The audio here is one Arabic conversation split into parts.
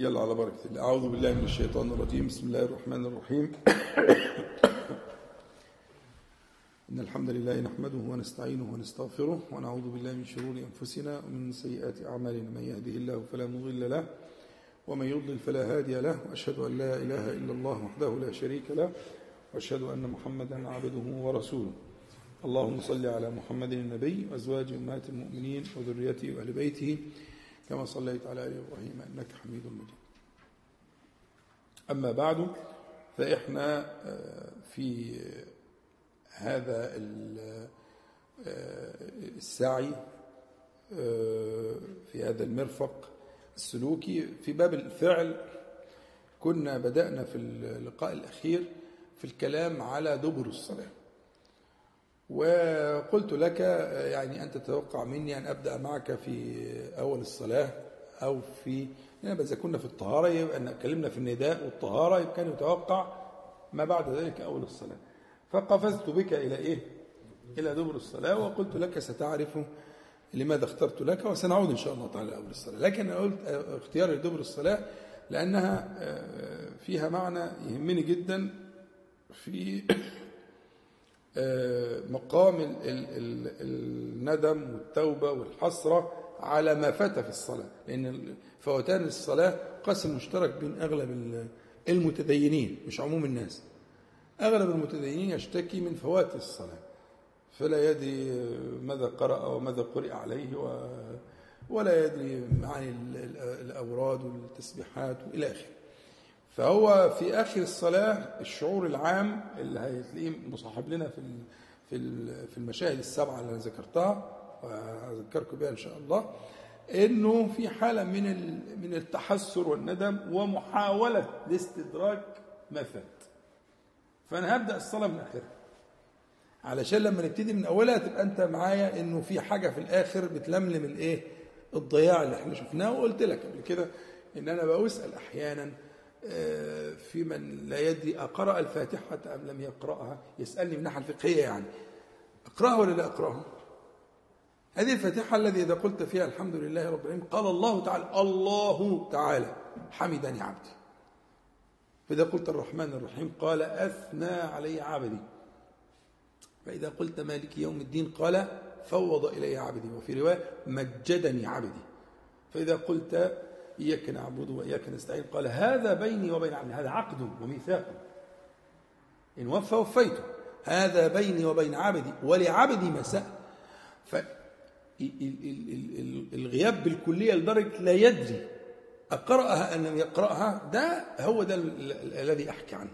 يلا على بركة الله. أعوذ بالله من الشيطان الرجيم. بسم الله الرحمن الرحيم. إن الحمد لله نحمده ونستعينه ونستغفره ونعوذ بالله من شرور أنفسنا ومن سيئات أعمالنا. من يهده الله فلا مضل له ومن يضلل فلا هادي له. وأشهد أن لا إله إلا الله وحده لا شريك له. وأشهد أن محمدا عبده ورسوله. اللهم صل على محمد النبي وأزواج أمهات المؤمنين وذريته وأهل بيته كما صليت على آل إبراهيم إنك حميد مجيد. أما بعد فإحنا في هذا السعي في هذا المرفق السلوكي في باب الفعل. كنا بدأنا في اللقاء الأخير في الكلام على دبر الصلاة. وقلت لك يعني أنت تتوقع مني أن أبدأ معك في أول الصلاة أو في يعني إذا كنا في الطهارة يبقى اتكلمنا في النداء والطهارة يبقى كان يتوقع ما بعد ذلك أول الصلاة فقفزت بك إلى إيه؟ إلى دبر الصلاة وقلت لك ستعرف لماذا اخترت لك وسنعود إن شاء الله تعالى أول الصلاة لكن أنا قلت اختياري لدبر الصلاة لأنها فيها معنى يهمني جدا في مقام الندم والتوبة والحسرة على ما فات في الصلاة. لأن فوتان الصلاة قسم مشترك بين أغلب المتدينين مش عموم الناس. أغلب المتدينين يشتكي من فوات الصلاة. فلا يدري ماذا قرأ وماذا قرئ عليه ولا يدري معاني الأوراد والتسبيحات وإلى آخره. فهو في آخر الصلاة الشعور العام اللي هتلاقيه مصاحب لنا في في في المشاهد السبعة اللي أنا ذكرتها وأذكركم بها إن شاء الله إنه في حالة من من التحسر والندم ومحاولة لاستدراك ما فات. فأنا هبدأ الصلاة من آخرها. علشان لما نبتدي من أولها تبقى أنت معايا إنه في حاجة في الآخر بتلملم الإيه؟ الضياع اللي إحنا شفناه وقلت لك قبل كده إن أنا بسأل أحيانا في من لا يدري أقرأ الفاتحة أم لم يقرأها؟ يسألني من الناحية الفقهية يعني. أقرأها ولا لا أقرأها؟ هذه الفاتحة الذي إذا قلت فيها الحمد لله رب العالمين قال الله تعالى الله تعالى حمدني عبدي. فإذا قلت الرحمن الرحيم قال أثنى علي عبدي. فإذا قلت مالك يوم الدين قال فوض إلي عبدي. وفي رواية مجدني عبدي. فإذا قلت إياك نعبد وإياك نستعين. قال هذا بيني وبين عبدي هذا عقد وميثاق. إن وفى وفيته. هذا بيني وبين عبدي ولعبدي ما سأل. فالغياب بالكلية لدرجة لا يدري أقرأها أم لم يقرأها؟ ده هو ده الذي أحكي عنه.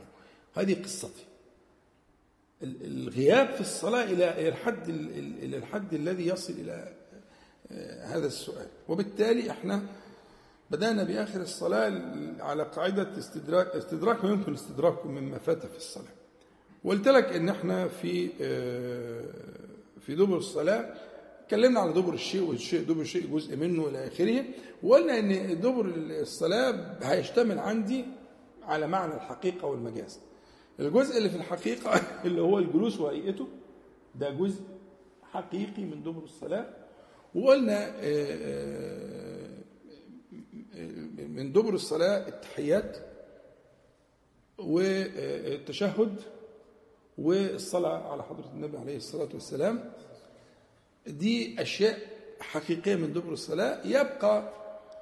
هذه قصتي. الغياب في الصلاة إلى الحد إلى الحد الذي يصل إلى هذا السؤال. وبالتالي إحنا بدأنا بآخر الصلاة على قاعدة استدراك, استدراك ما يمكن استدراكه مما فات في الصلاة. وقلت لك إن إحنا في في دبر الصلاة اتكلمنا على دبر الشيء والشيء دبر الشيء جزء منه إلى آخره وقلنا إن دبر الصلاة هيشتمل عندي على معنى الحقيقة والمجاز. الجزء اللي في الحقيقة اللي هو الجلوس وهيئته ده جزء حقيقي من دبر الصلاة. وقلنا من دبر الصلاة التحيات والتشهد والصلاة على حضرة النبي عليه الصلاة والسلام. دي أشياء حقيقية من دبر الصلاة. يبقى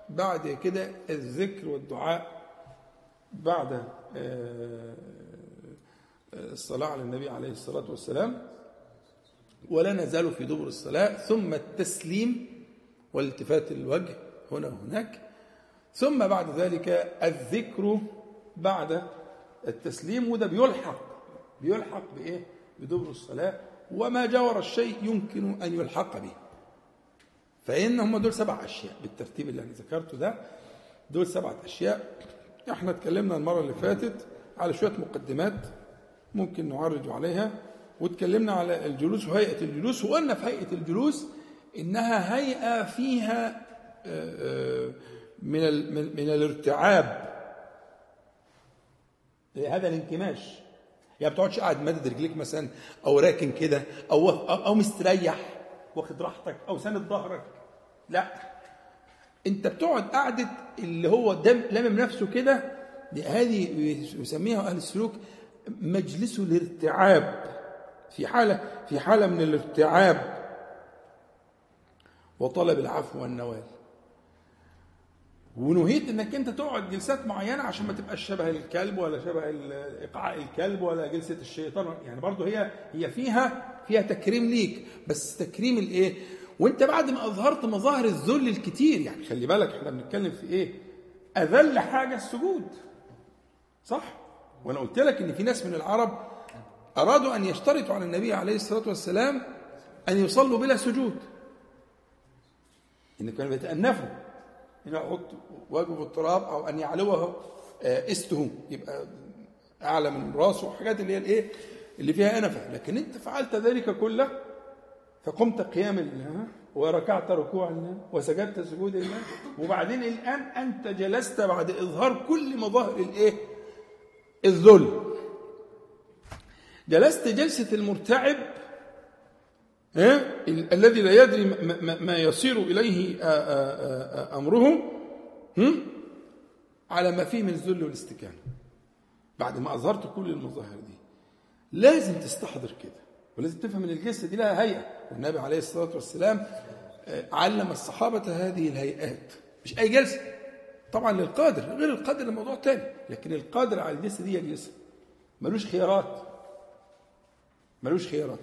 بعد كده الذكر والدعاء بعد الصلاة على النبي عليه الصلاة والسلام. ولا نزال في دبر الصلاة. ثم التسليم والالتفات الوجه هنا وهناك. ثم بعد ذلك الذكر بعد التسليم وده بيلحق. بيلحق بإيه؟ بدبر الصلاة. وما جاور الشيء يمكن أن يلحق به. فإن هم دول سبع أشياء بالترتيب اللي أنا ذكرته ده. دول سبعة أشياء. إحنا اتكلمنا المرة اللي فاتت على شوية مقدمات ممكن نعرج عليها واتكلمنا على الجلوس وهيئة الجلوس وقلنا في هيئة الجلوس إنها هيئة فيها من من الارتعاب. هذا الانكماش. يعني بتقعدش قاعد مدد رجليك مثلا أو راكن كده أو أو مستريح واخد راحتك أو ساند ظهرك. لا أنت بتقعد قعدة اللي هو دم لامم نفسه كده. هذه يسميها أهل السلوك مجلس الارتعاب. في حالة في حالة من الارتعاب. وطلب العفو والنوال ونهيت إنك أنت تقعد جلسات معينة عشان ما تبقاش شبه الكلب ولا شبه إيقاع الكلب ولا جلسة الشيطان. يعني برضه هي هي فيها فيها تكريم ليك بس تكريم الإيه؟ وأنت بعد ما أظهرت مظاهر الذل الكتير يعني خلي بالك إحنا بنتكلم في إيه؟ أذل حاجة السجود. صح؟ وأنا قلت لك إن في ناس من العرب أرادوا أن يشترطوا على النبي عليه الصلاة والسلام أن يصلوا بلا سجود. ان كانوا بيتانفوا ان يحط وجهه في التراب أو أن يعلوه استه يبقى أعلى من راسه. وحاجات اللي هي الإيه؟ اللي فيها أنفة. لكن أنت فعلت ذلك كله فقمت قيام الله وركعت ركوع الله وسجدت سجود الله وبعدين الآن أنت جلست بعد إظهار كل مظاهر الإيه؟ الذل. جلست جلسة المرتعب ها؟ الذي لا يدري ما يصير إليه أمره على ما فيه من الذل والاستكانة. بعد ما أظهرت كل المظاهر دي لازم تستحضر كده ولازم تفهم إن الجلسه دي لها هيئة. والنبي عليه الصلاة والسلام علم الصحابة هذه الهيئات. مش أي جلسة. طبعا للقادر غير القادر الموضوع تاني. لكن القادر على الجلسه دي جلسه ملوش خيارات. ملوش خيارات.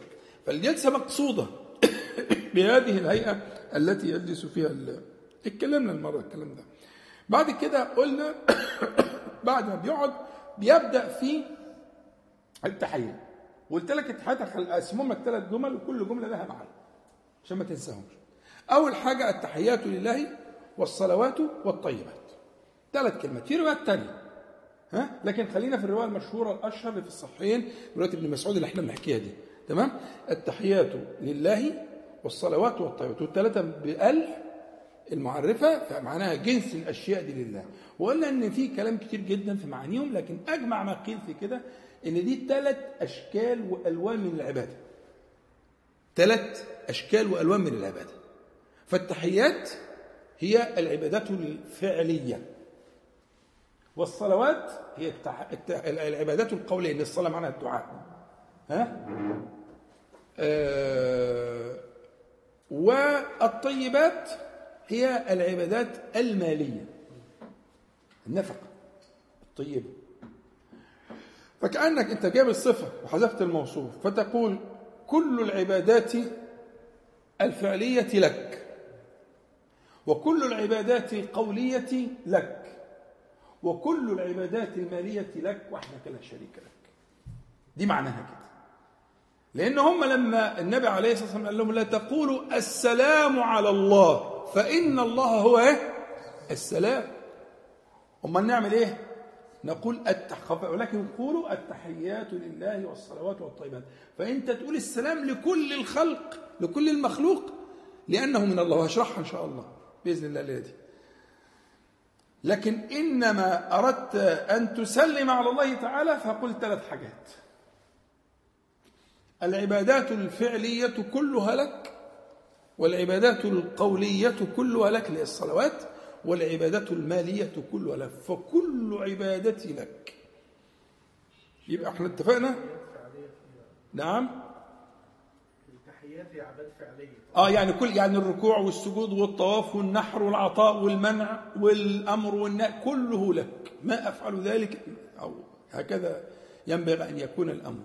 فالجلسة مقصودة بهذه الهيئة التي يجلس فيها اتكلمنا المرة الكلام ده. بعد كده قلنا بعد ما بيقعد بيبدأ في التحية. وقلت لك التحيات هقسمهم لك ثلاث جمل وكل جملة لها معنى عشان ما تنساهمش. أول حاجة التحيات لله والصلوات والطيبات. ثلاث كلمات. في روايات ثانية ها؟ لكن خلينا في الرواية المشهورة الأشهر اللي في الصحيحين رواية ابن مسعود اللي إحنا بنحكيها دي. تمام؟ التحيات لله والصلوات والطيبات. والثلاثه بألف المعرفة فمعناها جنس الأشياء دي لله. وقلنا إن في كلام كتير جدا في معانيهم لكن أجمع ما قيل في كده إن دي ثلاث أشكال وألوان من العبادة. ثلاث أشكال وألوان من العبادة. فالتحيات هي العبادات الفعلية. والصلوات هي. العبادات القولية إن الصلاة معناها الدعاء. ها؟ آه... والطيبات هي العبادات المالية. النفقة الطيبة فكأنك أنت جايب الصفة وحذفت الموصوف فتقول كل العبادات الفعلية لك وكل العبادات القولية لك وكل العبادات المالية لك وحدك لا شريك لك. دي معناها كده. لأن هم لما النبي عليه الصلاة والسلام قال لهم لا تقولوا السلام على الله فإن الله هو إيه؟ السلام أما نعمل إيه؟ نقول التح... ولكن قولوا التحيات لله والصلوات والطيبات فأنت تقول السلام لكل الخلق لكل المخلوق لأنه من الله وهشرحها إن شاء الله بإذن الله الليلة دي لكن إنما أردت أن تسلم على الله تعالى فقل ثلاث حاجات العبادات الفعلية كلها لك والعبادات القولية كلها لك للصلوات والعبادات المالية كلها لك فكل عبادتي لك. يبقى إحنا اتفقنا؟ نعم. التحيات عبادات فعلية. آه يعني كل يعني الركوع والسجود والطواف والنحر والعطاء والمنع والأمر والنهي كله لك. ما أفعل ذلك؟ أو هكذا ينبغي أن يكون الأمر.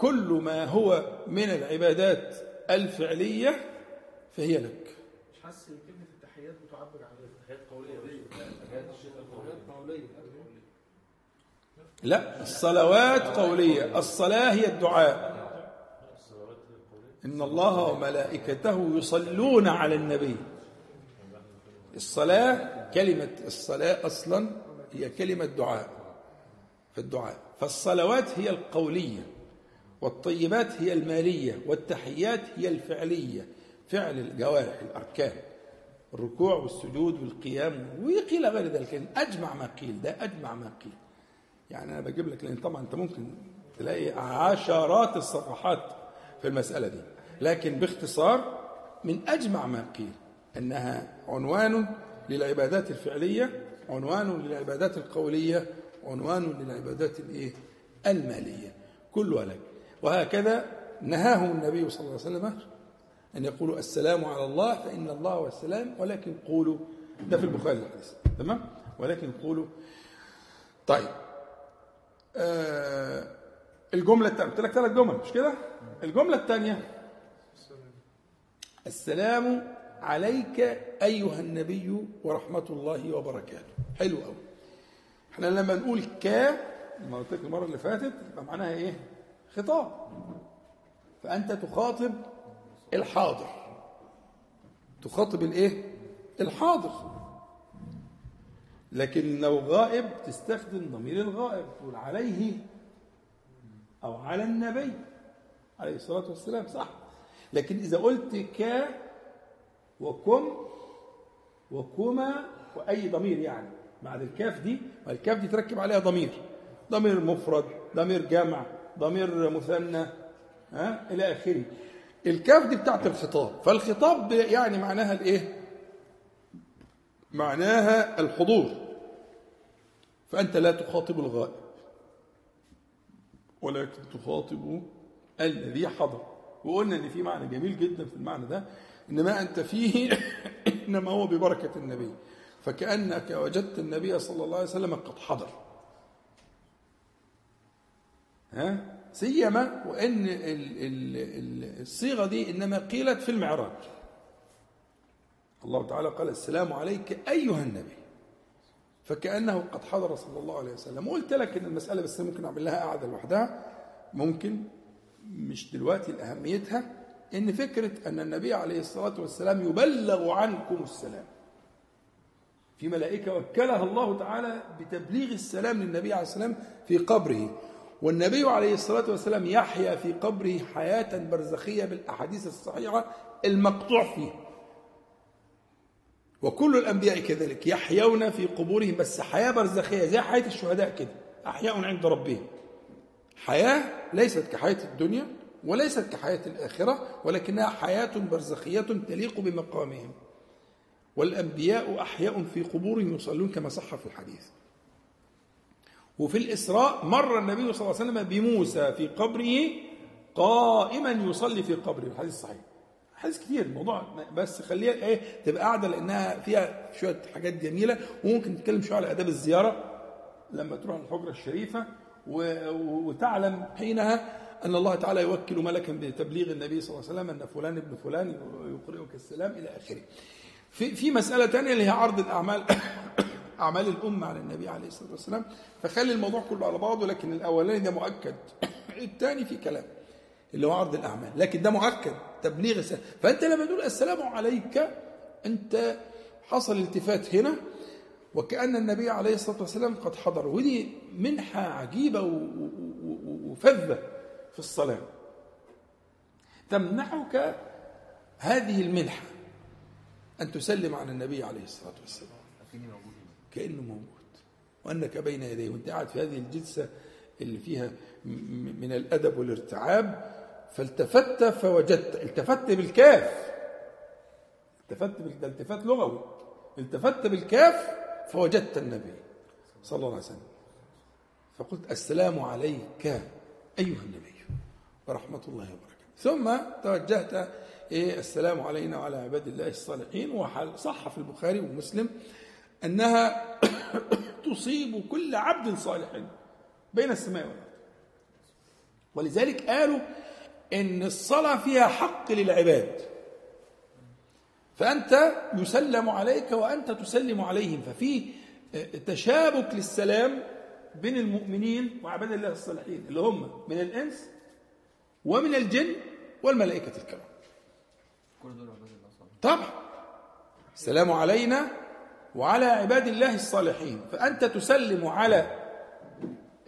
كل ما هو من العبادات الفعلية فهي لك. مش حاسس إن كلمة التحيات بتعبر عن تحيات قولية قولية لا الصلوات قولية الصلاة هي الدعاء. إن الله وملائكته يصلون على النبي. الصلاة كلمة الصلاة أصلا هي كلمة دعاء فالدعاء. فالصلوات هي القولية. والطيبات هي المالية والتحيات هي الفعلية. فعل الجوارح الأركان الركوع والسجود والقيام وقيل غير ذلك. أجمع ما قيل ده أجمع ما قيل. يعني أنا بجيب لك لأن طبعا أنت ممكن تلاقي عشرات الصفحات في المسألة دي. لكن باختصار من أجمع ما قيل أنها عنوان للعبادات الفعلية عنوان للعبادات القولية عنوان للعبادات الإيه؟ المالية. كلها لك. وهكذا نهاهم النبي صلى الله عليه وسلم أن يقولوا السلام على الله فإن الله هو السلام ولكن قولوا ده في البخاري الحديث تمام؟ ولكن قولوا طيب آه الجملة الثانية قلت لك ثلاث جمل مش كده؟ الجملة الثانية السلام عليك أيها النبي ورحمة الله وبركاته. حلو قوي إحنا لما نقول كا لما قلت لك المرة اللي فاتت يبقى معناها إيه؟ خطاب. فأنت تخاطب الحاضر. تخاطب الإيه؟ الحاضر. لكن لو غائب تستخدم ضمير الغائب تقول عليه أو على النبي. عليه الصلاة والسلام صح. لكن إذا قلت ك وكم وكما وأي ضمير يعني. بعد الكاف دي الكاف دي تركب عليها ضمير. ضمير مفرد ضمير جمع ضمير مثنى ها؟ إلى آخره. الكاف دي بتاعت الخطاب. فالخطاب يعني معناها الإيه؟ معناها الحضور. فأنت لا تخاطب الغائب ولكن تخاطب الذي حضر. وقلنا إن في معنى جميل جدا في المعنى ده إنما أنت فيه إنما هو ببركة النبي. فكأنك وجدت النبي صلى الله عليه وسلم قد حضر. ها؟ سيما وإن الصيغة دي إنما قيلت في المعراج. الله تعالى قال السلام عليك أيها النبي. فكأنه قد حضر صلى الله عليه وسلم. وقلت لك إن المسألة بس ممكن أعمل لها قاعدة لوحدها. ممكن مش دلوقتي لأهميتها إن فكرة أن النبي عليه الصلاة والسلام يبلغ عنكم السلام. في ملائكة وكلها الله تعالى بتبليغ السلام للنبي عليه السلام في قبره. والنبي عليه الصلاة والسلام يحيا في قبره حياة برزخية بالأحاديث الصحيحة المقطوع فيها وكل الأنبياء كذلك يحيون في قبورهم بس حياة برزخية زي حياة الشهداء كده أحياء عند ربهم. حياة ليست كحياة الدنيا وليست كحياة الآخرة ولكنها حياة برزخية تليق بمقامهم. والأنبياء أحياء في قبورهم يصلون كما صح في الحديث. وفي الإسراء مر النبي صلى الله عليه وسلم بموسى في قبره قائما يصلي في قبره. الحديث صحيح. حديث كتير الموضوع بس خليها إيه تبقى قاعدة لأنها فيها شوية حاجات جميلة. وممكن نتكلم شوية على أداب الزيارة. لما تروح الحجرة الشريفة وتعلم حينها أن الله تعالى يوكل ملكا بتبليغ النبي صلى الله عليه وسلم أن فلان ابن فلان يقرئك السلام إلى آخره. في في مسألة ثانية اللي هي عرض الأعمال. أعمال الأمة على النبي عليه الصلاة والسلام. فخلي الموضوع كله على بعضه لكن الأولاني ده مؤكد. الثاني في كلام اللي هو عرض الأعمال. لكن ده مؤكد تبليغ السلام فأنت لما تقول السلام عليك أنت حصل التفات هنا وكأن النبي عليه الصلاة والسلام قد حضر. ودي منحة عجيبة وفذة في الصلاة. تمنحك هذه المنحة أن تسلم على النبي عليه الصلاة والسلام. كأنه موجود وأنك بين يديه. وأنت قاعد في هذه الجلسة اللي فيها من الأدب والارتعاب فالتفت فوجدت التفت بالكاف. التفت ده التفات لغوي. التفت بالكاف فوجدت النبي صلى الله عليه وسلم. فقلت السلام عليك أيها النبي ورحمة الله وبركاته. ثم توجهت إيه السلام علينا وعلى عباد الله الصالحين. وصح في البخاري ومسلم أنها تصيب كل عبد صالح بين السماء والأرض. ولذلك قالوا إن الصلاة فيها حق للعباد. فأنت يسلم عليك وأنت تسلم عليهم. ففي تشابك للسلام بين المؤمنين وعباد الله الصالحين اللي هم من الإنس ومن الجن والملائكة الكرام. طبعا. السلام علينا وعلى عباد الله الصالحين. فأنت تسلم على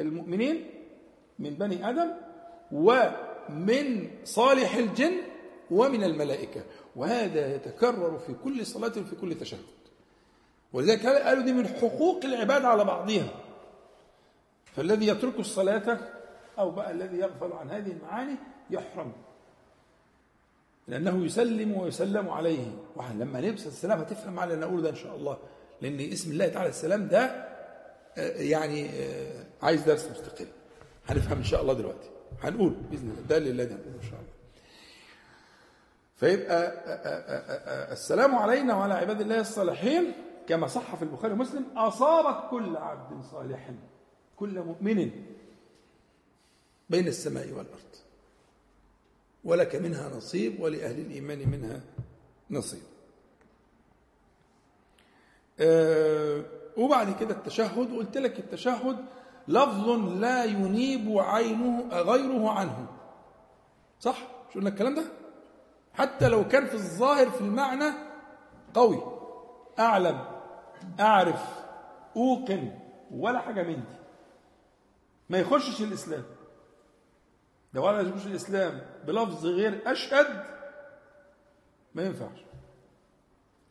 المؤمنين من بني آدم ومن صالح الجن ومن الملائكة. وهذا يتكرر في كل صلاة وفي كل تشهد. ولذلك قالوا دي من حقوق العباد على بعضها فالذي يترك الصلاة أو بقى الذي يغفل عن هذه المعاني يحرم. لأنه يسلم ويسلم عليه. واحد لما نبسط السلام هتفهم معنى اللي أقوله ده إن شاء الله. لأن اسم الله تعالى السلام ده آه، يعني آه، عايز درس مستقل. هنفهم إن شاء الله دلوقتي. هنقول بإذن الله. ده اللي هنقوله إن شاء الله. فيبقى آه، السلام علينا وعلى عباد الله الصالحين. كما صح في البخاري ومسلم أصابت كل عبد صالح كل مؤمن بين السماء والأرض. ولك منها نصيب ولأهل الإيمان منها نصيب. آه، وبعد كده التشهد وقلت لك التشهد لفظ لا ينيب عينه غيره عنه. صح؟ مش قلنا الكلام ده؟ حتى لو كان في الظاهر في المعنى قوي. أعلم أعرف أوقن ولا حاجة من دي. ما يخشش الإسلام. لو أنا يخش الإسلام بلفظ غير أشهد ما ينفعش.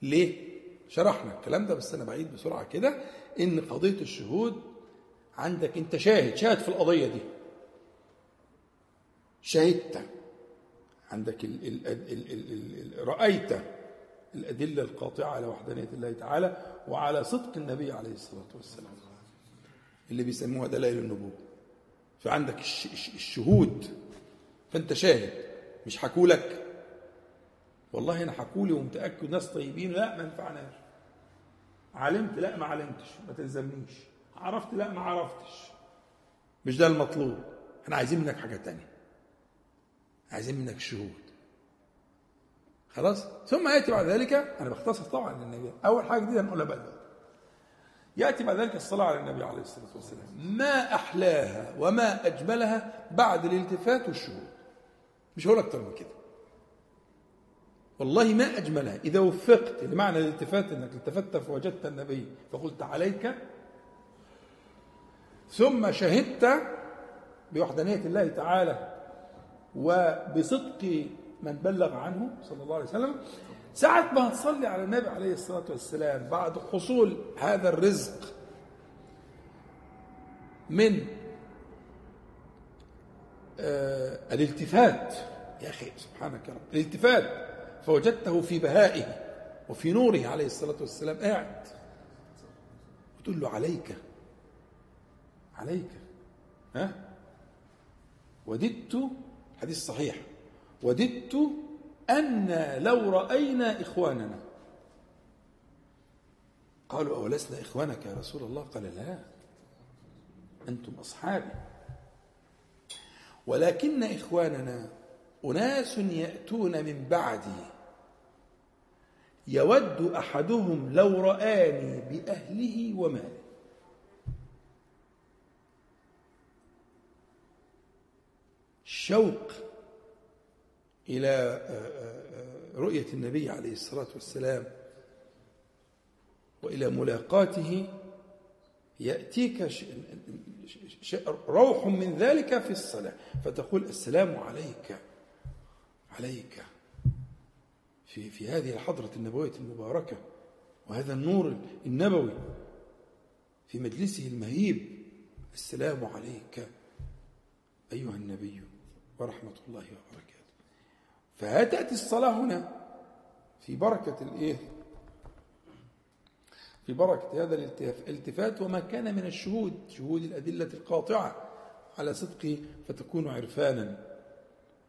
ليه؟ شرحنا الكلام ده بس أنا بعيد بسرعة كده. إن قضية الشهود عندك أنت شاهد شاهد في القضية دي. شهدت. عندك ال ال ال ال ال ال رأيت الأدلة القاطعة على وحدانية الله تعالى وعلى صدق النبي عليه الصلاة والسلام اللي بيسموها دلائل النبوة. فعندك الش الش الشهود. فأنت شاهد مش حكوا لك. والله أنا حكوا لي ومتأكد ناس طيبين لا ما ينفعناش. علمت؟ لا ما علمتش. ما تلزمنيش. عرفت؟ لا ما عرفتش. مش ده المطلوب. إحنا عايزين منك حاجة تانية. عايزين منك شهود خلاص؟ ثم ياتي بعد ذلك. أنا بختصر طبعا للنبي. أول حاجة جديدة هنقولها بقى يأتي بعد ذلك الصلاة على النبي عليه الصلاة والسلام. ما أحلاها وما أجملها بعد الالتفات والشهود. مش هقول أكتر من كده. والله ما أجملها. إذا وفقت لمعنى الالتفات إنك التفت فوجدت النبي فقلت عليك ثم شهدت بوحدانية الله تعالى وبصدق من بلغ عنه صلى الله عليه وسلم ساعة ما هتصلي على النبي عليه الصلاة والسلام بعد حصول هذا الرزق من آه الالتفات. يا أخي سبحانك يا رب. الالتفات. فوجدته في بهائه وفي نوره عليه الصلاة والسلام. قاعد. وتقول له عليك. عليك. ها؟ وددت حديث صحيح. وددت أن لو رأينا إخواننا. قالوا أولسنا إخوانك يا رسول الله؟ قال لا أنتم أصحابي. ولكن إخواننا أناس يأتون من بعدي. يود أحدهم لو رآني بأهله وماله. الشوق إلى رؤية النبي عليه الصلاة والسلام وإلى ملاقاته يأتيك روح من ذلك في الصلاة فتقول السلام عليك عليك. في في هذه الحضرة النبوية المباركة وهذا النور النبوي في مجلسه المهيب السلام عليك أيها النبي ورحمة الله وبركاته. فتأتي الصلاة هنا في بركة الإيه؟ في بركة هذا الالتفات وما كان من الشهود شهود الأدلة القاطعة على صدقه فتكون عرفانا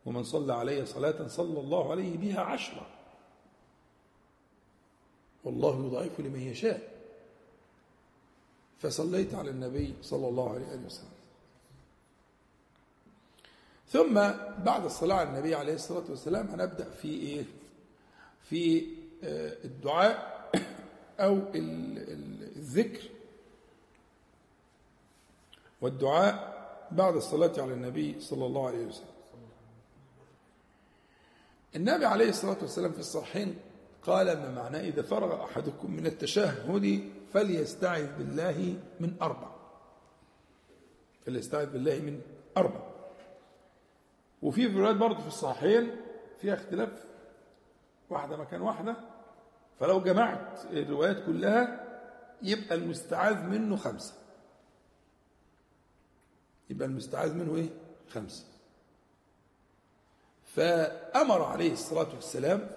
ومن صلى علي صلاة صلى الله عليه بها عشرة. والله يضاعف لمن يشاء. فصليت على النبي صلى الله عليه وسلم. ثم بعد الصلاة على النبي عليه الصلاة والسلام هنبدأ في إيه؟ في الدعاء أو الذكر. والدعاء بعد الصلاة على النبي صلى الله عليه وسلم. النبي عليه الصلاة والسلام في الصحيحين قال ما معناه إذا فرغ أحدكم من التشهد فليستعذ بالله من أربع. فليستعذ بالله من أربع. وفي روايات برضه في الصحيحين فيها اختلاف واحدة مكان واحدة. فلو جمعت الروايات كلها يبقى المستعاذ منه خمسة. يبقى المستعاذ منه إيه؟ خمسة. فأمر عليه الصلاة والسلام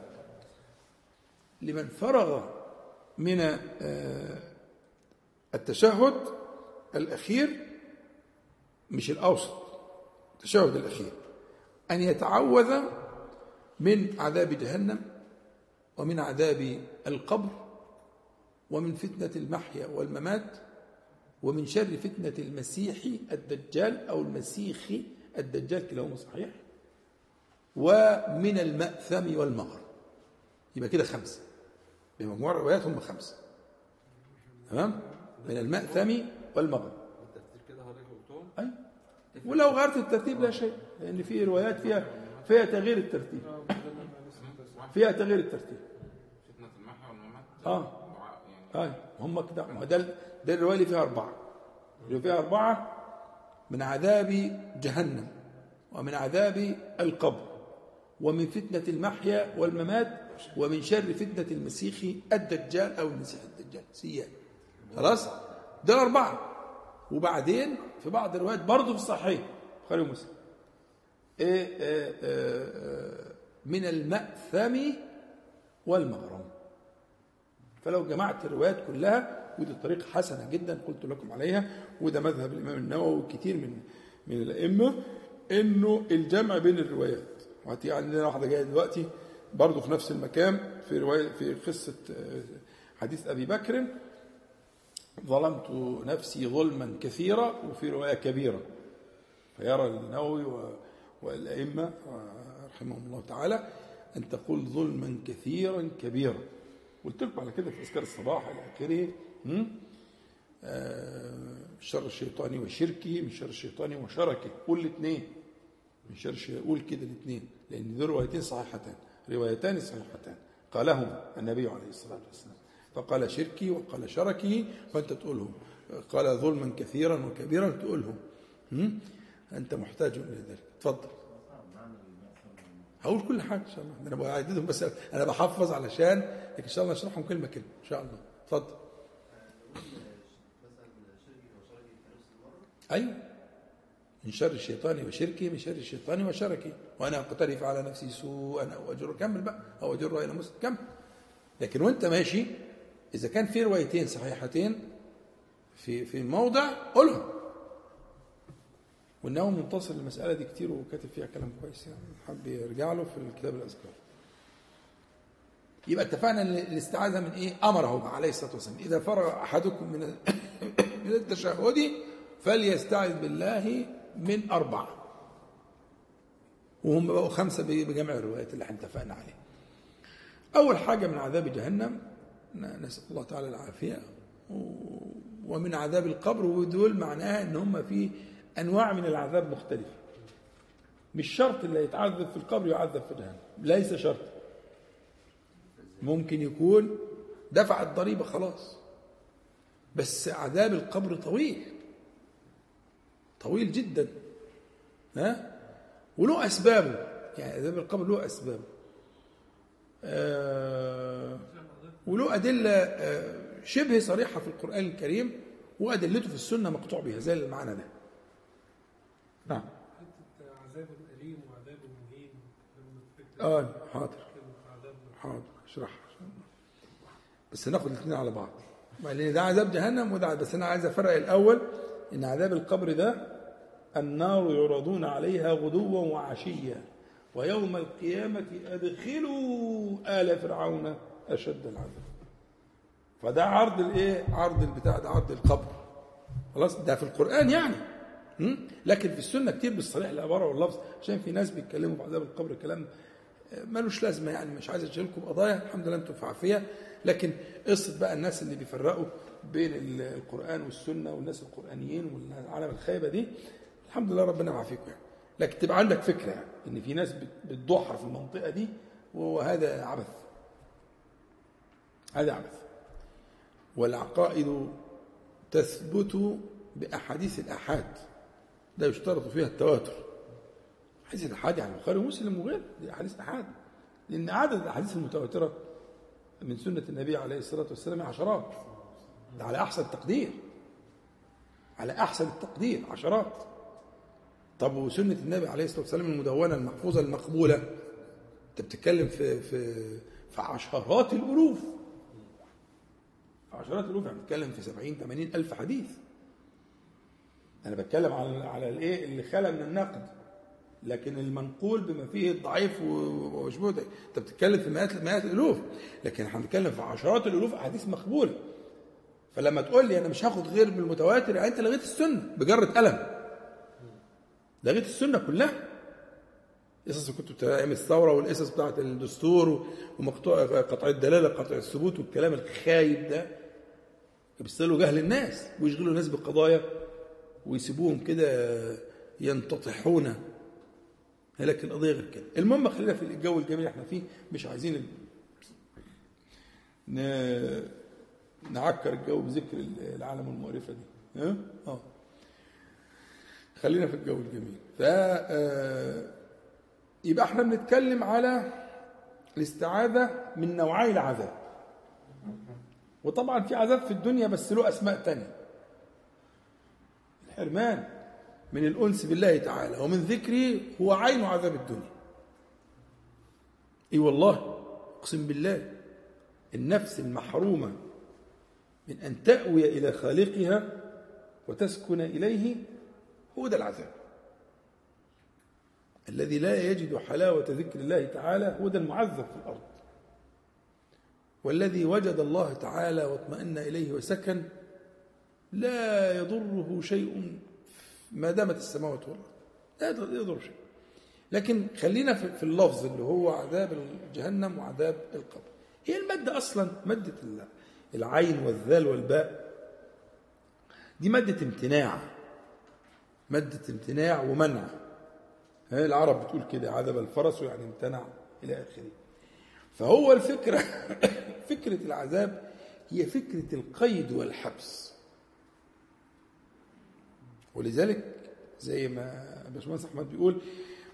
لمن فرغ من آه، التشهد الأخير مش الأوسط التشهد الأخير. أن يتعوذ من عذاب جهنم ومن عذاب القبر ومن فتنة المحيا والممات ومن شر فتنة المسيح الدجال أو المسيخ الدجال كلاهما صحيح ومن المأثم والمغر يبقى كده خمسة بمجموع الروايات هم خمسة تمام؟ من المأثم والمغر أي ولو غيرت الترتيب لا شيء. لأن في روايات فيها فيها تغيير الترتيب. فيها تغيير الترتيب. فتنة المحيا والممات. آه. يعني آه. هم كده. ما ده ده الرواية اللي فيها أربعة. اللي فيها أربعة من عذاب جهنم ومن عذاب القبر ومن فتنة المحيا والممات ومن شر فتنة المسيح الدجال أو المسيح الدجال. سيان خلاص؟ ده الاربعه وبعدين في بعض الروايات برضه في الصحيح. البخاري ومسلم إيه إيه إيه إيه من المأثم والمغرم. فلو جمعت الروايات كلها ودي طريقة حسنة جدا قلت لكم عليها وده مذهب الإمام النووي وكثير من من الأئمة إنه الجمع بين الروايات. وهتيجي عندنا واحدة جاية دلوقتي برضه في نفس المكان في رواية في قصة آه، حديث أبي بكر. ظلمت نفسي ظلما كثيرا وفي رواية كبيرة. فيرى النووي والأئمة رحمهم الله تعالى أن تقول ظلما كثيرا كبيرا. قلت لكم على كده في أذكار الصباح إلى آخره؟ آه، شر الشيطان وشركه من شر الشيطان وشركه. قول الاثنين. من شر قول كده الاثنين لأن دول روايتين صحيحتان. روايتان صحيحتان. قالهما النبي عليه الصلاة والسلام. فقال شركي وقال شركي فأنت تقولهم. قال ظلما كثيرا وكبيرا تقولهم. هم؟ أنت محتاج إلى ذلك. تفضل هقول كل حاجة إن شاء الله. أنا بعددهم بس أنا بحفظ علشان لكن إن شاء الله أشرحهم كلمة كلمة إن شاء الله. تفضل أيوة. من شر الشيطان وشركه من شر الشيطان وشركه. وأنا أقترف على نفسي سوءا أو أجر كمل بقى. أو أجر إلى مسلم. كمل. لكن وأنت ماشي إذا كان في روايتين صحيحتين في في موضع قولهم. والنووي منتصر للمسألة دي كتير وكاتب فيها كلام كويس يعني. حب يرجع له في الكتاب الأذكار. يبقى اتفقنا إن الاستعاذة من إيه؟ أمره عليه الصلاة والسلام. إذا فرغ أحدكم من من التشهد فليستعذ بالله من أربعة وهم بقوا خمسة بجمع الروايات اللي إحنا اتفقنا عليها. أول حاجة من عذاب جهنم نسأل الله تعالى العافية. و- ومن عذاب القبر ودول معناها إن هم في أنواع من العذاب مختلفة. مش شرط اللي يتعذب في القبر يعذب في جهنم. ليس شرط. ممكن يكون دفع الضريبة خلاص. بس عذاب القبر طويل. طويل جدا. ها؟ وله أسبابه. يعني عذاب القبر له أسبابه. آه وله أدلة آه، شبه صريحة في القرآن الكريم وأدلته في السنة مقطوع بها. زي المعنى ده. نعم. عذاب أليم وعذاب مهين آه حاضر. حاضر. اشرحها. بس ناخد الاثنين على بعض. لأن ده عذاب جهنم وده بس أنا عايز أفرق الأول إن عذاب القبر ده النار يعرضون عليها غدوا وعشيا. ويوم القيامة أدخلوا آل فرعون أشد العذاب. فده عرض الإيه؟ عرض البتاع ده عرض القبر. خلاص؟ ده في القرآن يعني? لكن في السنة كتير بالصريح العبارة واللفظ عشان في ناس بيتكلموا في عذاب القبر كلام ملوش لازمة يعني مش عايز أشيلكم قضايا الحمد لله أنتم في عافية. لكن قصة بقى الناس اللي بيفرقوا بين ال- القرآن والسنة والناس القرآنيين والعالم الخايبة دي الحمد لله ربنا معافيكم يعني. لكن تبقى عندك فكرة يعني إن في ناس بت- بتضحى في المنطقة دي وهذا عبث. هذا عبث. والعقائد تثبت بأحاديث الآحاد. ده يشترط فيها التواتر. حديث الآحاد يعني البخاري ومسلم وغيره دي أحاديث آحاد لأن عدد الأحاديث المتواترة من سنة النبي عليه الصلاة والسلام عشرات. ده على أحسن تقدير على أحسن التقدير عشرات. طب وسنة النبي عليه الصلاة والسلام المدونة المحفوظة المقبولة؟ أنت بتتكلم في في في عشرات الألوف. عشرات الألوف يعني بتتكلم في 70 80 ألف حديث. أنا بتكلم على على الإيه؟ اللي خلى من النقد. لكن المنقول بما فيه الضعيف و- وشبهه ده أنت بتتكلم في مئات مئات الألوف. لكن إحنا بنتكلم في عشرات الألوف أحاديث مقبولة فلما تقول لي أنا مش هاخد غير بالمتواتر يعني أنت لغيت السنة بجرة قلم. لغيت السنة كلها. قصص كنت بتاع أيام الثورة والقصص بتاعت الدستور ومقطوع قطع الدلالة قطع الثبوت والكلام الخايب ده. بيستغلوا جهل الناس ويشغلوا الناس بالقضايا ويسيبوهم كده ينتطحون. لكن القضية غير كده. المهم خلينا في الجو الجميل اللي إحنا فيه. مش عايزين نعكر الجو بذكر العالم المقرفة دي. ها؟ آه. خلينا في الجو الجميل. ف آه، يبقى إحنا بنتكلم على الاستعاذة من نوعي العذاب. وطبعا في عذاب في الدنيا بس له أسماء تانية. الحرمان من الأنس بالله تعالى ومن ذكره هو عين عذاب الدنيا. إي والله أقسم بالله النفس المحرومة من أن تأوي إلى خالقها وتسكن إليه هو ده العذاب. الذي لا يجد حلاوة ذكر الله تعالى هو ده المعذب في الأرض. والذي وجد الله تعالى واطمأن إليه وسكن لا يضره شيء ما دامت السماوات والأرض. لا يضر شيء. لكن خلينا في اللفظ اللي هو عذاب جهنم وعذاب القبر. هي المادة أصلا مادة العين والذال والباء. دي مادة امتناع. مادة امتناع ومنع. العرب بتقول كده عذب الفرس يعني امتنع إلى آخره. فهو الفكرة فكرة العذاب هي فكرة القيد والحبس. ولذلك زي ما باشمهندس أحمد بيقول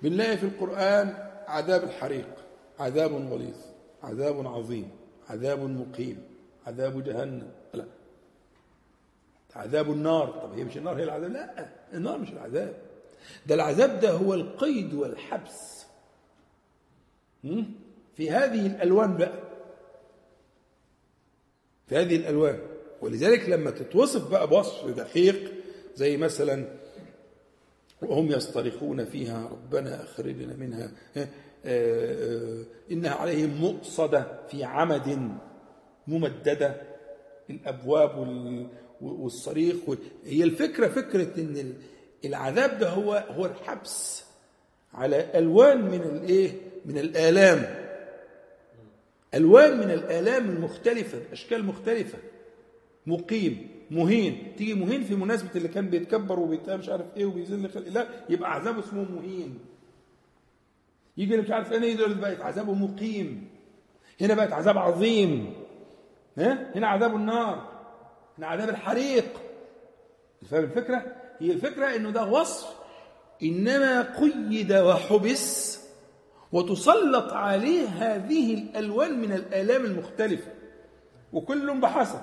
بنلاقي في القرآن عذاب الحريق عذاب غليظ عذاب عظيم عذاب مقيم عذاب جهنم. لا. عذاب النار. طب هي مش النار هي العذاب؟ لا النار مش العذاب. ده العذاب ده هو القيد والحبس? في هذه الألوان بقى. في هذه الألوان. ولذلك لما تتوصف بقى بوصف دقيق زي مثلا وهم يصطرخون فيها ربنا أخرجنا منها. آه، آه، إنها عليهم مؤصدة في عمد ممددة. الأبواب وال- والصريخ وال- هي الفكرة فكرة إن العذاب ده هو هو الحبس على ألوان من الإيه؟ من الآلام. ألوان من الآلام المختلفة أشكال مختلفة. مقيم. مهين. تيجي مهين في مناسبة اللي كان بيتكبر وبيتقام مش عارف إيه وبيذل خلق الله يبقى عذابه اسمه مهين. يجي اللي مش عارف إيه يقول بقت عذابه مقيم. هنا بقت عذاب عظيم. ها؟ هنا عذاب النار. هنا عذاب الحريق. فاهم الفكرة؟ هي الفكرة إنه ده وصف إنما قيد وحبس وتسلط عليه هذه الألوان من الآلام المختلفة. وكل بحسب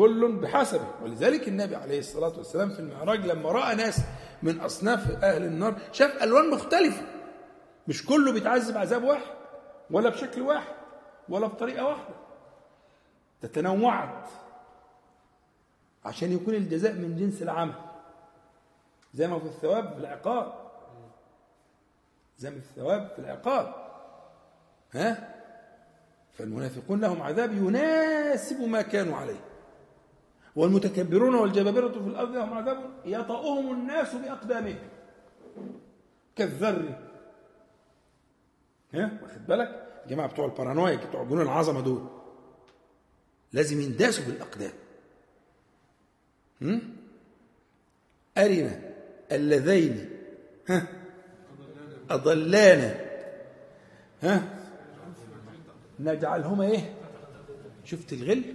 كل بحسبه. ولذلك النبي عليه الصلاة والسلام في المعراج لما رأى ناس من أصناف أهل النار شاف ألوان مختلفة. مش كله بيتعذب عذاب واحد ولا بشكل واحد ولا بطريقة واحدة. تتنوعت عشان يكون الجزاء من جنس العمل. زي ما في الثواب في العقاب. زي ما في الثواب في العقاب. ها؟ فالمنافقون لهم عذاب يناسب ما كانوا عليه. والمتكبرون والجبابرة في الأرض لهم عذاب يطأهم الناس بأقدامهم. كالذر. ها؟ واخد بالك؟ الجماعة بتوع البارانويا بتوع جنون العظمة دول. لازم ينداسوا بالأقدام؟ أرنا اللذين. ها؟ أضلانا. ها؟ نجعلهما إيه؟ شفت الغل؟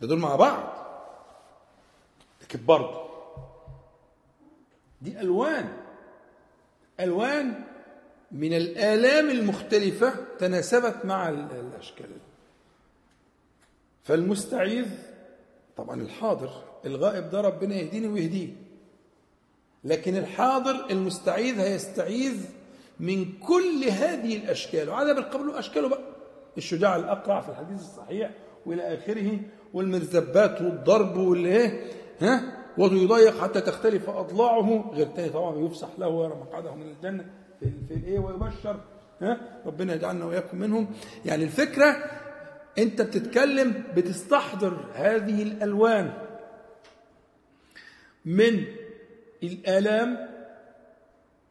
ده دول مع بعض. لكن برضه دي ألوان. ألوان من الآلام المختلفة تناسبت مع ال- الأشكال. فالمستعيذ طبعا الحاضر الغائب ده ربنا يهديني ويهديه. لكن الحاضر المستعيذ هيستعيذ من كل هذه الأشكال. وعذاب القبر له أشكاله بقى. الشجاع الأقرع في الحديث الصحيح. وإلى آخره والمرزبات والضرب والإيه؟ ها؟ ويضيق حتى تختلف أضلاعه غير تاني طبعا يفسح له ويرى مقعده من الجنة في, في الإيه؟ ويبشر ها؟ ربنا يجعلنا وإياكم منهم. يعني الفكرة أنت بتتكلم بتستحضر هذه الألوان من الآلام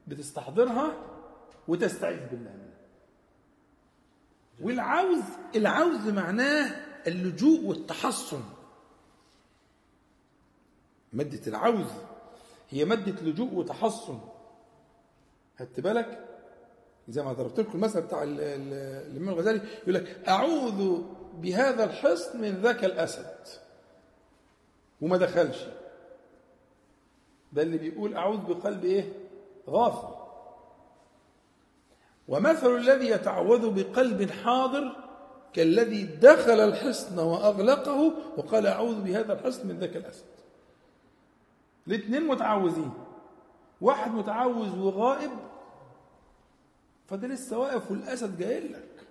بتستحضرها وتستعيذ بالله منها. والعوز العوز معناه اللجوء والتحصن. مادة العوز هي مادة لجوء وتحصن. خدت بالك؟ زي ما ضربت لكم المثل بتاع ال- ال- الإمام الغزالي يقول لك أعوذ بهذا الحصن من ذاك الأسد. وما دخلش. ده اللي بيقول أعوذ بقلب إيه؟ غافل. ومثل الذي يتعوذ بقلب حاضر كالذي دخل الحصن وأغلقه وقال أعوذ بهذا الحصن من ذاك الأسد. الاثنين متعوذين. واحد متعوذ وغائب فده لسه واقف والأسد جاي لك.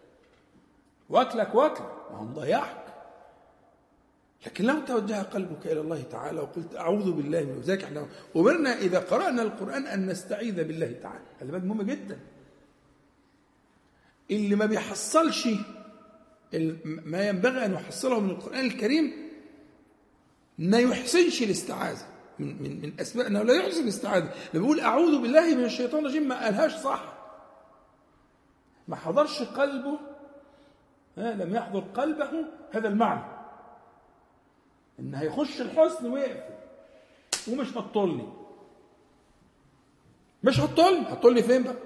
واكلك واكلك ما هو مضيعك. لكن لو توجه قلبك إلى الله تعالى وقلت أعوذ بالله من ذلك إحنا أمرنا إذا قرأنا القرآن أن نستعيذ بالله تعالى. هذا مهم جدا. اللي ما بيحصلش ما ينبغي أن يحصله من القرآن الكريم ما يحسنش الاستعاذة. من من من أسباب أنه لا يحسن الاستعاذة. لما بيقول أعوذ بالله من الشيطان الرجيم ما قالهاش صح. ما حضرش قلبه ها لم يحضر قلبه هذا المعنى. إن هيخش الحسن ويقفل. ومش هتطلني. مش هتطلني. هتطلني فين بقى؟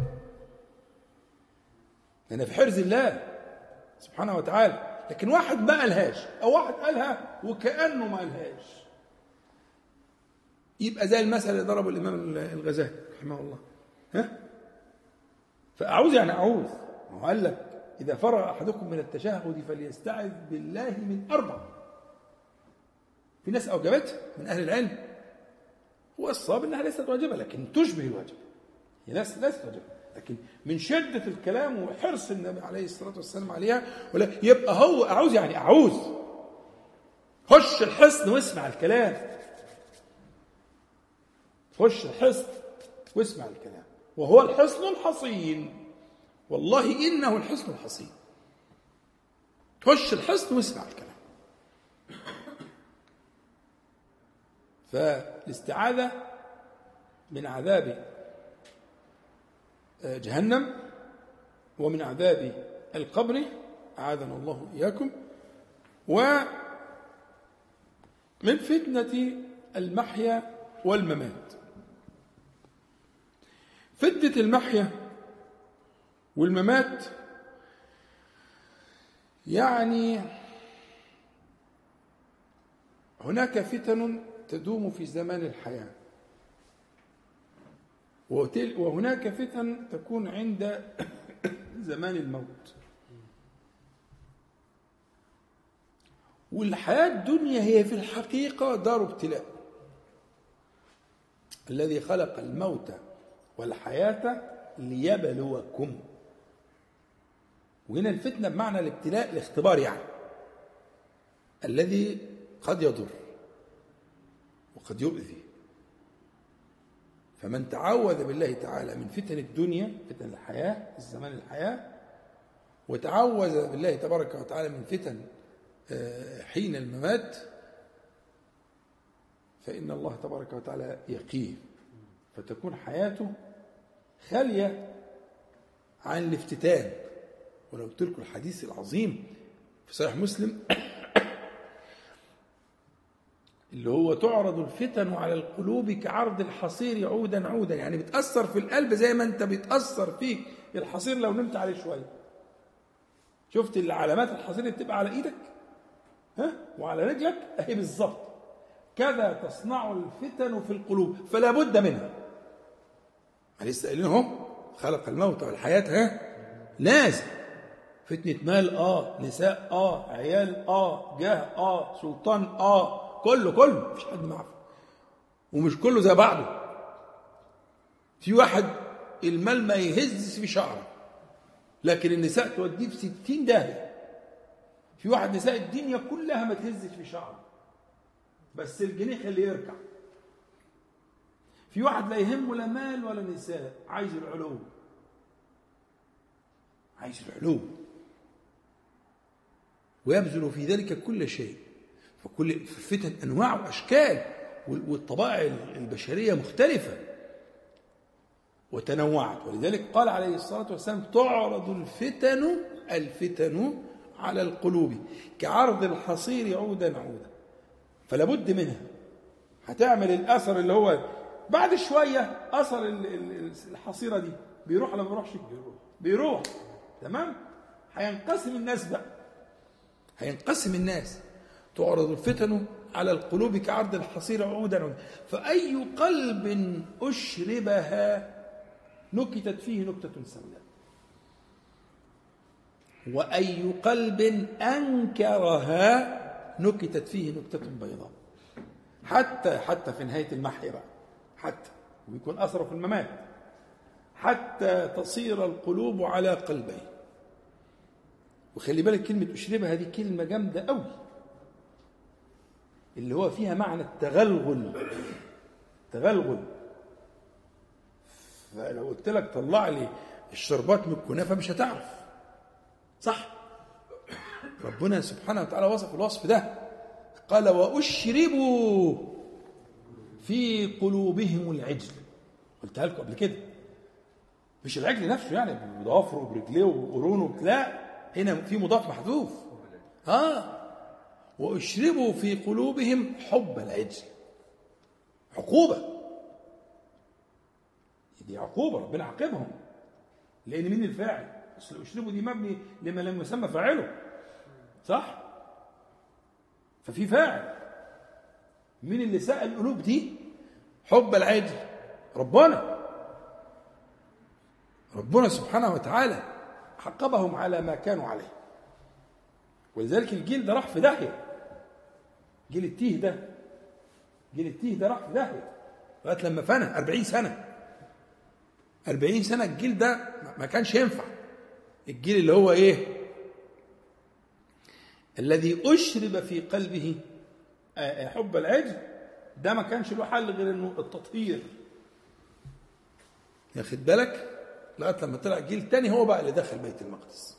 أنا في حرز الله. سبحانه وتعالى. لكن واحد ما قالهاش أو واحد قالها وكأنه ما قالهاش. يبقى زي المثل اللي ضربه الإمام الغزالي رحمه الله. ها؟ فأعوذ يعني أعوذ. ما هو قال لك إذا فرغ أحدكم من التشهد فليستعذ بالله من أربع. في ناس اوجبتها من أهل العلم. هو الصواب إنها ليست واجبة لكن تشبه الواجب. هي ليست واجبة. لكن من شدة الكلام وحرص النبي عليه الصلاة والسلام عليها ولا يبقى هو أعوذ يعني أعوذ. خش الحصن واسمع الكلام. خش الحصن واسمع الكلام. وهو الحصن الحصين. والله إنه الحصن الحصين. خش الحصن واسمع الكلام. فالاستعاذة من عذاب جهنم ومن عذاب القبر أعاذنا الله إياكم ومن فتنة المحيا والممات. فتنة المحيا والممات يعني هناك فتن تدوم في زمان الحياة. وهناك فتن تكون عند زمان الموت. والحياة الدنيا هي في الحقيقة دار ابتلاء. الذي خلق الموت والحياة ليبلوكم. وهنا الفتنة بمعنى الابتلاء الاختبار يعني. الذي قد يضر وقد يؤذي. فمن تعوذ بالله تعالى من فتن الدنيا فتن الحياة الزمان الحياة وتعوذ بالله تبارك وتعالى من فتن آه، حين الممات فإن الله تبارك وتعالى يقيه فتكون حياته خالية عن الافتتان. ولو لكم الحديث العظيم في صحيح مسلم اللي هو تعرض الفتن على القلوب كعرض الحصير عودا عودا يعني بتأثر في القلب زي ما انت بتأثر فيك الحصير لو نمت عليه شوية. شفت العلامات الحصير اللي بتبقى على إيدك؟ ها؟ وعلى رجلك؟ أهي بالظبط. كذا تصنع الفتن في القلوب فلا بد منها. لسه قايلين اهو خلق الموت والحياة ها؟ لازم فتنة مال آه نساء آه عيال آه جاه آه سلطان آه كله كله. مفيش حد معفن ومش كله زي بعضه. في واحد المال ما يهزش في شعره لكن النساء توديه في ستين داهية. في واحد نساء الدنيا كلها ما تهزش في شعره. بس الجنيه خليه يركع. في واحد لا يهمه لا مال ولا نساء عايز العلو عايز العلو ويبذل في ذلك كل شيء. فكل الفتن أنواع وأشكال وال- والطبائع البشرية مختلفة. وتنوعت. ولذلك قال عليه الصلاة والسلام تعرض الفتن الفتن على القلوب كعرض الحصير عودا عودا. فلا بد منها. هتعمل الأثر اللي هو بعد شوية أثر ال- ال- الحصيرة دي. بيروح ولا ما بيروحش؟ بيروح. بيروح. تمام؟ هينقسم الناس بقى. هينقسم الناس. تعرض الفتن على القلوب كعرض الحصير عودا فأي قلب أشربها نكتت فيه نكتة سوداء. وأي قلب أنكرها نكتت فيه نكتة بيضاء. حتى حتى في نهاية المحي بقى حتى ويكون أثره في الممات حتى تصير القلوب على قلبين وخلي بالك كلمة أشربها دي كلمة جامدة قوي اللي هو فيها معنى التغلغل. تغلغل. فلو قلت لك طلع لي الشربات من الكنافة مش هتعرف. صح؟ ربنا سبحانه وتعالى وصف الوصف ده. قال وأشربوا في قلوبهم العجل. قلتها لكم قبل كده. مش العجل نفسه يعني بضوافره وبرجليه وقرونه لا هنا في مضاف محذوف. آه وأشربوا في قلوبهم حب العجل عقوبة. دي عقوبة ربنا عاقبهم. لأن مين الفاعل؟ أصل اشربوا دي مبني لما لم يسمى فاعله. صح؟ ففي فاعل. مين اللي سأل القلوب دي؟ حب العجل ربنا. ربنا سبحانه وتعالى عاقبهم على ما كانوا عليه. ولذلك الجيل ده راح في داهية. جيل التيه ده. جيل التيه ده راح في داهيه لغاية لما فنى 40 سنة. 40 سنة الجيل ده ما كانش ينفع. الجيل اللي هو إيه؟ الذي أشرب في قلبه حب العجل ده ما كانش له حل غير إنه التطهير. ياخد بالك؟ لغاية لما طلع جيل تاني هو بقى اللي دخل بيت المقدس.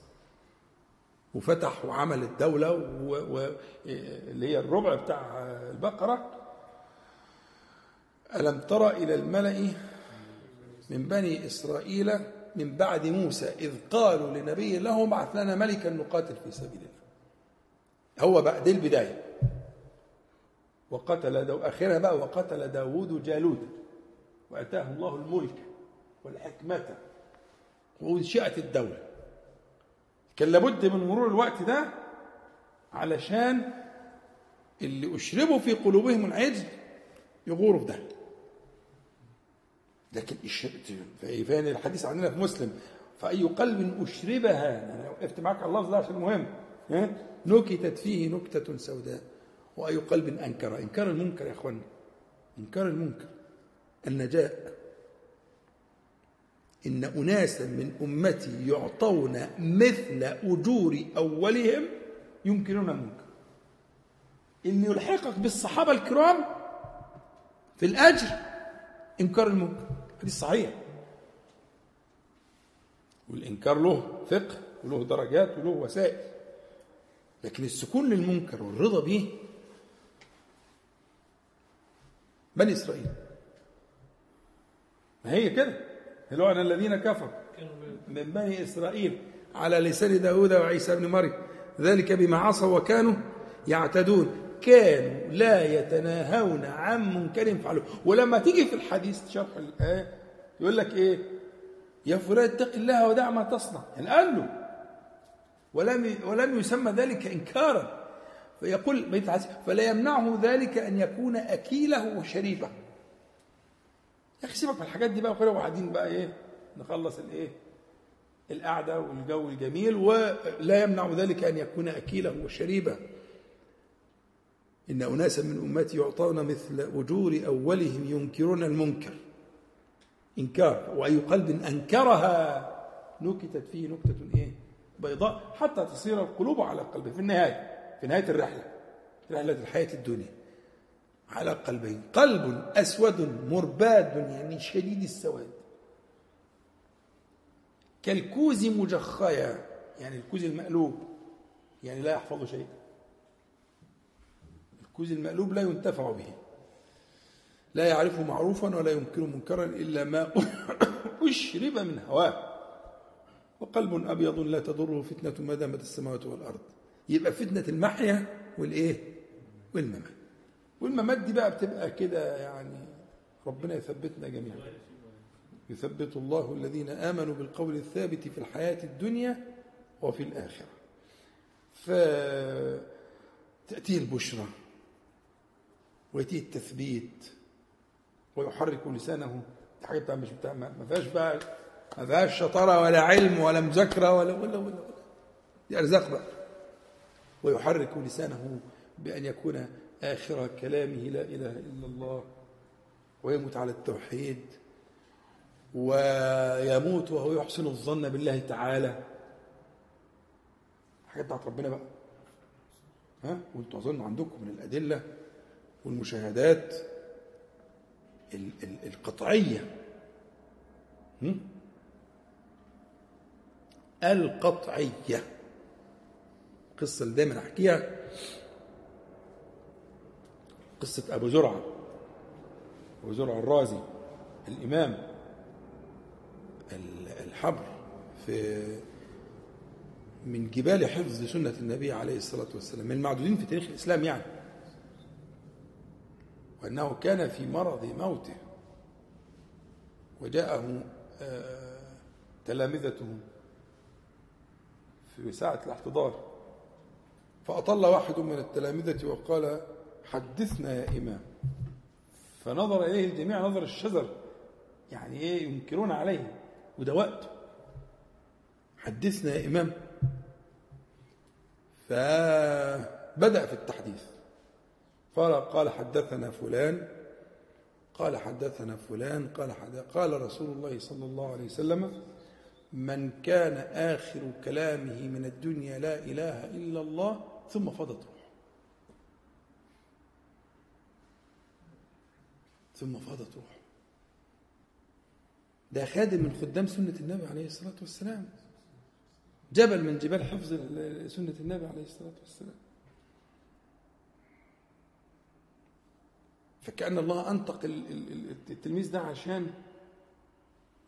وفتح وعمل. و... اللي هي الربع بتاع البقرة. ألم تر إلى الملأ من بني إسرائيل من بعد موسى إذ قالوا لنبي له ابعث لنا ملكا نقاتل في سبيل الله. هو بقى دي البداية. وقتل دو آخرها بقى وقتل داوود جالوت. وأتاه الله الملك والحكمة. وانشئت الدولة. كان لابد من مرور الوقت ده علشان اللي أشربوا في قلوبهم العجل يغوروا في ده. لكن فين الحديث عندنا في مسلم فأي قلب أشربها أنا وقفت معاك على اللفظ ده عشان مهم نكتت فيه نكتة سوداء. وأي قلب أنكر إنكار المنكر يا أخوانا إنكار المنكر النجاة. إن أناسا من أمتي يعطون مثل أجور أولهم ينكرون المنكر. إن يلحقك بالصحابة الكرام في الأجر إنكار المنكر. حديث صحيح والإنكار له فقه وله درجات وله وسائل. لكن السكون للمنكر والرضا به بني إسرائيل. ما هي كده؟ لعن الذين كفروا. من بني إسرائيل على لسان داود وعيسى بن مريم. ذلك بما عصوا وكانوا يعتدون. كانوا لا يتناهون عن منكر فعلوه ولما تيجي في الحديث شرح الآية يقول لك إيه؟ يا فلان اتق الله ودع ما تصنع. يعني قال له ولم ولم يسمى ذلك إنكارا. فيقول فلا يمنعه ذلك أن يكون أكيله وشريبه يا أخي سيبك من الحاجات دي بقى وكده وقاعدين بقى إيه نخلص الايه القعدة والجو الجميل ولا يمنع ذلك أن يكون اكيله وشريبه إن أناسا من أمتي يعطون مثل أجور أولهم ينكرون المنكر. إنكار وأي قلب أنكرها نكتت فيه نكتة إيه بيضاء حتى تصير القلوب على قلبه في النهاية في نهاية الرحلة رحلة الحياة الدنيا. على قلبين قلب أسود مرباد يعني شديد السواد. كالكوز مجخيا يعني الكوز المقلوب يعني لا يحفظ شيئا الكوز المقلوب لا ينتفع به. لا يعرف معروفا ولا ينكر منكرا إلا ما أشرب من هواه. وقلب أبيض لا تضره فتنة ما دامت السماوات والأرض. يبقى فتنة المحيا والإيه؟ والممات. والممات دي بقى بتبقى كده يعني ربنا يثبتنا جميعا. يثبت الله الذين آمنوا بالقول الثابت في الحياة الدنيا وفي الآخرة. فتأتيه البشرى ويأتيه التثبيت ويحرك لسانه. دي حاجة بتاع مش بتاع ما ما فيهاش بقى ما فيهاش شطارة ولا علم ولا مذاكرة ولا ولا ولا, ولا. دي أرزاق بقى. ويحرك لسانه بأن يكون آخر كلامه لا إله إلا الله ويموت على التوحيد ويموت وهو يحسن الظن بالله تعالى. حاجات بتاعت ربنا بقى. ها؟ وانتوا اظن عندكم من الأدلة والمشاهدات ال- ال- القطعية. هم؟ القطعية. القصة اللي دايما احكيها قصة أبو زرعة. أبو زرعة الرازي الإمام ال- الحبر في من جبال حفظ سنة النبي عليه الصلاة والسلام من المعدودين في تاريخ الإسلام يعني. وأنه كان في مرض موته. وجاءه آه، تلامذته في ساعة الاحتضار. فأطل واحد من التلامذة وقال حدثنا يا إمام. فنظر إليه الجميع نظر الشجر يعني إيه ينكرون عليه. وده وقته حدثنا يا إمام. فبدأ في التحديث. قال حدثنا فلان. قال حدثنا فلان. قال حدث قال رسول الله صلى الله عليه وسلم من كان آخر كلامه من الدنيا لا إله إلا الله ثم فضت روحه ثم فضت روحه ده خادم من خدام سنة النبي عليه الصلاة والسلام. جبل من جبال حفظ سنة النبي عليه الصلاة والسلام. فكأن الله أنطق ال- ال- ال- التلميذ ده عشان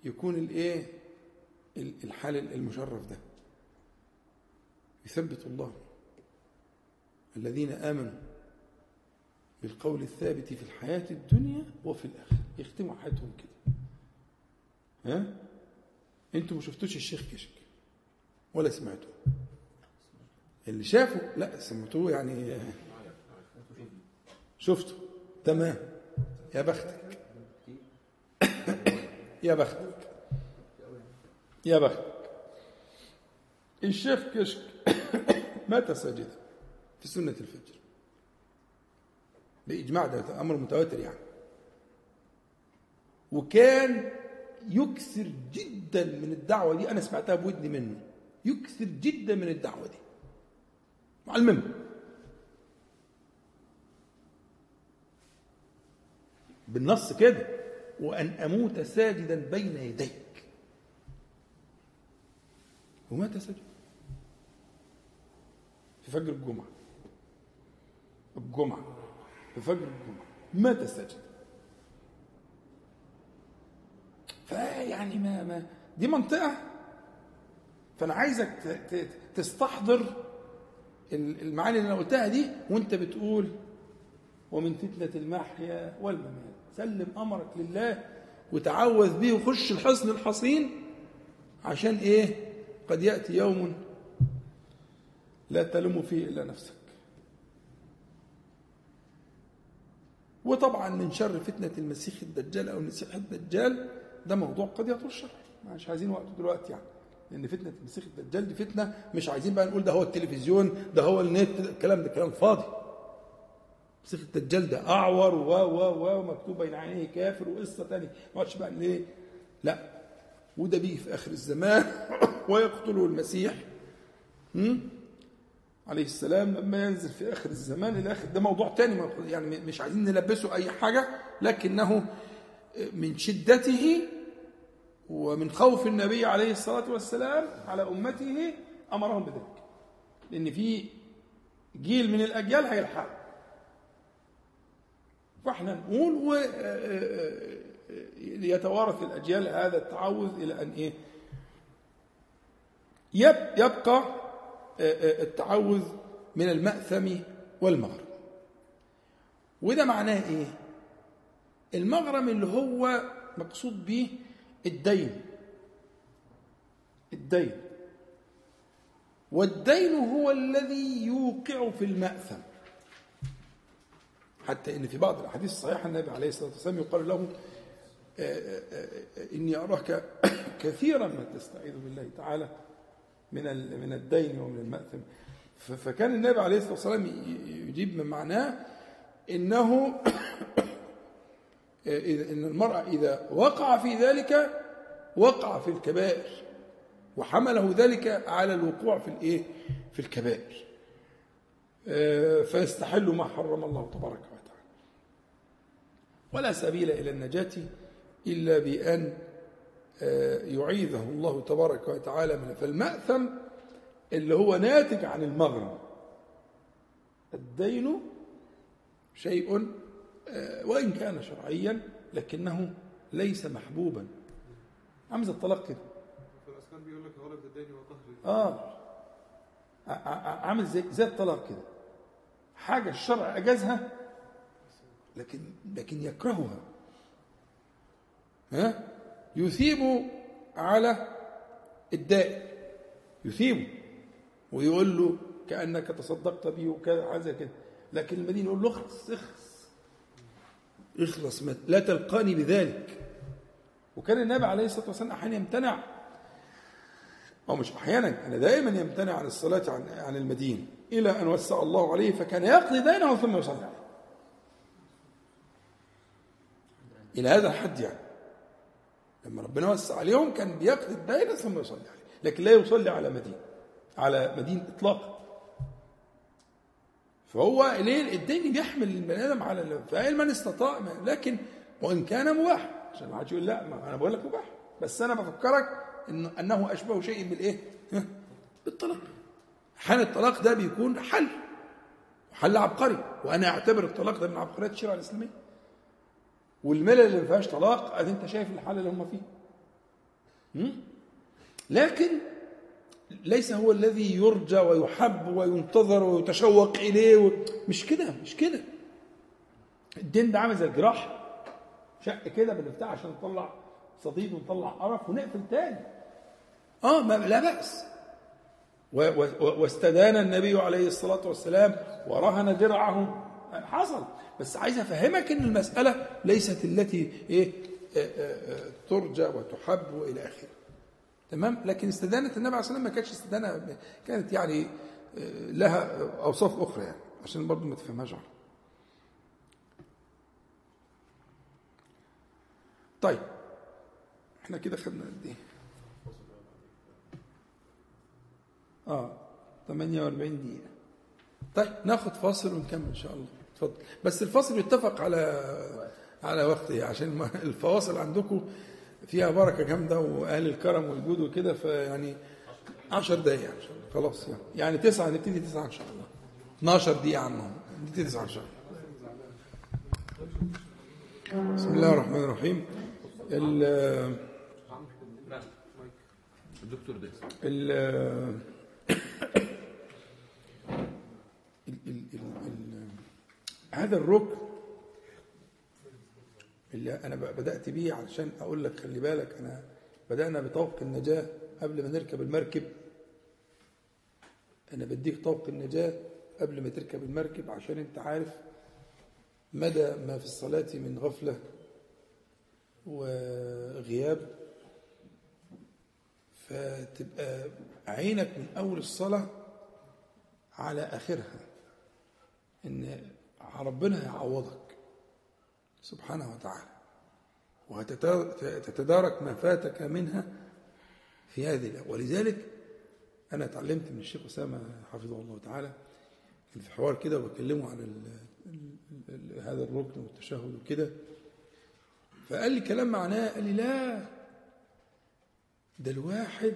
يكون الايه ال- الحال المشرف ده. يثبت الله. الذين آمنوا بالقول الثابت في الحياة الدنيا وفي الآخرة. يختموا حياتهم كده. ها؟ أنتوا ما شفتوش الشيخ كشك ولا سمعتوه؟ اللي شافه لا سمعتوه يعني شفته. تمام. يا بختك. يا بختك. يا بختك. الشيخ كشك مات ساجدا في سنة الفجر. بإجماع ده أمر متواتر يعني. وكان يكثر جدا من الدعوة دي أنا سمعتها بودني منه يكثر جدا من الدعوة دي. مع المنبر بالنص كده وأن أموت ساجدا بين يديك. ومات ساجدا في فجر الجمعة. الجمعة. في فجر الجمعة ساجدا فيعني ما ما دي منطقة. فأنا عايزك تستحضر ال- المعاني اللي أنا قلتها دي وأنت بتقول ومن فتنة المحيا والممات. سلم أمرك لله وتعوذ به وخش الحصن الحصين عشان إيه؟ قد يأتي يوم لا تلم فيه إلا نفسك. وطبعا من شر فتنة المسيح الدجال أو المسيح الدجال ده موضوع قد يطول الشرح. مش عايزين وقته دلوقتي يعني لأن فتنة المسيح الدجال دي فتنة مش عايزين بقى نقول ده هو التلفزيون ده هو النت الكلام ده كلام فاضي. المسيح الدجال ده أعور و و و ومكتوب بين عينيه كافر وقصة تانية. ما اقعدش بقى ليه؟ لا. وده بيه في آخر الزمان ويقتله المسيح? عليه السلام لما ينزل في آخر الزمان إلى آخر ده موضوع تاني يعني مش عايزين نلبسه أي حاجة لكنه من شدته ومن خوف النبي عليه الصلاة والسلام على أمته أمرهم بذلك. لأن في جيل من الأجيال هيلحق. فإحنا نقول و يتوارث الأجيال هذا التعوذ إلى أن إيه؟ يب- يبقى التعوذ من المأثم والمغرم وده معناه إيه؟ المغرم اللي هو مقصود به الدين. الدين. والدين هو الذي يوقع في المأثم. حتى إن في بعض الأحاديث الصحيحة النبي عليه الصلاة والسلام يقال له آه، آه، آه، إني أراك كثيرا ما تستعيذ بالله تعالى. من من الدين ومن المأثم. فكان النبي عليه الصلاة والسلام يجيب من معناه إنه إذا- إن المرأة إذا وقع في ذلك وقع في الكبائر وحمله ذلك على الوقوع في الإيه؟ في الكبائر. آه، فيستحل ما حرم الله تبارك وتعالى. ولا سبيل إلى النجاة إلا بأن آه، يعيذه الله تبارك وتعالى من فالمأثم اللي هو ناتج عن المغرم الدين شيء آه، وإن كان شرعيا لكنه ليس محبوبا. عامل زي الطلاق كده. في الأذكار بيقول لك الدين آه. عامل زي زي الطلاق كده. حاجة الشرع أجازها لكن لكن يكرهها. ها؟ يثيب على الدائن يثيبه ويقول له كأنك تصدقت به وكذا زي كده. لكن المدينة يقول له اخلص اخلص. اخلص لا تلقاني بذلك. وكان النبي عليه الصلاة والسلام أحيانا يمتنع. أو مش أحيانا كان دائما يمتنع عن الصلاة عن عن المدين إلى أن وسع الله عليه فكان يقضي دينه ثم يصلي. إلى هذا الحد يعني. لما ربنا وسع عليهم كان بيقضي الدين ثم يصلي عليه، لكن لا يصلي على مدين. على مدين إطلاقا. فهو ليه الدين بيحمل البني آدم على ال- فعلما استطاع لكن وإن كان مباح عشان ما حدش يقول لا ما أنا بقول لك مباح بس أنا بفكرك إنه أنه أشبه شيء بالإيه؟ بالطلاق. حال الطلاق ده بيكون حل حل عبقري وأنا أعتبر الطلاق ده من عبقريات الشريعة الإسلامية والملل اللي ما فيهاش طلاق ادي انت شايف الحل اللي هم فيه م? لكن ليس هو الذي يرجى ويحب وينتظر ويتشوق إليه. مش كده مش كده. الدين ده عامل زي الجراحه شق كده بنفتحها عشان نطلع صديد ونطلع قرف ونقفل تاني. آه ما لا بأس. واستدان النبي عليه الصلاة والسلام ورهن درعه حصل. بس عايز أفهمك أن المسألة ليست التي إيه آه، آه، آه، ترجى وتحب وإلى آخره. تمام؟ لكن استدانة النبي عليه الصلاة والسلام ما كانتش استدانة كانت يعني آه، لها أوصاف أخرى يعني عشان برضه ما تفهمهاش طيب إحنا كده خدنا قد إيه؟ آه 48 دقيقة. طيب ناخد فاصل ونكمل إن شاء الله. اتفضل. بس الفاصل يتفق على على وقت إيه عشان الفواصل عندكم فيها بركة جامدة وأهل الكرم والجود وكده فيعني 10 دقايق ان شاء الله خلاص يعني يعني تسعة نبتدي تسعة إن شاء الله. 12 دقيقة عنهم. نبتدي تسعة إن شاء الله. بسم الله الرحمن الرحيم. ال- الدكتور ده. ال- ال- ال- هذا الركن اللي أنا ب- بدأت بيه علشان أقول لك خلي بالك أنا بدأنا بطوق النجاة قبل ما نركب المركب. أنا بديك طوق النجاة قبل ما تركب المركب عشان أنت عارف مدى ما في الصلاة من غفلة وغياب. فتبقى عينك من أول الصلاة على آخرها إن ربنا يعوضك. سبحانه وتعالى. وتتدارك ما فاتك منها في هذه الأيام. ولذلك أنا اتعلمت من الشيخ أسامة حفظه الله تعالى في حوار كده وبكلمه عن ال ال هذا الركن والتشهد وكده. فقال لي كلام معناه قال لي لا ده الواحد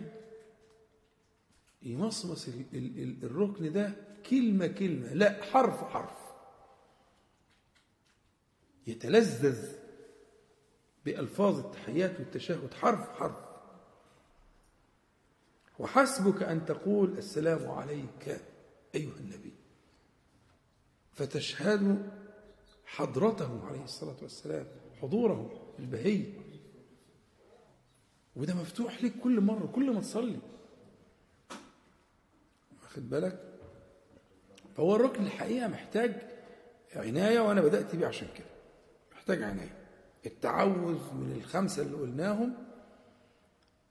يمصمص ال- ال- ال- الركن ده كلمة كلمة لا حرف حرف. يتلذذ بألفاظ التحيات والتشهد حرف حرف. وحسبك أن تقول السلام عليك أيها النبي. فتشهد حضرته عليه الصلاة والسلام حضوره البهي وده مفتوح لك كل مرة كل ما تصلي. واخد بالك؟ فهو الركن الحقيقة محتاج عناية وأنا بدأت بيه عشان كده. محتاج عناية التعوذ من الخمسة اللي قلناهم.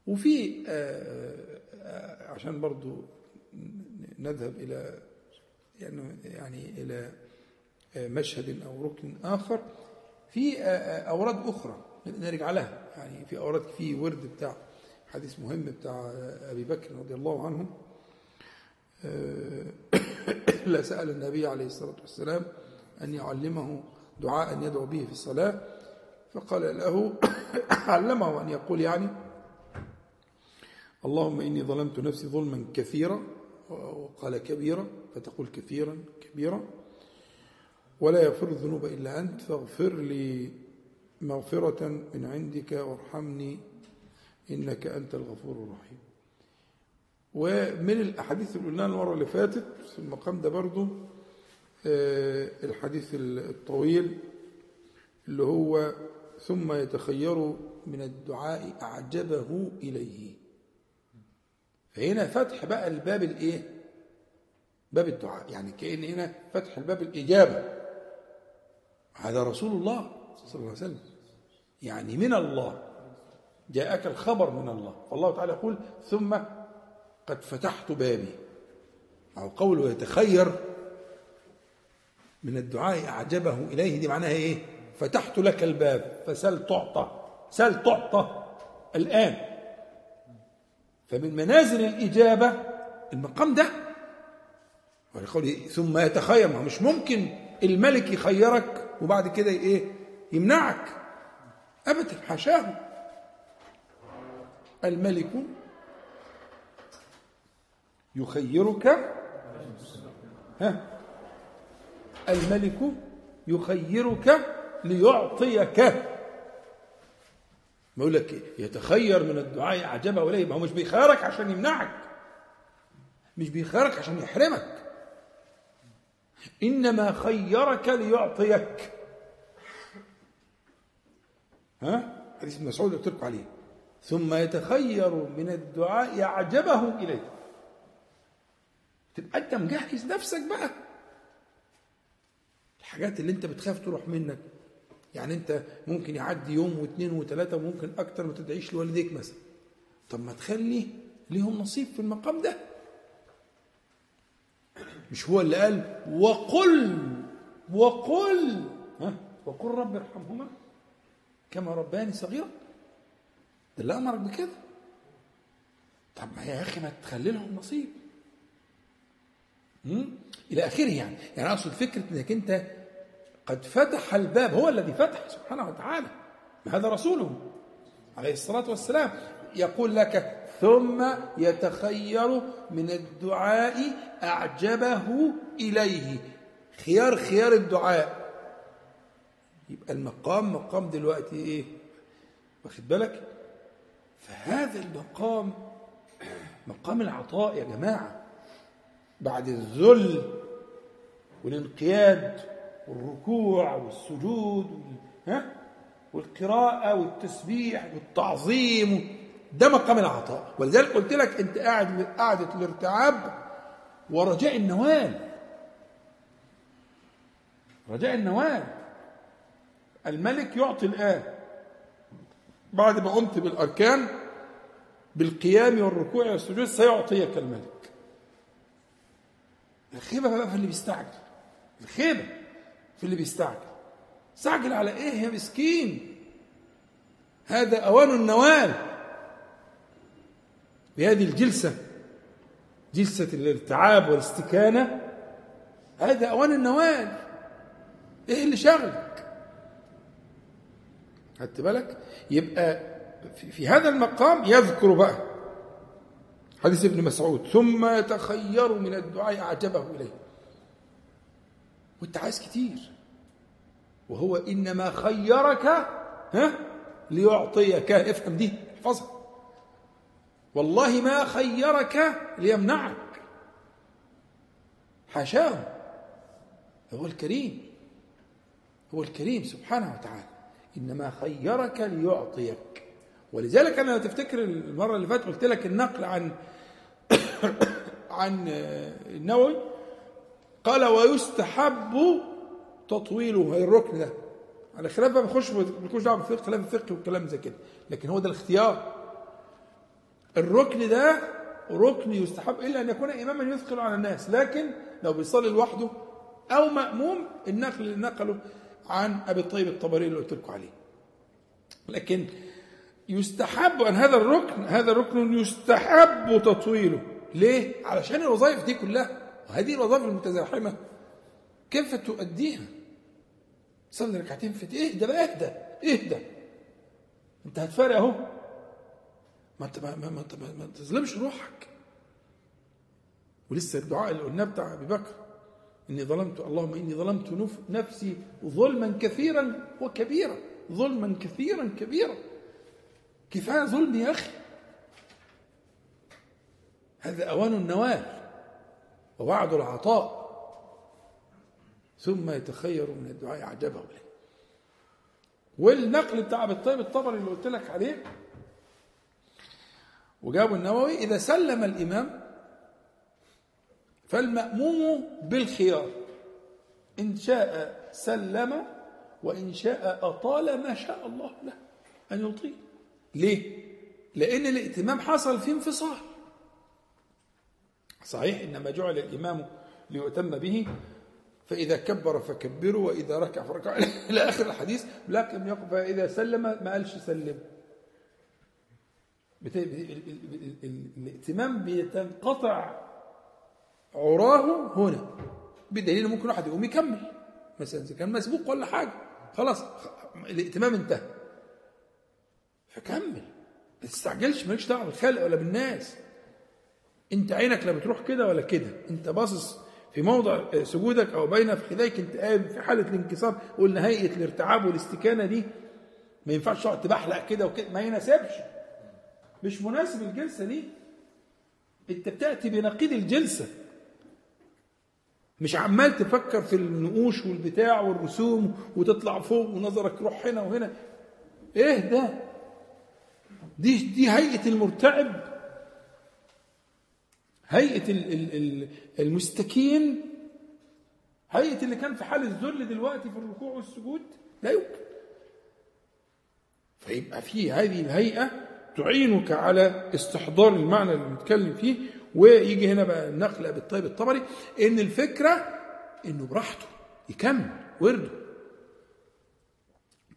وفي آه، آه، عشان برضو نذهب إلى يعني يعني إلى آه، مشهد أو ركن آخر. في أوراد أخرى نرجع لها. يعني في أوراد في ورد بتاع حديث مهم بتاع أبي بكر رضي الله عنه. لا سأل النبي عليه الصلاة والسلام أن يعلمه دعاء يدعو به في الصلاة فقال له علمه أن يقول يعني اللهم إني ظلمت نفسي ظلما كثيرا وقال كبيرا فتقول كثيرا كبيرا. ولا يغفر الذنوب إلا أنت فاغفر لي مغفرة من عندك وارحمني إنك أنت الغفور الرحيم. ومن الأحاديث اللي قلناها المرة اللي فاتت في المقام ده برضو آه، الحديث الطويل اللي هو ثم يتخير من الدعاء أعجبه إليه. فهنا فتح بقى الباب الإيه؟ باب الدعاء. يعني كأن هنا فتح الباب الإجابة. هذا رسول الله صلى الله عليه وسلم. يعني من الله. جاءك الخبر من الله. فالله تعالى يقول ثم قد فتحت بابي. أو قوله يتخير من الدعاء أعجبه إليه. دي معناها إيه؟ فتحت لك الباب. فسل تعطى. سل تعطى الآن. فمن منازل الإجابة المقام ده. ولقوله ثم يتخير. مش ممكن الملك يخيرك وبعد كده إيه؟ يمنعك. ابدا. حاشاه. الملك يخيرك. ها؟ الملك يخيرك ليعطيك. ما يقول لك يتخير من الدعاء أعجبه إليه ما هو مش بيخيرك عشان يمنعك مش بيخيرك عشان يحرمك. إنما خيرك ليعطيك. ها؟ حديث ابن مسعود قلت لكم عليه. ثم يتخير من الدعاء أعجبه إليه. تبقى أنت مجهز نفسك بقى. الحاجات اللي انت بتخاف تروح منك. يعني انت ممكن يعدي يوم واثنين وثلاثة وممكن أكتر ما تدعيش لوالديك مثلا. طب ما تخلي ليهم نصيب في المقام ده. مش هو اللي قال وقل وقل ها؟ وقل رب ارحمهما كما رباني صغيرا. ده اللي أمرك بكده. طب ما يا أخي ما تخلي لهم نصيب؟ إلى آخره يعني. يعني أقصد فكرة إنك أنت قد فتح الباب هو الذي فتح سبحانه وتعالى. هذا رسوله؟ عليه الصلاة والسلام. يقول لك ثم يتخير من الدعاء أعجبه إليه. خيار خيار الدعاء. يبقى المقام مقام دلوقتي إيه؟ واخد بالك؟ فهذا المقام مقام العطاء يا جماعة. بعد الذل والانقياد والركوع والسجود وال... ها؟ والقراءة والتسبيح والتعظيم. ده مقام العطاء. ولذلك قلت لك أنت قاعد قاعدة الارتعاب ورجاء النوال. رجاء النوال. الملك يعطي الآن. بعد ما قمت بالأركان بالقيام والركوع والسجود سيعطيك الملك. الخيبة بقى في اللي بيستعجل. الخيبة. في اللي بيستعجل. استعجل على إيه يا مسكين؟ هذا أوان النوال. بهذه الجلسة جلسة الارتعاب والاستكانة هذا أوان النوال. إيه اللي شغلك خدت بالك؟ يبقى في, هذا المقام يذكر بقى حديث ابن مسعود ثم يتخير من الدعاء أعجبه إليه. وانت عايز كتير. وهو إنما خيرك ها؟ ليعطيك. افهم دي احفظها. والله ما خيرك ليمنعك. حاشاه هو الكريم. هو الكريم سبحانه وتعالى. إنما خيرك ليعطيك. ولذلك أنا تفتكر المرة اللي فاتت قلت لك النقل عن عن النووي قال ويستحب تطويله هي الركن ده. على خلاف بقى بنخش بنخش دعوة بالفقه خلاف الفقه والكلام زي كده. لكن هو ده الاختيار. الركن ده ركن يستحب إلا أن يكون إماما يثقل على الناس. لكن لو بيصلي لوحده أو مأموم النقل اللي نقله عن أبي الطيب الطبري اللي قلت لكم عليه. لكن يستحب أن هذا الركن هذا الركن يستحب تطويله. ليه؟ علشان الوظائف دي كلها. وهذه الوظائف المتزاحمة كيف تؤديها؟ صلي ركعتين في اهدى بقى اهدى اهدى. انت هتفارق اهو. ما انت ما, ما, ما, ما, تظلمش روحك. ولسه الدعاء اللي قلناه بتاع أبي بكر إني ظلمت اللهم إني ظلمت نف نفسي ظلما كثيرا وكبيرا ظلما كثيرا كبيرا. كفاية ظلم يا أخي. هذا أوان النوال ووعد العطاء. ثم يتخير من الدعاء أعجبه اليه والنقل بتاع ابي الطيب الطبري اللي قلت لك عليه وجابوا النووي إذا سلم الإمام فالمأموم بالخيار. إن شاء سلم وإن شاء أطال ما شاء الله له أن يطيل. ليه؟ لأن الائتمام حصل فيه انفصال. صحيح إنما جعل الإمام ليؤتم به فإذا كبر فكبروا وإذا ركع فركع. إلى آخر الحديث لكن يقف فإذا سلم ما قالش سلم. الائتمام بيتنقطع عراه هنا. بدليل ممكن واحد يقوم يكمل. مثلا إذا كان مسبوق ولا حاجة خلاص الائتمام انتهى. فكمل. ما تستعجلش مالكش دعوة بالخلق ولا بالناس. انت عينك لا بتروح كده ولا كده. انت باصص في موضع سجودك أو بين فخذيك انت قايم في حالة الانكسار قلنا هيئه الارتعاب والاستكانة دي. ما ينفعش تقعد تبحلق كده وكده ما يناسبش. مش مناسب الجلسة دي انت بتأتي بنقيض الجلسة. مش عمال تفكر في النقوش والبتاع والرسوم وتطلع فوق ونظرك يروح هنا وهنا. إيه ده؟ دي دي هيئة المرتعب. هيئة المستكين هيئة اللي كان في حال الذل دلوقتي في الركوع والسجود لا يمكن. فيبقى في هذه الهيئة تعينك على استحضار المعنى اللي بنتكلم فيه ويجي هنا بقى النقل بالطيب الطبري إن الفكرة إنه براحته يكمل ورده.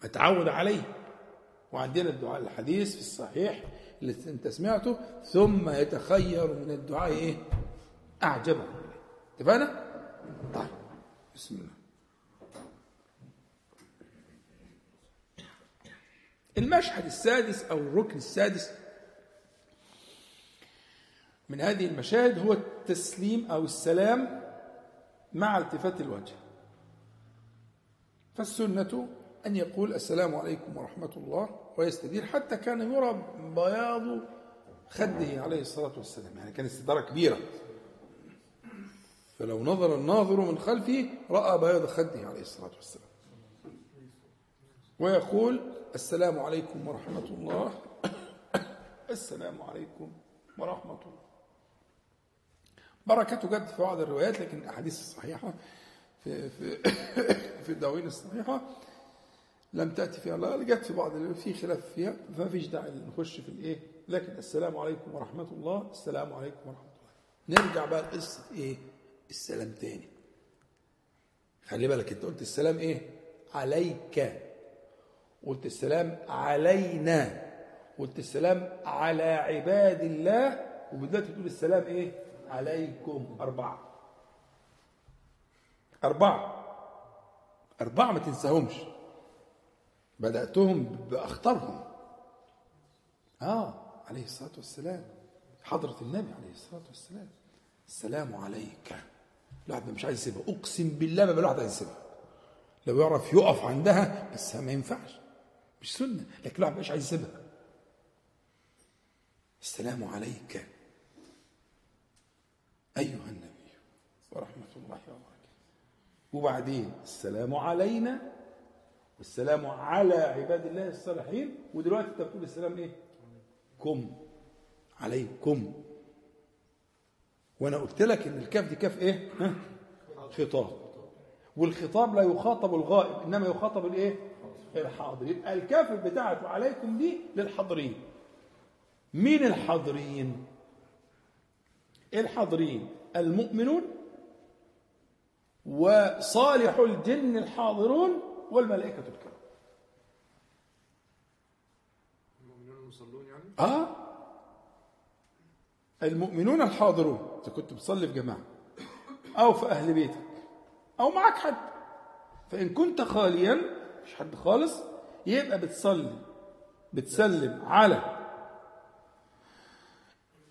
متعود عليه. وعندنا الدعاء الحديث في الصحيح اللي انت سمعته ثم يتخير من الدعاء إيه؟ أعجبه. اتفقنا؟ طيب بسم الله. المشهد السادس أو الركن السادس من هذه المشاهد هو التسليم أو السلام مع التفات الوجه. فالسنة أن يقول السلام عليكم ورحمة الله ويستدير حتى كان يرى بياض خده عليه الصلاة والسلام. يعني كانت استدارة كبيرة. فلو نظر الناظر من خلفه رأى بياض خده عليه الصلاة والسلام. ويقول السلام عليكم ورحمة الله. السلام عليكم ورحمة الله. بركته جت في بعض الروايات لكن الأحاديث الصحيحة في في في الدواوين الصحيحة لم تأتي فيها. لا جت في بعض في خلاف فيها فما فيش داعي نخش في الإيه؟ لكن السلام عليكم ورحمة الله. السلام عليكم ورحمة الله. نرجع بقى لقصة إيه؟ السلام تاني. خلي بالك أنت قلت السلام إيه؟ عليك. قلت السلام علينا. قلت السلام على عباد الله. ودلوقتي تقول السلام إيه؟ عليكم. أربعة. أربعة. أربعة ما تنساهمش. بدأتهم بأخطرهم. آه عليه الصلاة والسلام. حضرة النبي عليه الصلاة والسلام. السلام عليك. الواحد مش عايز يسيبها. أقسم بالله ما الواحد عايز يسيبها. لو يعرف يقف عندها بس ما ينفعش. مش سنة. لكن الواحد مش عايز يسيبها. السلام عليك. أيها النبي ورحمة الله وبركاته. وبعدين السلام علينا. والسلام على عباد الله الصالحين ودلوقتي انت بتقول السلام إيه؟ كم عليكم وأنا قلت لك إن الكاف دي كاف إيه؟ ها؟ خطاب والخطاب لا يخاطب الغائب إنما يخاطب الإيه؟ الحاضر يبقى الكاف بتاعته عليكم دي للحاضرين مين الحاضرين؟ الحاضرين المؤمنون وصالح الجن الحاضرون والملائكة الكرام المؤمنون المصلون يعني؟ آه. المؤمنون الحاضرون. إذا كنت بتصلي في جماعة. أو في أهل بيتك. أو معك حد. فإن كنت خاليا مش حد خالص يبقى بتصلي. بتسلم على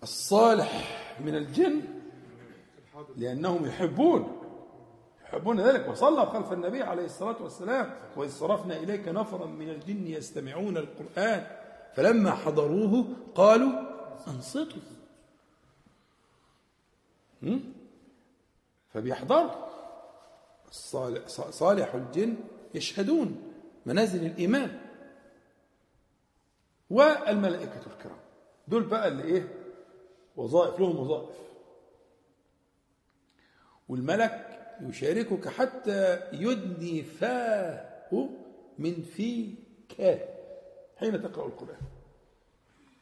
الصالح من الجن. لأنهم يحبون يحبون ذلك. وصلى خلف النبي عليه الصلاة والسلام وإذ صرفنا إليك نفرا من الجن يستمعون القرآن فلما حضروه قالوا أنصتوا؟ فبيحضروا صالح الجن يشهدون منازل الإيمان. والملائكة الكرام. دول بقى اللي إيه؟ وظائف لهم وظائف. والملك يشاركك حتى يدني فاه من فيك. حين تقرأ القرآن.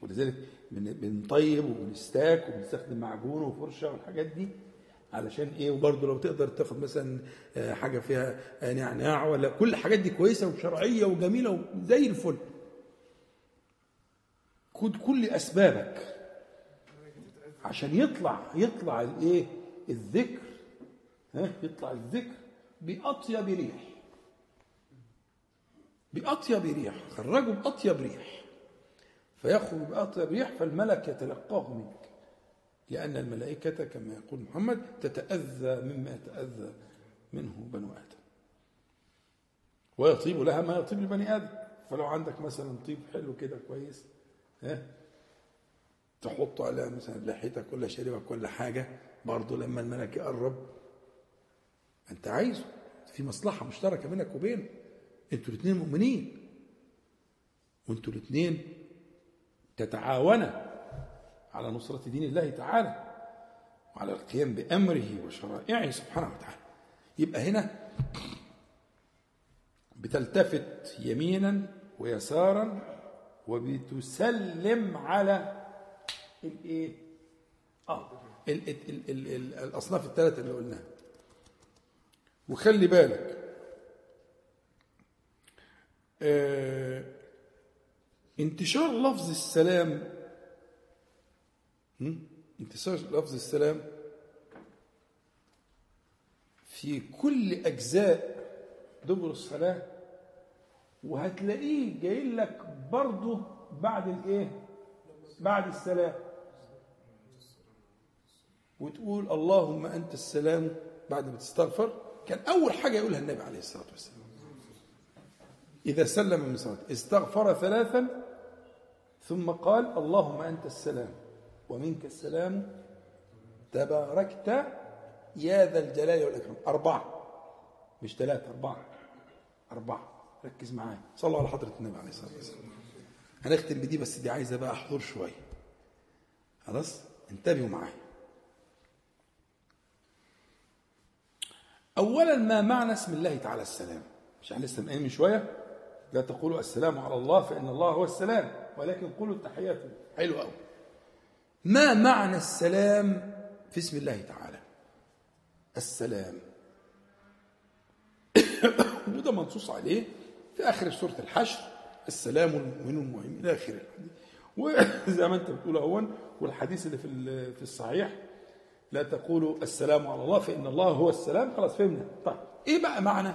ولذلك بن- بنطيب وبنستاك وبنستخدم معجون وفرشة والحاجات دي علشان إيه؟ وبرضه لو تقدر تاخد مثلا آه، حاجة فيها آه، نعناع ولا كل الحاجات دي كويسة وشرعية وجميلة وزي الفل. خد كل أسبابك عشان يطلع يطلع الإيه؟ الذكر ها يطلع الذكر بأطيب ريح. بأطيب ريح خرجه بأطيب ريح. فيخرج بأطيب ريح فالملك يتلقاه منك. لأن الملائكة كما يقول محمد تتأذى مما يتأذى منه بنو آدم. ويطيب لها ما يطيب لبني آدم. فلو عندك مثلا طيب حلو كده كويس ها تحط على مثلا لحيتك ولا شريبك ولا حاجة برضه لما الملك يقرب أنت عايزه. في مصلحة مشتركة بينك وبينه. أنتوا الاثنين مؤمنين. وأنتوا الاثنين تتعاونا على نصرة دين الله تعالى وعلى القيام بأمره وشرائعه سبحانه وتعالى. يبقى هنا بتلتفت يمينا ويسارا وبتسلم على الايه؟ آه ال ال ال ال ال الأصناف الثلاثة اللي قلناها. وخلي بالك آه انتشار لفظ السلام؟ انتشار لفظ السلام في كل أجزاء دبر الصلاة وهتلاقيه جاي لك برضه بعد الإيه؟ بعد السلام. وتقول اللهم أنت السلام بعد ما تستغفر. كان أول حاجة يقولها النبي عليه الصلاة والسلام. إذا سلم من صلاته استغفر ثلاثا ثم قال اللهم أنت السلام ومنك السلام تباركت يا ذا الجلال والإكرام. أربعة مش ثلاثة أربعة أربعة. ركز معايا. صلوا على حضرة النبي عليه الصلاة والسلام. هنختم بدي بس دي عايزة بقى حضور شوية خلاص؟ انتبهوا معايا. اولا ما معنى اسم الله تعالى السلام؟ مش إحنا لسه من شوية؟ لا تقولوا السلام على الله فإن الله هو السلام ولكن قولوا التحيات. حلو قوي ما معنى السلام في اسم الله تعالى؟ السلام. وده منصوص عليه في آخر سورة الحشر السلام المؤمن المهم إلى آخره. وزي ما أنت بتقول اهون والحديث اللي في ال- في الصحيح لا تقولوا السلام على الله فإن الله هو السلام. خلاص فهمنا. طيب إيه بقى معنى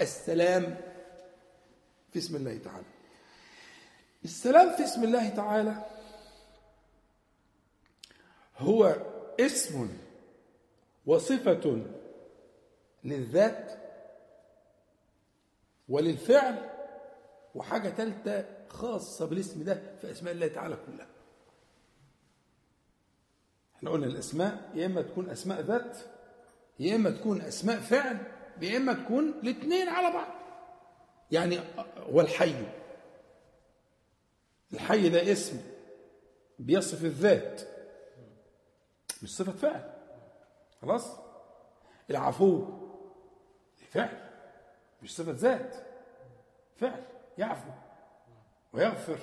السلام في اسم الله تعالى؟ السلام في اسم الله تعالى هو اسم وصفة للذات وللفعل وحاجة ثالثة خاصة بالاسم ده في أسماء الله تعالى كلها. إحنا قلنا الأسماء يا إما تكون أسماء ذات يا إما تكون أسماء فعل يا إما تكون الاثنين على بعض. يعني هو الحي الحي ده اسم بيصف الذات مش صفة فعل. خلاص؟ العفو فعل مش صفة ذات فعل يعفو ويغفر.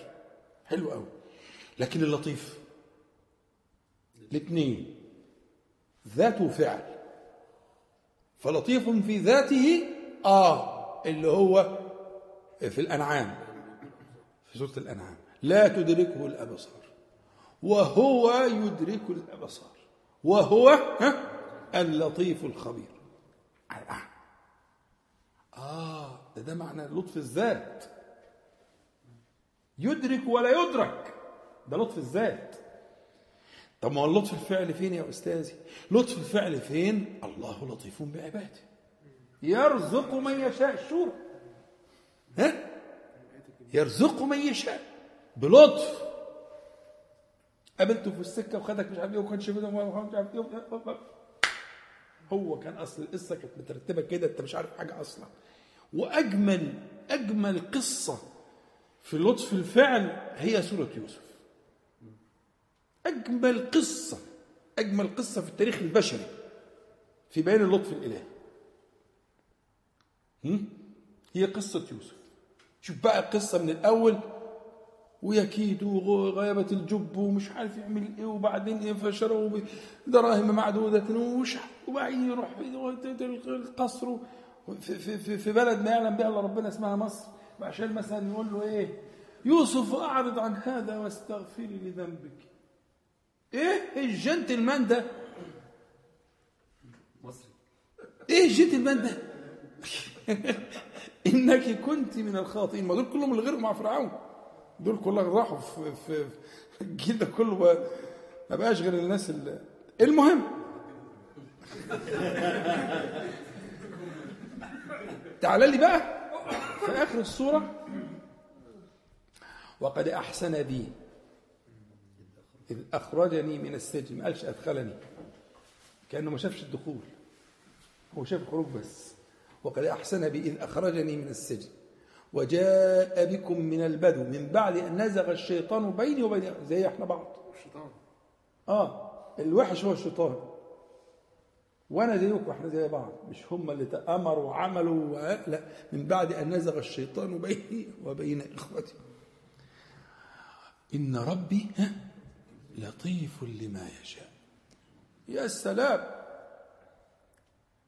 حلو قوي لكن اللطيف الاثنين. ذات وفعل فلطيف في ذاته آه اللي هو في الأنعام. في سورة الأنعام. لا تدركه الأبصار. وهو يدرك الأبصار. وهو ها اللطيف الخبير. آه. آه ده, ده معنى لطف الذات. يدرك ولا يدرك. ده لطف الذات. طب ما هو اللطف الفعل فين يا أستاذي؟ لطف الفعل فين؟ الله لطيف بعباده. يرزق من يشاء. الشورى ها؟ يرزق من يشاء. بلطف. قابلته في السكة وخدك مش عارف إيه وكان شايف مش عارف إيه. هو كان أصل القصة كانت مترتبة كده أنت مش عارف حاجة أصلا. وأجمل أجمل قصة في لطف الفعل هي سورة يوسف. أجمل قصة أجمل قصة في التاريخ البشري في بيان اللطف الإلهي. هم؟ هي قصة يوسف. شوف بقى القصة من الأول ويكيد وغيبة الجب ومش عارف يعمل إيه وبعدين إيه فشروا دراهم معدودة ومش وبعدين يروح القصر. في, في, في بلد ما يعلم بها إلا ربنا اسمها مصر. عشان مثلا يقول له إيه؟ يوسف أعرض عن هذا واستغفري لذنبك. إيه؟ الجنتلمان ده؟ مصري. إيه الجنتلمان ده؟ إنك كنت من الخاطئين. ما دول كلهم اللي غيروا مع فرعون. دول كلهم راحوا في, في, الجيل ده كله ما بقاش غير الناس اللي المهم. تعال لي بقى في آخر السوره وقد أحسن بي. إذ أخرجني من السجن ما قالش أدخلني. كأنه ما شافش الدخول. هو شاف الخروج بس. وقد أحسن بي إذ أخرجني من السجن. وجاء بكم من البدو من بعد أن نزغ الشيطان بيني وبين زي إحنا بعض. الشيطان آه الوحش هو الشيطان. وأنا زيكم إحنا زي بعض. مش هم اللي تأمروا وعملوا. لا من بعد أن نزغ الشيطان بيني وبين إخوتي. إن ربي ها؟ لطيف لما يشاء. يا سلام!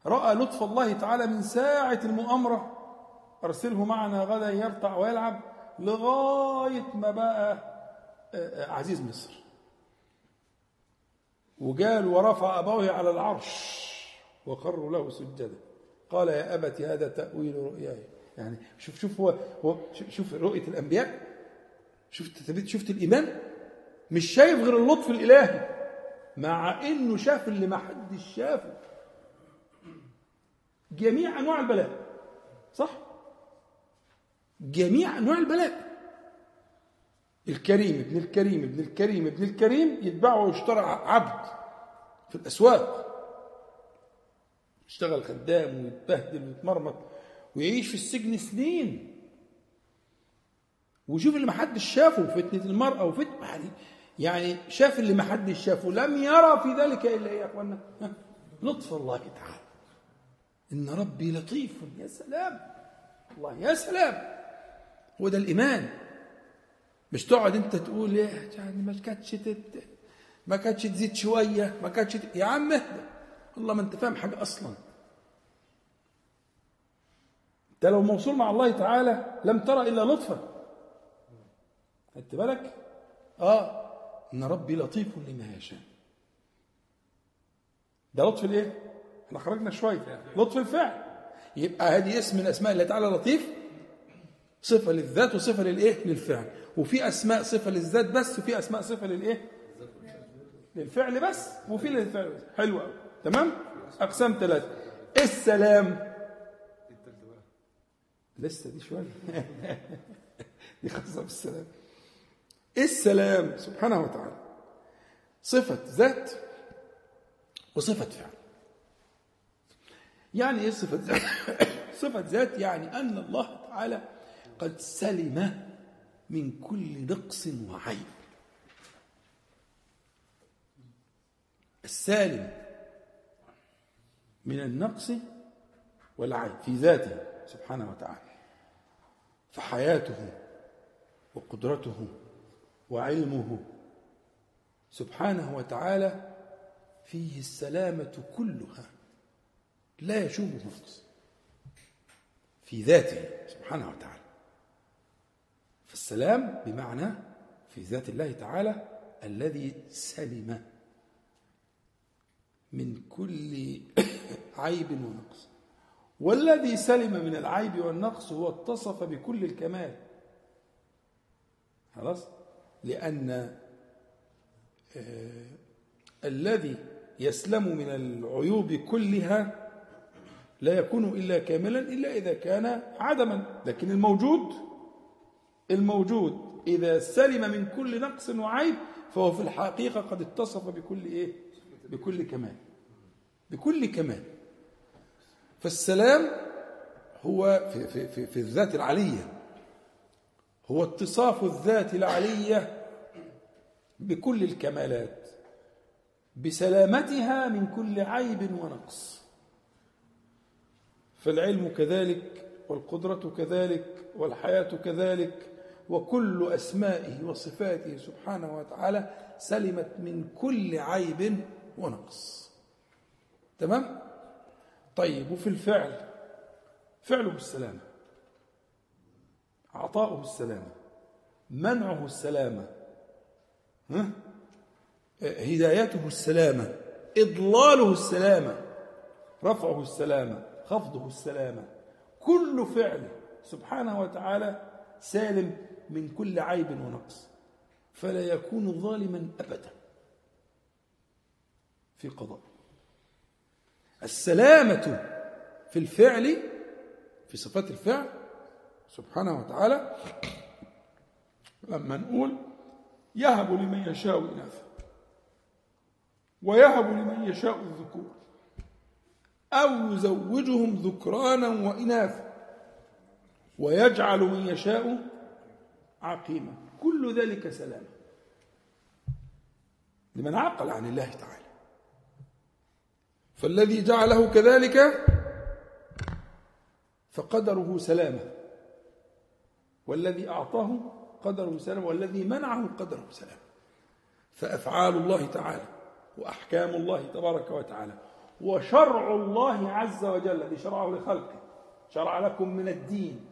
رأى لطف الله تعالى من ساعة المؤامرة. أرسله معنا غدا يرتع ويلعب لغاية ما بقى عزيز مصر. وقال ورفع أبويه على العرش وقروا له سجدا قال يا أبت هذا تأويل رؤياي. يعني شوف شوف هو هو شوف رؤية الأنبياء. شفت شفت الإيمان؟ مش شايف غير اللطف الإلهي مع إنه شاف اللي ما حدش شافه. جميع أنواع البلاء صح؟ جميع أنواع البلاء. الكريم ابن الكريم ابن الكريم ابن الكريم يتباع ويشترى عبد في الأسواق. يشتغل خدام ويتبهدل ويتمرمط ويعيش في السجن سنين. ويشوف اللي محدش شافه فتنة المرأة وفتنة يعني شاف اللي محدش شافه لم يرى في ذلك إلا إيه يا أخوانا لطف الله تعالى. إن ربي لطيف. يا سلام. الله يا سلام. هو ده الإيمان. مش تقعد أنت تقول إيه يعني ما كانتش. ما كانتش تزيد شوية ما كانتش. يا عم اهدى. والله ما أنت فاهم حاجة أصلا. أنت لو موصول مع الله تعالى لم ترى إلا لطفا. خدت بالك؟ آه. إن ربي لطيف لما يشاء. ده لطف الإيه؟ إحنا خرجنا شوية. لطف الفعل. يبقى هذه اسم من أسماء الله تعالى لطيف. صفة للذات وصفة للإيه؟ للفعل. وفي أسماء صفة للذات بس وفي أسماء صفة للإيه؟ للفعل بس وفي للفعل بس. حلو قوي تمام؟ أقسام ثلاثة. السلام. لسه دي شوية. دي خاصة بالسلام. السلام سبحانه وتعالى. صفة ذات وصفة فعل. يعني إيه صفة ذات؟ صفة ذات يعني أن الله تعالى قد سلم من كل نقص وعيب. السالم من النقص والعيب في ذاته سبحانه وتعالى فحياته وقدرته وعلمه سبحانه وتعالى فيه السلامة كلها لا يشوبه نقص في ذاته سبحانه وتعالى. فالسلام بمعنى في ذات الله تعالى الذي سلم من كل عيب ونقص. والذي سلم من العيب والنقص هو اتصف بكل الكمال. خلاص؟ لأن آه الذي يسلم من العيوب كلها لا يكون إلا كاملا إلا إذا كان عدما. لكن الموجود الموجود إذا سلم من كل نقص وعيب فهو في الحقيقة قد اتصف بكل إيه؟ بكل كمال. بكل كمال. فالسلام هو في, في, في, في الذات العلية. هو اتصاف الذات العلية بكل الكمالات بسلامتها من كل عيب ونقص. فالعلم كذلك والقدرة كذلك والحياة كذلك وكل أسمائه وصفاته سبحانه وتعالى سلمت من كل عيب ونقص. تمام؟ طيب وفي الفعل فعله السلامة عطاؤه السلامة منعه السلامة ها؟ هدايته السلامة إضلاله السلامة رفعه السلامة خفضه السلامة كل فعل سبحانه وتعالى سالم من كل عيب ونقص. فلا يكون ظالما أبدا في قضاء. السلامة في الفعل في صفات الفعل سبحانه وتعالى لما نقول يهب لمن يشاء إناثا ويهب لمن يشاء الذكور أو يزوجهم ذكرانا وإناثا ويجعل من يشاء عقيما. كل ذلك سلام. لمن عقل عن الله تعالى. فالذي جعله كذلك فقدره سلامه والذي أعطاه قدره سلامه والذي منعه قدره سلامه فأفعال الله تعالى وأحكام الله تبارك وتعالى وشرع الله عز وجل الذي شرعه لخلقه شرع لكم من الدين.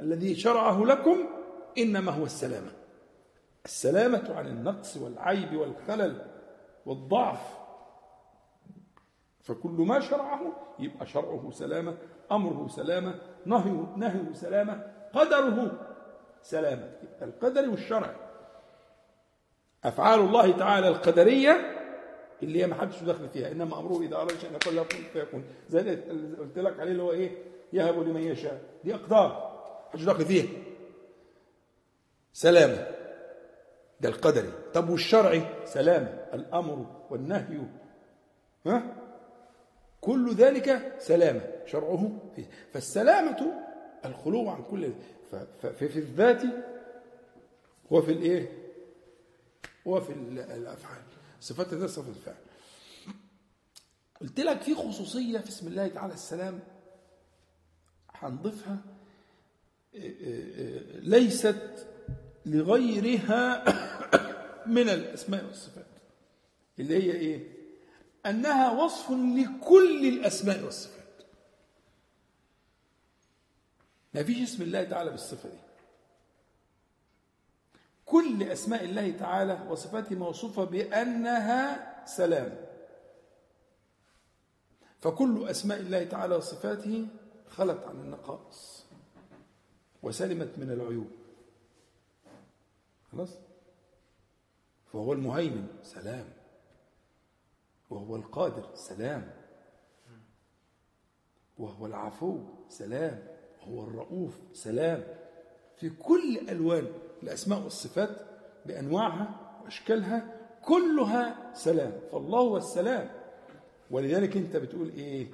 الذي شرعه لكم إنما هو السلامة. السلامة عن النقص والعيب والخلل والضعف. فكل ما شرعه يبقى شرعه سلامة أمره سلامة نهيه, نهيه سلامة قدره سلامة. يبقى القدر والشرع أفعال الله تعالى القدرية اللي هي ما حدش دخل فيها. إنما أمره إذا أراد شيئا يقول له فيكون. زي اللي قلت لك عليه اللي هو إيه؟ يهب لمن يشاء. دي أقدار. حدش دخل فيها. سلامة. ده القدري. طب والشرعي؟ سلامة. الأمر والنهي. ها؟ كل ذلك سلامة. شرعه فيه. فالسلامة الخلو عن كل ففي الذات وفي الإيه؟ وفي الأفعال. صفات الذات صفات الفعل. قلت لك في خصوصية في اسم الله تعالى السلام هنضيفها ليست لغيرها من الأسماء والصفات. اللي هي إيه؟ أنها وصف لكل الأسماء والصفات. ما فيش اسم الله تعالى بالصفة دي. كل أسماء الله تعالى وصفاته موصوفة بأنها سلام. فكل أسماء الله تعالى وصفاته خلت عن النقائص وسلمت من العيوب. خلاص؟ فهو المهيمن سلام. وهو القادر سلام. وهو العفو سلام. وهو الرؤوف سلام في كل ألوان الأسماء والصفات بأنواعها وأشكالها كلها سلام فالله هو السلام. ولذلك أنت بتقول إيه؟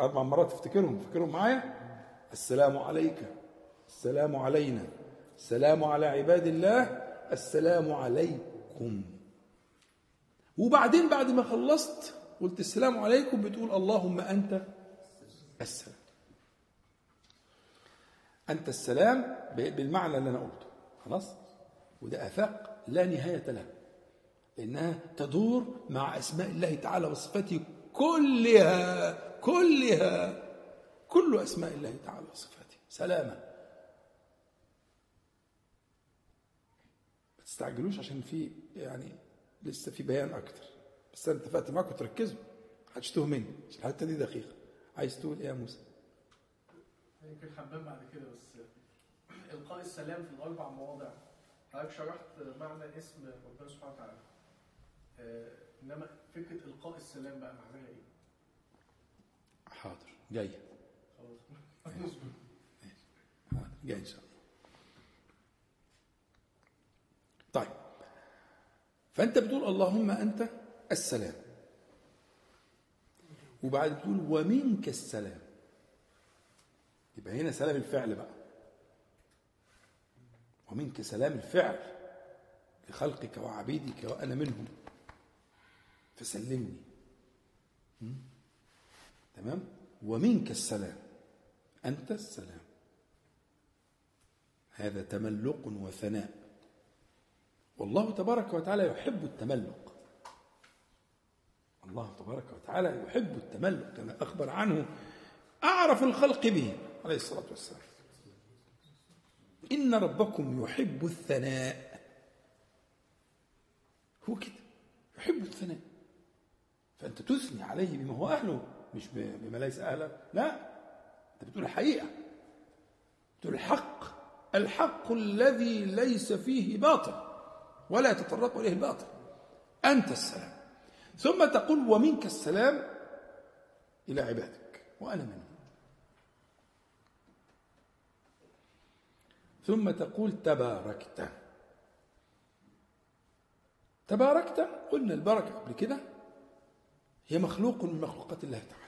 أربع مرات افتكرهم افتكرهم معايا؟ السلام عليك السلام علينا السلام على عباد الله السلام عليكم. وبعدين بعد ما خلصت قلت السلام عليكم بتقول اللهم أنت السلام أنت السلام بالمعنى اللي أنا قلته. خلاص؟ وده آفاق لا نهاية لها لأنها تدور مع أسماء الله تعالى وصفاته كلها كلها كل أسماء الله تعالى وصفاته. سلامة. ما تستعجلوش عشان في يعني لسه في بيان أكتر. بس أنا اتفقت معاكم تركزوا. محدش تتوه مني عشان الحتة دي دقيقة. عايز تقول إيه يا موسى؟ يمكن حبان بعد كده بس إلقاء السلام في الأربع مواضع. حضرتك شرحت معنى اسم ربنا سبحانه وتعالى. آه، إنما فكرة إلقاء السلام بقى معناها إيه؟ حاضر. جاي. خلاص. حاضر. جاي إن شاء الله. طيب. فأنت بتقول اللهم أنت السلام. وبعد بتقول ومنك السلام. يبقى هنا سلام الفعل بقى. ومنك سلام الفعل لخلقك وعبيدك وأنا منهم. فسلمني? تمام؟ ومنك السلام. أنت السلام. هذا تملق وثناء. والله تبارك وتعالى يحب التملق. الله تبارك وتعالى يحب التملق. كما أخبر عنه أعرف الخلق به. عليه الصلاة والسلام. إن ربكم يحب الثناء. هو كده. يحب الثناء. فأنت تثني عليه بما هو أهله مش بما ليس أهله. لا. أنت بتقول الحقيقة. بتقول الحق. الحق الذي ليس فيه باطل. ولا يتطرق إليه الباطل. أنت السلام. ثم تقول ومنك السلام إلى عبادك. وأنا منهم ثم تقول تباركت. تباركت؟ قلنا البركة قبل كده هي مخلوق من مخلوقات الله تعالى.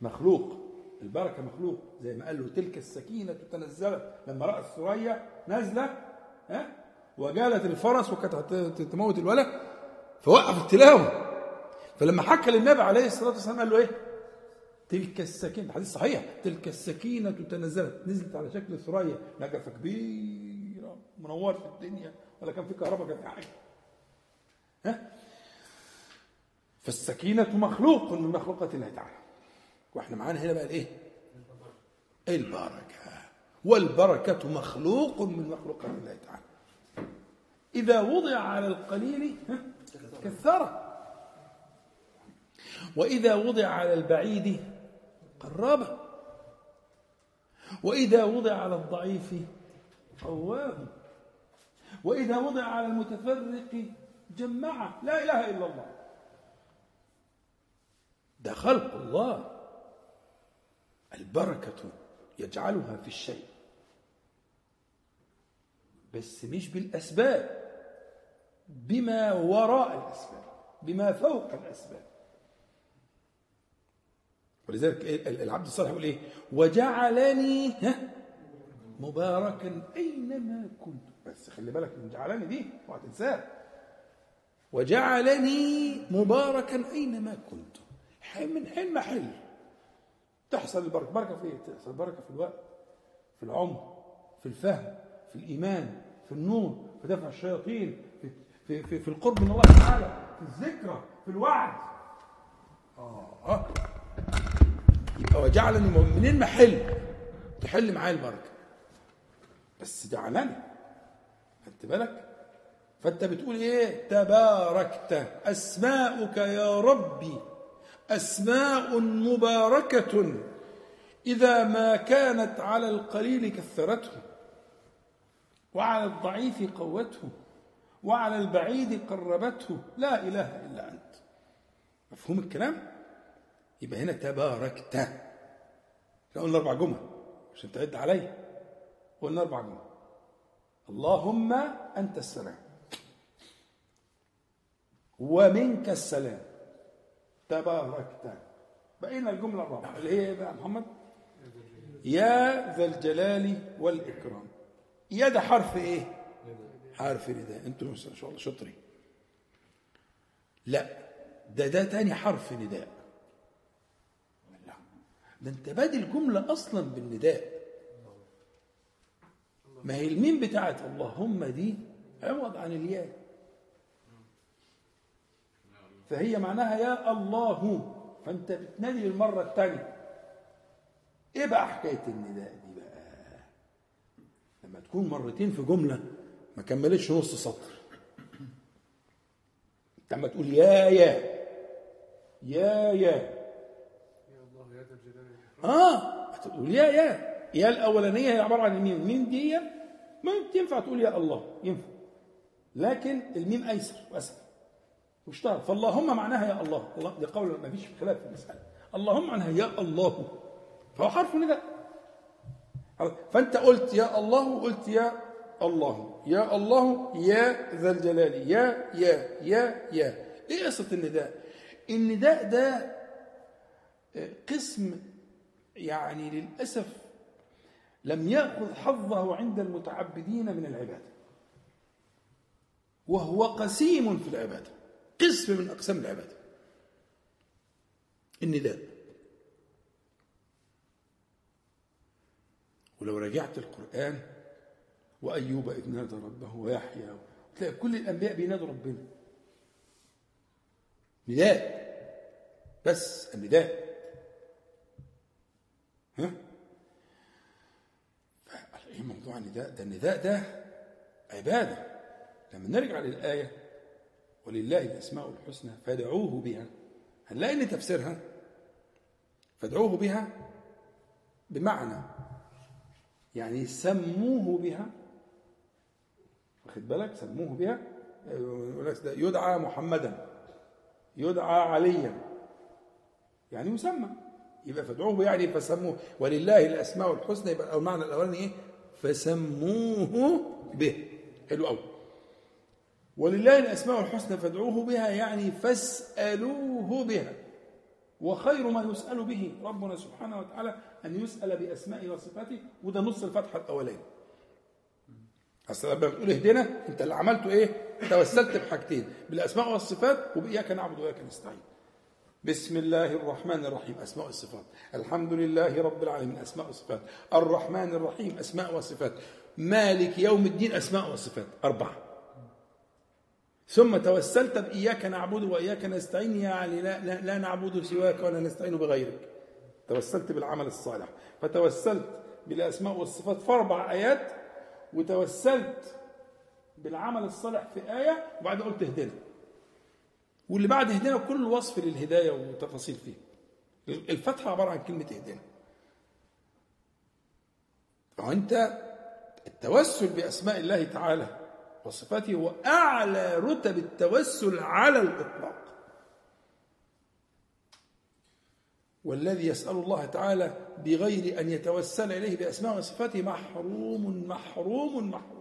مخلوق البركة مخلوق زي ما قال له تلك السكينة تنزلت لما رأى الثريا نازلة ها؟ وجالت الفرس وكانت تموت الولد فوقف التلاوة. فلما حكى للنبي عليه الصلاة والسلام قال له إيه؟ تلك السكينة حديث صحيح. تلك السكينة تنزلت نزلت على شكل ثريا. نجفة كبيرة منور في الدنيا. ولا كان في كهرباء كان في حاجة. ها؟ فالسكينة مخلوق من مخلوقات الله تعالى. وإحنا معانا هنا بقى الايه؟ البركة. والبركة مخلوق من مخلوقات الله تعالى. إذا وضع على القليل ها، كثره وإذا وضع على البعيد قربه وإذا وضع على الضعيف قواه وإذا وضع على المتفرق جمعة. لا إله إلا الله. ده خلق الله. البركة يجعلها في الشيء. بس مش بالأسباب. بما وراء الأسباب. بما فوق الأسباب. ولذلك ال- العبد الصالح يقول إيه؟ وجعلني ها؟ مباركا أينما كنت. بس خلي بالك من جعلني دي اوعى تنساها وجعلني مباركا أينما كنت. من حين ما حل تحصل البركة. بركة في إيه؟ تحصل البركه في الوقت في العمر في الفهم في الإيمان في النور في دفع الشياطين في في في, في القرب من الله تعالى في الذكرى في الوعد. آه. يبقى وجعلني. منين ما حل؟ تحل معايا البركة. بس ده علني خدت بالك؟ فانت بتقول إيه؟ تباركت. أسماؤك يا ربي أسماء مباركة. إذا ما كانت على القليل كثرته وعلى الضعيف قوته وعلى البعيد قربته. لا إله إلا أنت. مفهوم الكلام؟ يبقى هنا تباركت. إحنا قلنا أربع جمل عشان تعد عليا. قلنا أربع جمل. اللهم أنت السلام. ومنك السلام. تباركت. بقينا الجملة الرابعة. اللي هي إيه بقى محمد؟ يا ذا الجلال والإكرام. يا ده حرف إيه؟ حرف نداء أنتوا ان شاء الله شاطرين. لا ده ده تاني حرف نداء ده انت بادي الجملة أصلا بالنداء. ما هي الميم بتاعت اللهم دي عوض عن الياء. فهي معناها يا الله. فأنت بتنادي للمرة الثانية إيه بقى حكاية النداء دي بقى؟ لما تكون مرتين في جملة ما كملتش نص سطر. انت لما تقول يا يا. يا يا الله يا ذا الجلال والإكرام. آه. تقول يا يا يا الأولانية هي عبارة عن الميم. الميم دي ما ينفع تقول يا الله. ينفع. لكن الميم أيسر وأسهل. واشتهر. فاللهم معناها يا الله. الله دي قول ما فيش خلاف في المسألة. اللهم معناها يا الله. فهو حرف نداء فأنت قلت يا الله وقلت يا الله. يا الله يا ذا الجلال. يا يا يا يا. إيه قصة النداء؟ النداء ده قسم يعني للأسف لم يأخذ حظه عند المتعبدين من العباده وهو قسيم في العباده قسم من أقسام العباده النداء. ولو رجعت القرآن وأيوب إذ نادى ربه ويحيى تلاقي كل الأنبياء بينادوا ربنا. نداء. بس النداء. ها؟ إيه موضوع النداء ده؟ النداء ده عبادة. لما نرجع للآية ولله الأسماء الحسنى فادعوه بها. هنلاقي إن تفسيرها فادعوه بها بمعنى يعني سموه بها. واخد بالك؟ سموه بها. يدعى محمدا يدعى عليا. يعني يسمى يبقى فادعوه يعني فسموه. ولله الأسماء الحسنى. يبقى المعنى الأولاني إيه؟ فسموه به. حلو قوي ولله الأسماء الحسنى فادعوه بها يعني فاسألوه بها. وخير ما يسأل به ربنا سبحانه وتعالى أن يسأل باسمائه وصفاته. وده نص الفتحه الأولاني. أصل لما بتقول اهدنا أنت اللي عملته إيه؟ توسلت بحاجتين. بالأسماء والصفات وبإياك نعبد وإياك نستعين. بسم الله الرحمن الرحيم اسماء والصفات، الحمد لله رب العالمين اسماء والصفات، الرحمن الرحيم اسماء وصفات، مالك يوم الدين اسماء وصفات، اربعه. ثم توسلت باياك نعبد واياك نستعين يعني لا, لا, لا نعبد سواك ولا نستعين بغيرك. توسلت بالعمل الصالح، فتوسلت بالاسماء والصفات في أربع ايات وتوسلت بالعمل الصالح في آية وبعد قلت اهدنا واللي بعد اهدنا كل وصف للهداية وتفاصيل فيه. الفتحة عبارة عن كلمة اهدنا فأنت التوسل بأسماء الله تعالى وصفاته هو أعلى رتب التوسل على الإطلاق. والذي يسأل الله تعالى بغير أن يتوسل إليه بأسماء وصفاته محروم محروم محروم.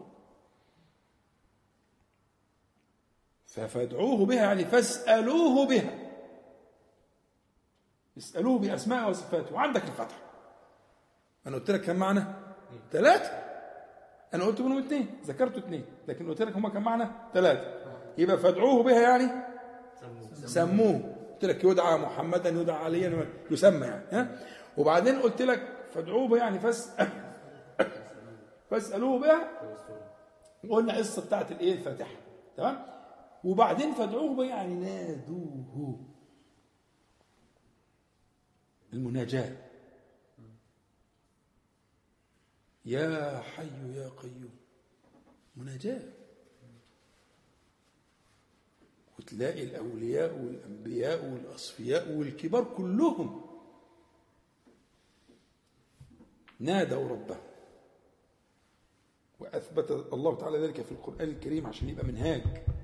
فادعوه بها يعني فاسألوه بها. اسألوه بأسماء وصفاته. وعندك الفتح. أنا قلت لك كم معنى؟ ثلاثة. أنا قلت منهم اثنين ذكرت اثنين لكن قلت لك هما كم معنى؟ ثلاثة. يبقى فادعوه بها يعني؟ سموه. قلت لك يدعى محمدا يدعى عليا يسمى يعني ها؟ وبعدين قلت لك فادعوه به يعني فس فاسألوه بها. قلنا القصة بتاعت الإيه؟ الفاتحة. تمام؟ وبعدين فادعوه يعني نادوه. المناجاة. يا حي يا قيوم. مناجاة. وتلاقي الأولياء والأنبياء والأصفياء والكبار كلهم نادوا ربهم. وأثبت الله تعالى ذلك في القرآن الكريم عشان يبقى منهاج.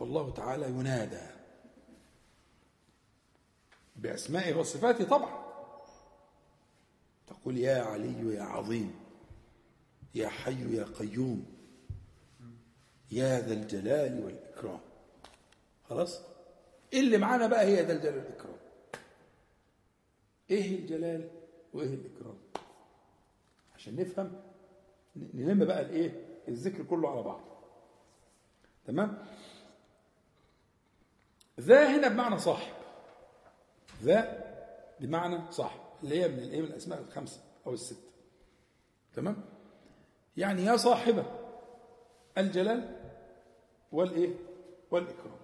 فالله تعالى ينادى بأسمائه وصفاته طبعا. تقول يا علي يا عظيم يا حي يا قيوم يا ذا الجلال والإكرام. خلاص؟ اللي معانا بقى هي ذا الجلال والإكرام؟ إيه الجلال وإيه الإكرام؟ عشان نفهم نلم بقى الإيه؟ الذكر كله على بعض. تمام؟ ذا هنا بمعنى صاحب. ذا بمعنى صاحب اللي هي من الايه من الأسماء الخمسة أو الستة. تمام؟ يعني يا صاحبة الجلال والإيه؟ والإكرام.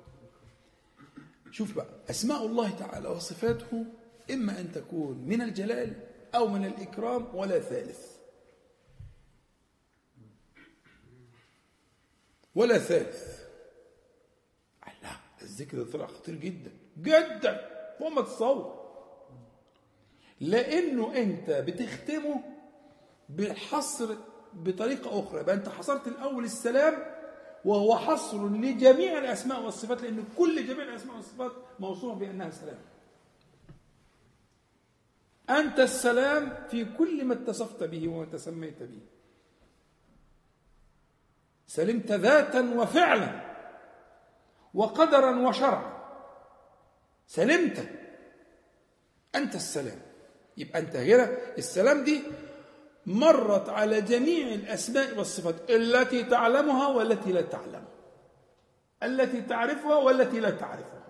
شوف بقى أسماء الله تعالى وصفاته إما أن تكون من الجلال أو من الإكرام ولا ثالث. ولا ثالث. الذكر طلع خطير جدا جدا فوق ما تتصور. لأنه أنت بتختمه بالحصر بطريقة أخرى يبقى أنت حصرت الأول السلام وهو حصر لجميع الأسماء والصفات لأن كل جميع الأسماء والصفات موصوفه بأنها سلام. أنت السلام في كل ما اتصفت به وما تسميت به. سلمت ذاتا وفعلا. وقدرا وشرعا. سلمت. أنت السلام. يبقى أنت هنا. السلام دي مرت على جميع الأسماء والصفات. التي تعلمها والتي لا تعلمها. التي تعرفها والتي لا تعرفها.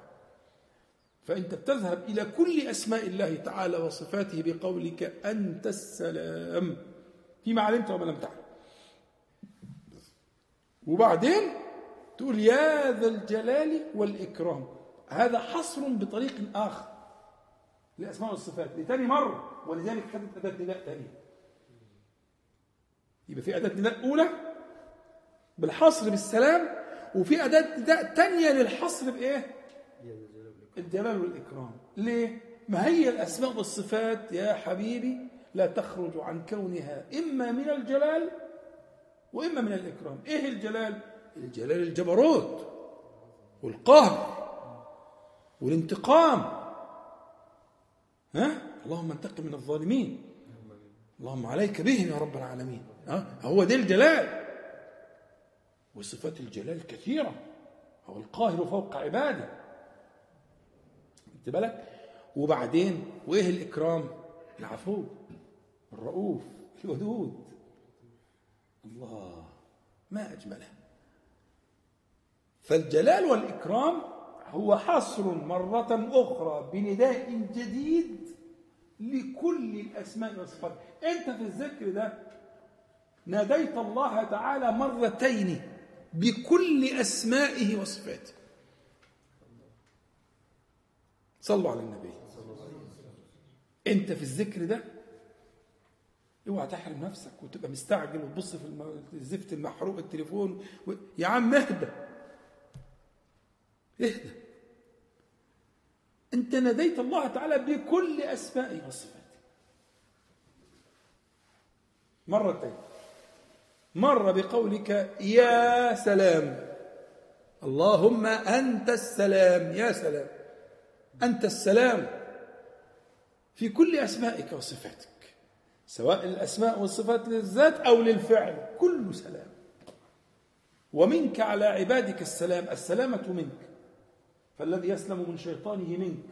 فأنت بتذهب إلى كل أسماء الله تعالى وصفاته بقولك أنت السلام. فيما علمت وما لم تعلم. وبعدين تقول يا ذا الجلال والإكرام هذا حصر بطريق آخر لأسماء والصفات لتاني مرة ولذلك خدت أداة نداء ثانية يبقى في أداة نداء أولى بالحصر بالسلام وفي أداة نداء ثانية للحصر بإيه؟ الجلال والإكرام ليه؟ ما هي الأسماء والصفات يا حبيبي لا تخرج عن كونها إما من الجلال وإما من الإكرام إيه الجلال؟ الجلال الجبروت والقهر والانتقام. ها؟ اللهم انتقم من الظالمين. اللهم عليك بهم يا رب العالمين. ها؟ هو ده الجلال وصفات الجلال كثيرة. هو القاهر فوق عباده. انت بالك؟ وبعدين وإيه الإكرام؟ العفو الرؤوف الودود. الله ما أجمله. فالجلال والإكرام هو حصر مرة أخرى بنداء جديد لكل الأسماء والصفات. أنت في الذكر ده ناديت الله تعالى مرتين بكل أسمائه وصفاته. صلوا على النبي. أنت في الذكر ده اوعى تحرم نفسك وتبقى مستعجل وتبص في الزفت المحروق التليفون و... يا عم اهدى. اهدى أنت ناديت الله تعالى بكل اسمائه وصفاته. مرتين. مرة بقولك يا سلام. اللهم أنت السلام. يا سلام. أنت السلام في كل أسمائك وصفاتك. سواء الأسماء والصفات للذات أو للفعل. كل سلام. ومنك على عبادك السلام. السلامة منك. فالذي يسلم من شيطانه منك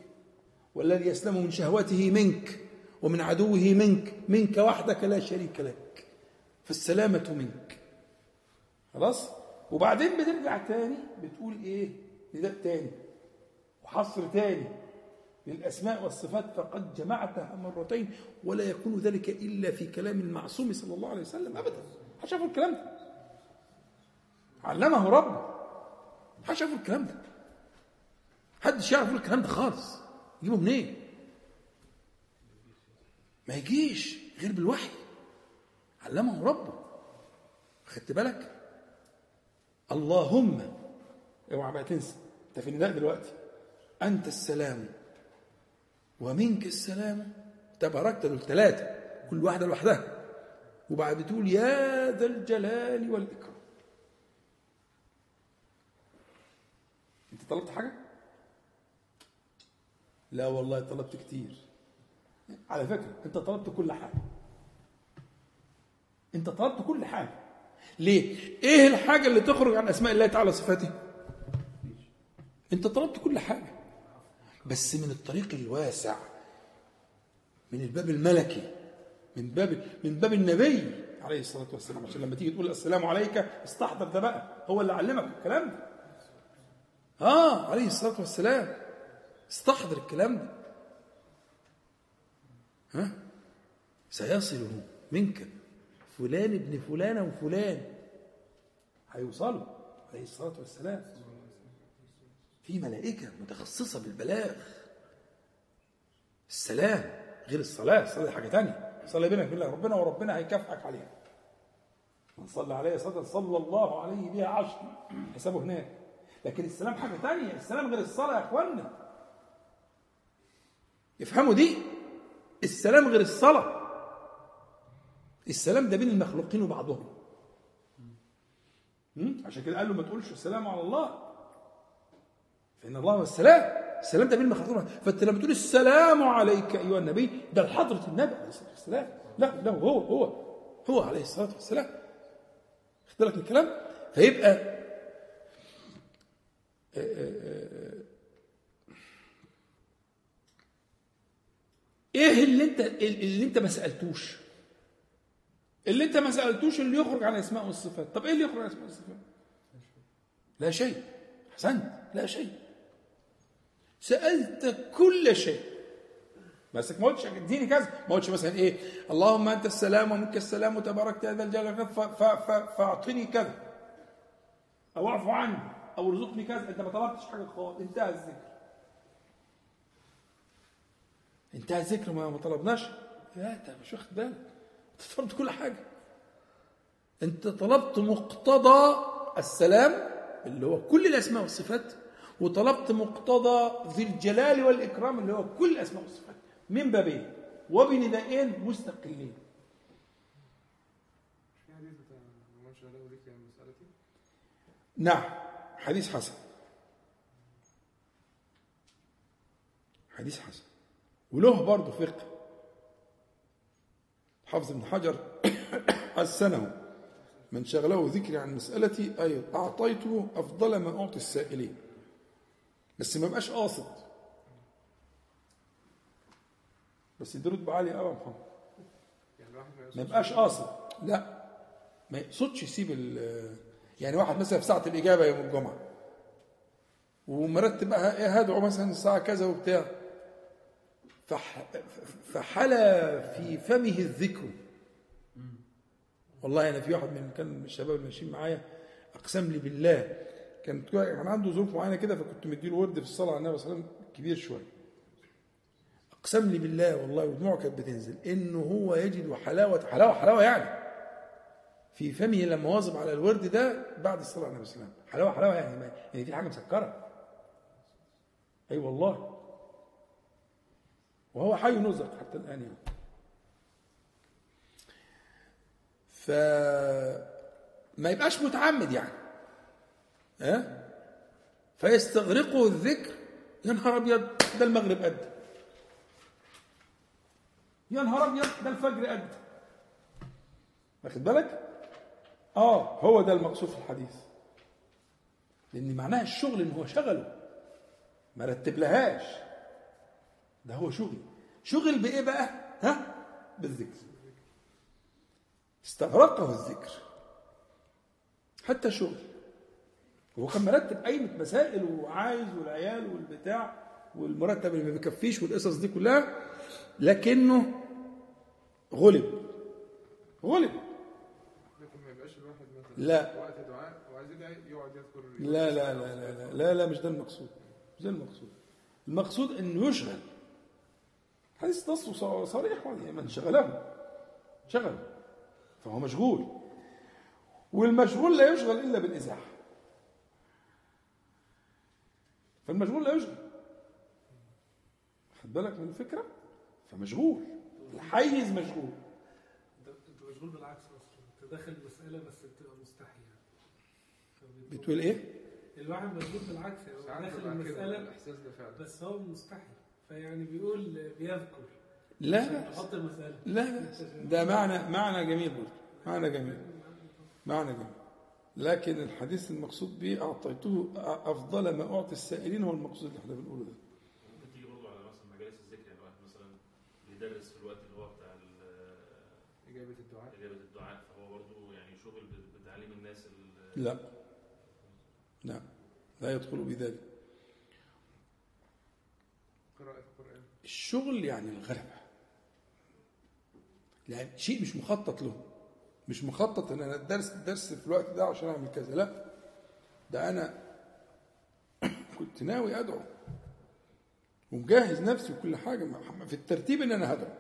والذي يسلم من شهوته منك ومن عدوه منك منك وحدك لا شريك لك فالسلامة منك. خلاص؟ وبعدين بترجع تاني بتقول إيه؟ نداء تاني وحصر تاني. للأسماء والصفات فقد جمعتها مرتين ولا يكون ذلك إلا في كلام المعصوم صلى الله عليه وسلم أبدا. حشفوا الكلام ده؟ علمه ربه حشفوا الكلام ده؟ حدش يعرف الكلام ده خالص. يجيبه منين؟ ما يجيش غير بالوحي. علمه ربه. خدت بالك؟ اللهم اوعى بقى تنسى. انت في النداء دلوقتي؟ انت السلام ومنك السلام. تباركت دول ثلاثة كل واحدة لوحدها. وبعد تقول يا ذا الجلال والإكرام. انت طلبت حاجة؟ لا والله طلبت كتير. على فكرة انت طلبت كل حاجة. انت طلبت كل حاجة. ليه؟ إيه الحاجة اللي تخرج عن أسماء الله تعالى وصفاته؟ انت طلبت كل حاجة. بس من الطريق الواسع من الباب الملكي من باب من باب النبي عليه الصلاة والسلام. عشان لما تيجي تقول السلام عليك استحضر ده بقى. هو اللي علمك الكلام ده. آه عليه الصلاة والسلام. استحضر الكلام ده. ها؟ سيصله منك فلان ابن فلانة وفلان. هيوصلوا عليه الصلاة والسلام. في ملائكة متخصصة بالبلاغ. السلام غير الصلاة. دي حاجة تانية. صلي بينك بالله. ربنا وربنا هيكافئك عليها. من صلى عليه صلاه صلى الله عليه بها عشر. حسابه هناك. لكن السلام حاجة تانية. السلام غير الصلاة يا اخوانا افهموا دي السلام غير الصلاة. السلام ده بين المخلوقين وبعضهم? عشان كده قال له ما تقولش السلام على الله. فإن الله هو السلام. السلام ده بين المخلوقين فأنت لما تقول السلام عليك أيها النبي ده لحضرة النبي عليه الصلاة والسلام. لا لا هو هو هو عليه الصلاة والسلام. من الكلام؟ فيبقى آه، آه، آه، إيه اللي انت اللي انت ما سألتوش؟ اللي انت ما سألتوش اللي يخرج عن الاسماء والصفات. طب إيه اللي يخرج عن الاسماء والصفات؟ لا شيء. احسنت لا شيء. سألت كل شيء. بس ما قلتش اديني كذا. ما قلتش مثلا إيه اللهم أنت السلام ومنك السلام وتباركت يا ذا الجلال فأعطني كذا. أو أعفو عني. أو ارزقني كذا. أنت ما طلبتش حاجة خالص. انتهى الذكر. انتهى الذكر ما طلبناش. لا انت مش واخد بالك؟ انت طلبت كل حاجة. انت طلبت مقتضى السلام اللي هو كل الأسماء والصفات وطلبت مقتضى ذي الجلال والإكرام اللي هو كل الأسماء والصفات. من بابين؟ وبندائين مستقلين نعم. حديث حسن. حديث حسن. وله برضه فقه. حافظ ابن حجر حسنه من شغله ذكري عن مسألتي أي أعطيته أفضل ما أعطي السائلين. بس ما بقاش قاصد. بس دي رتبة عالية قوي يا محمد. ما يبقاش قاصد. لا. ما يقصدش يسيب ال يعني واحد مثلا في ساعة الإجابة يوم الجمعة. ومرتب هدعو مثلا الساعة كذا وبتاع. فحلى في فمه الذكر. والله أنا في واحد من كان الشباب اللي ماشيين معايا أقسم لي بالله كان كان عنده ظروف معينة كده فكنت مديله ورد في الصلاة على النبي صلى الله عليه وسلم كبير شوية. أقسم لي بالله والله ودموعه كانت بتنزل إنه هو يجد حلاوة حلاوة حلاوة يعني. في فمه لما واظب على الورد ده بعد الصلاة على النبي صلى الله عليه وسلم. حلاوة حلاوة يعني يعني في حاجة مسكرة. أي أيوة والله. وهو حي نزق حتى الآن يعني. ف ما يبقاش متعمد يعني. ها؟ فيستغرقه الذكر. يا نهار أبيض ده المغرب قد. يا نهار أبيض ده الفجر قد. واخد بالك؟ آه هو ده المقصود في الحديث. لأن معناها الشغل إن هو شغله. ما رتب لهاش ده هو شغل. شغل بإيه بقى؟ ها؟ بالذكر. استغرقه الذكر. حتى شغل. هو كان مرتب قايمة مسائل وعايز والعيال والبتاع والمرتب اللي ما بيكفيش والقصص دي كلها لكنه غلب. غلب. لا. وقت دعاء يقعد يذكر لا لا لا لا لا لا, لا مش ده المقصود. مش ده المقصود. المقصود إنه يشغل. حديث نص صريح يعني من شغله شغله فهو مشغول. والمشغول لا يشغل إلا بالإزاحة. فالمشغول لا يشغل. خد بالك من الفكرة؟ فمشغول. الحيز مشغول. أنت أنت مشغول بالعكس أصلا. أنت داخل مسألة بس بتبقى مستحي يعني فبت- بتقول إيه؟ الواحد مشغول بالعكس. يعني داخل فعلا. بس هو مستحي فيعني بيقول بيذكر. لا يحط المسألة. لا لا ده معنى معنى جميل برضه. معنى جميل. معنى جميل. لكن الحديث المقصود به أعطيته أفضل ما أعطي السائلين هو المقصود اللي إحنا بنقوله ده. ممكن تيجي برضه على مثلا مجالس الذكر يعني واحد مثلا بيدرس في الوقت اللي هو بتاع ال- إجابة الدعاء. إجابة الدعاء فهو برضه يعني شغل ب- بتعليم الناس ال- لا. لا. لا يدخل بذلك قراءه القران الشغل يعني الغلبة يعني شيء مش مخطط له. مش مخطط إن أنا الدرس الدرس في الوقت ده عشان أعمل كذا. لا. ده أنا كنت ناوي أدعو. ومجهز نفسي وكل حاجة في الترتيب إن أنا هدعو.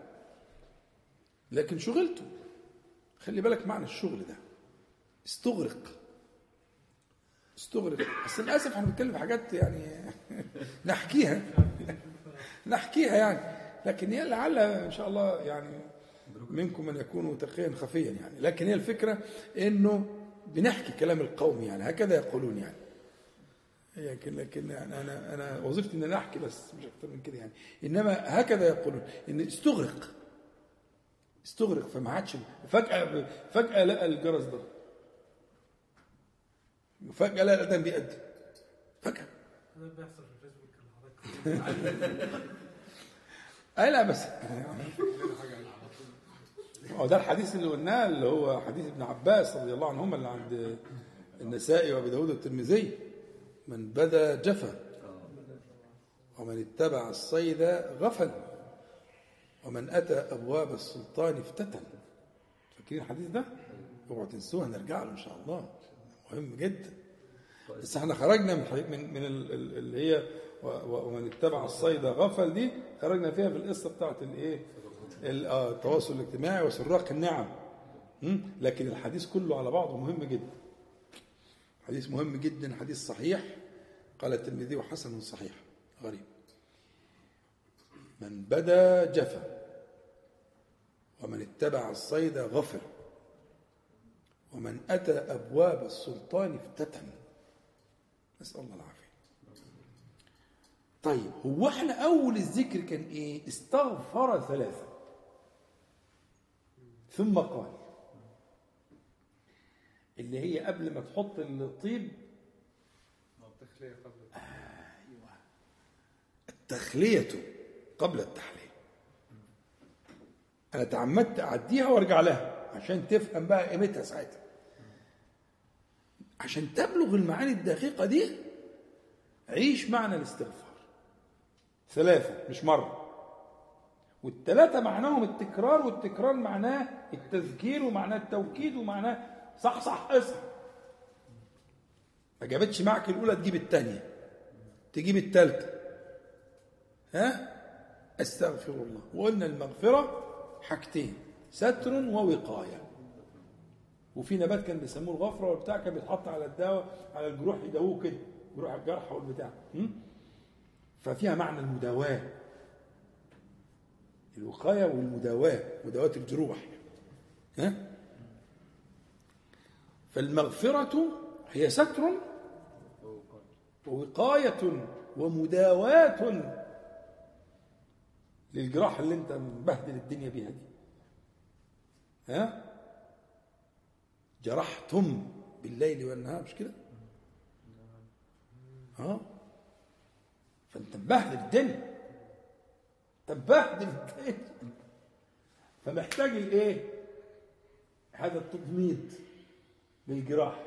لكن شغلته خلي بالك معنى الشغل ده. استغرق. استغرق. بس للأسف إحنا بنتكلم في حاجات يعني نحكيها. نحكيها يعني. لكن هي لعل إن شاء الله يعني منكم من يكون متقيا خفيا يعني. لكن هي الفكرة إنه بنحكي كلام القوم يعني. هكذا يقولون يعني. لكن لكن يعني أنا أنا وظيفتي ان أنا أحكي بس مش أكتر من كده يعني. إنما هكذا يقولون إن استغرق. استغرق فما عادش فجاه فجأة لقى الجرس ده. فجأة لقى الأذان بيأذن فجأة. ده بيحصل في الفيسبوك اللي حضرتك اي لا بس. هو ده الحديث اللي قلناه اللي هو حديث ابن عباس رضي الله عنهما اللي عند النسائي وأبي داود والترمذي. من بدا جفا ومن اتبع الصيد غفل ومن أتى أبواب السلطان افتتن. فاكرين الحديث ده؟ اوعوا تنسوه هنرجع له إن شاء الله. مهم جدا. بس إحنا خرجنا من من من ال- ال- اللي هي ومن اتبع الصيد غفل دي خرجنا فيها في القصة بتاعت الايه؟ ال- آه، التواصل الاجتماعي وسراق النعم? لكن الحديث كله على بعضه مهم جدا. حديث مهم جدا حديث صحيح. قال الترمذي وحسن صحيح. غريب. من بدا جفا ومن اتبع الصيد غفل ومن أتى أبواب السلطان افتتن. نسأل الله العافية. طيب هو إحنا أول الذكر كان إيه؟ استغفر ثلاثة. ثم قال اللي هي قبل ما تحط الطيب. التخليه قبل التخلية قبل التحليل. أنا تعمدت أعديها وأرجع لها عشان تفهم بقى قيمتها ساعتها. عشان تبلغ المعاني الدقيقة دي عيش معنى الاستغفار. ثلاثة مش مرة. والثلاثة معناهم التكرار والتكرار معناه التذكير ومعناه التوكيد ومعناه صح صح اصح ما جابتش معك الأولى تجيب الثانية تجيب الثالثة ها؟ أستغفر الله. وقلنا المغفرة حاجتين ستر ووقاية. وفي نبات كان بيسموه الغفرة والبتاع كان بيتحط على الدواء على الجروح يداووه كده جروح الجرح والبتاع? ففيها معنى المداواة. الوقاية والمداواة مداواة الجروح. ها؟ فالمغفرة هي ستر ووقاية ومداواة للجراح اللي انت مبهدل الدنيا بيها دي. ها؟ جرحتم بالليل والنهار مش كده؟ ها؟ فانت مبهدل الدنيا انت الدنيا فمحتاج الايه؟ هذا التضميد للجراح.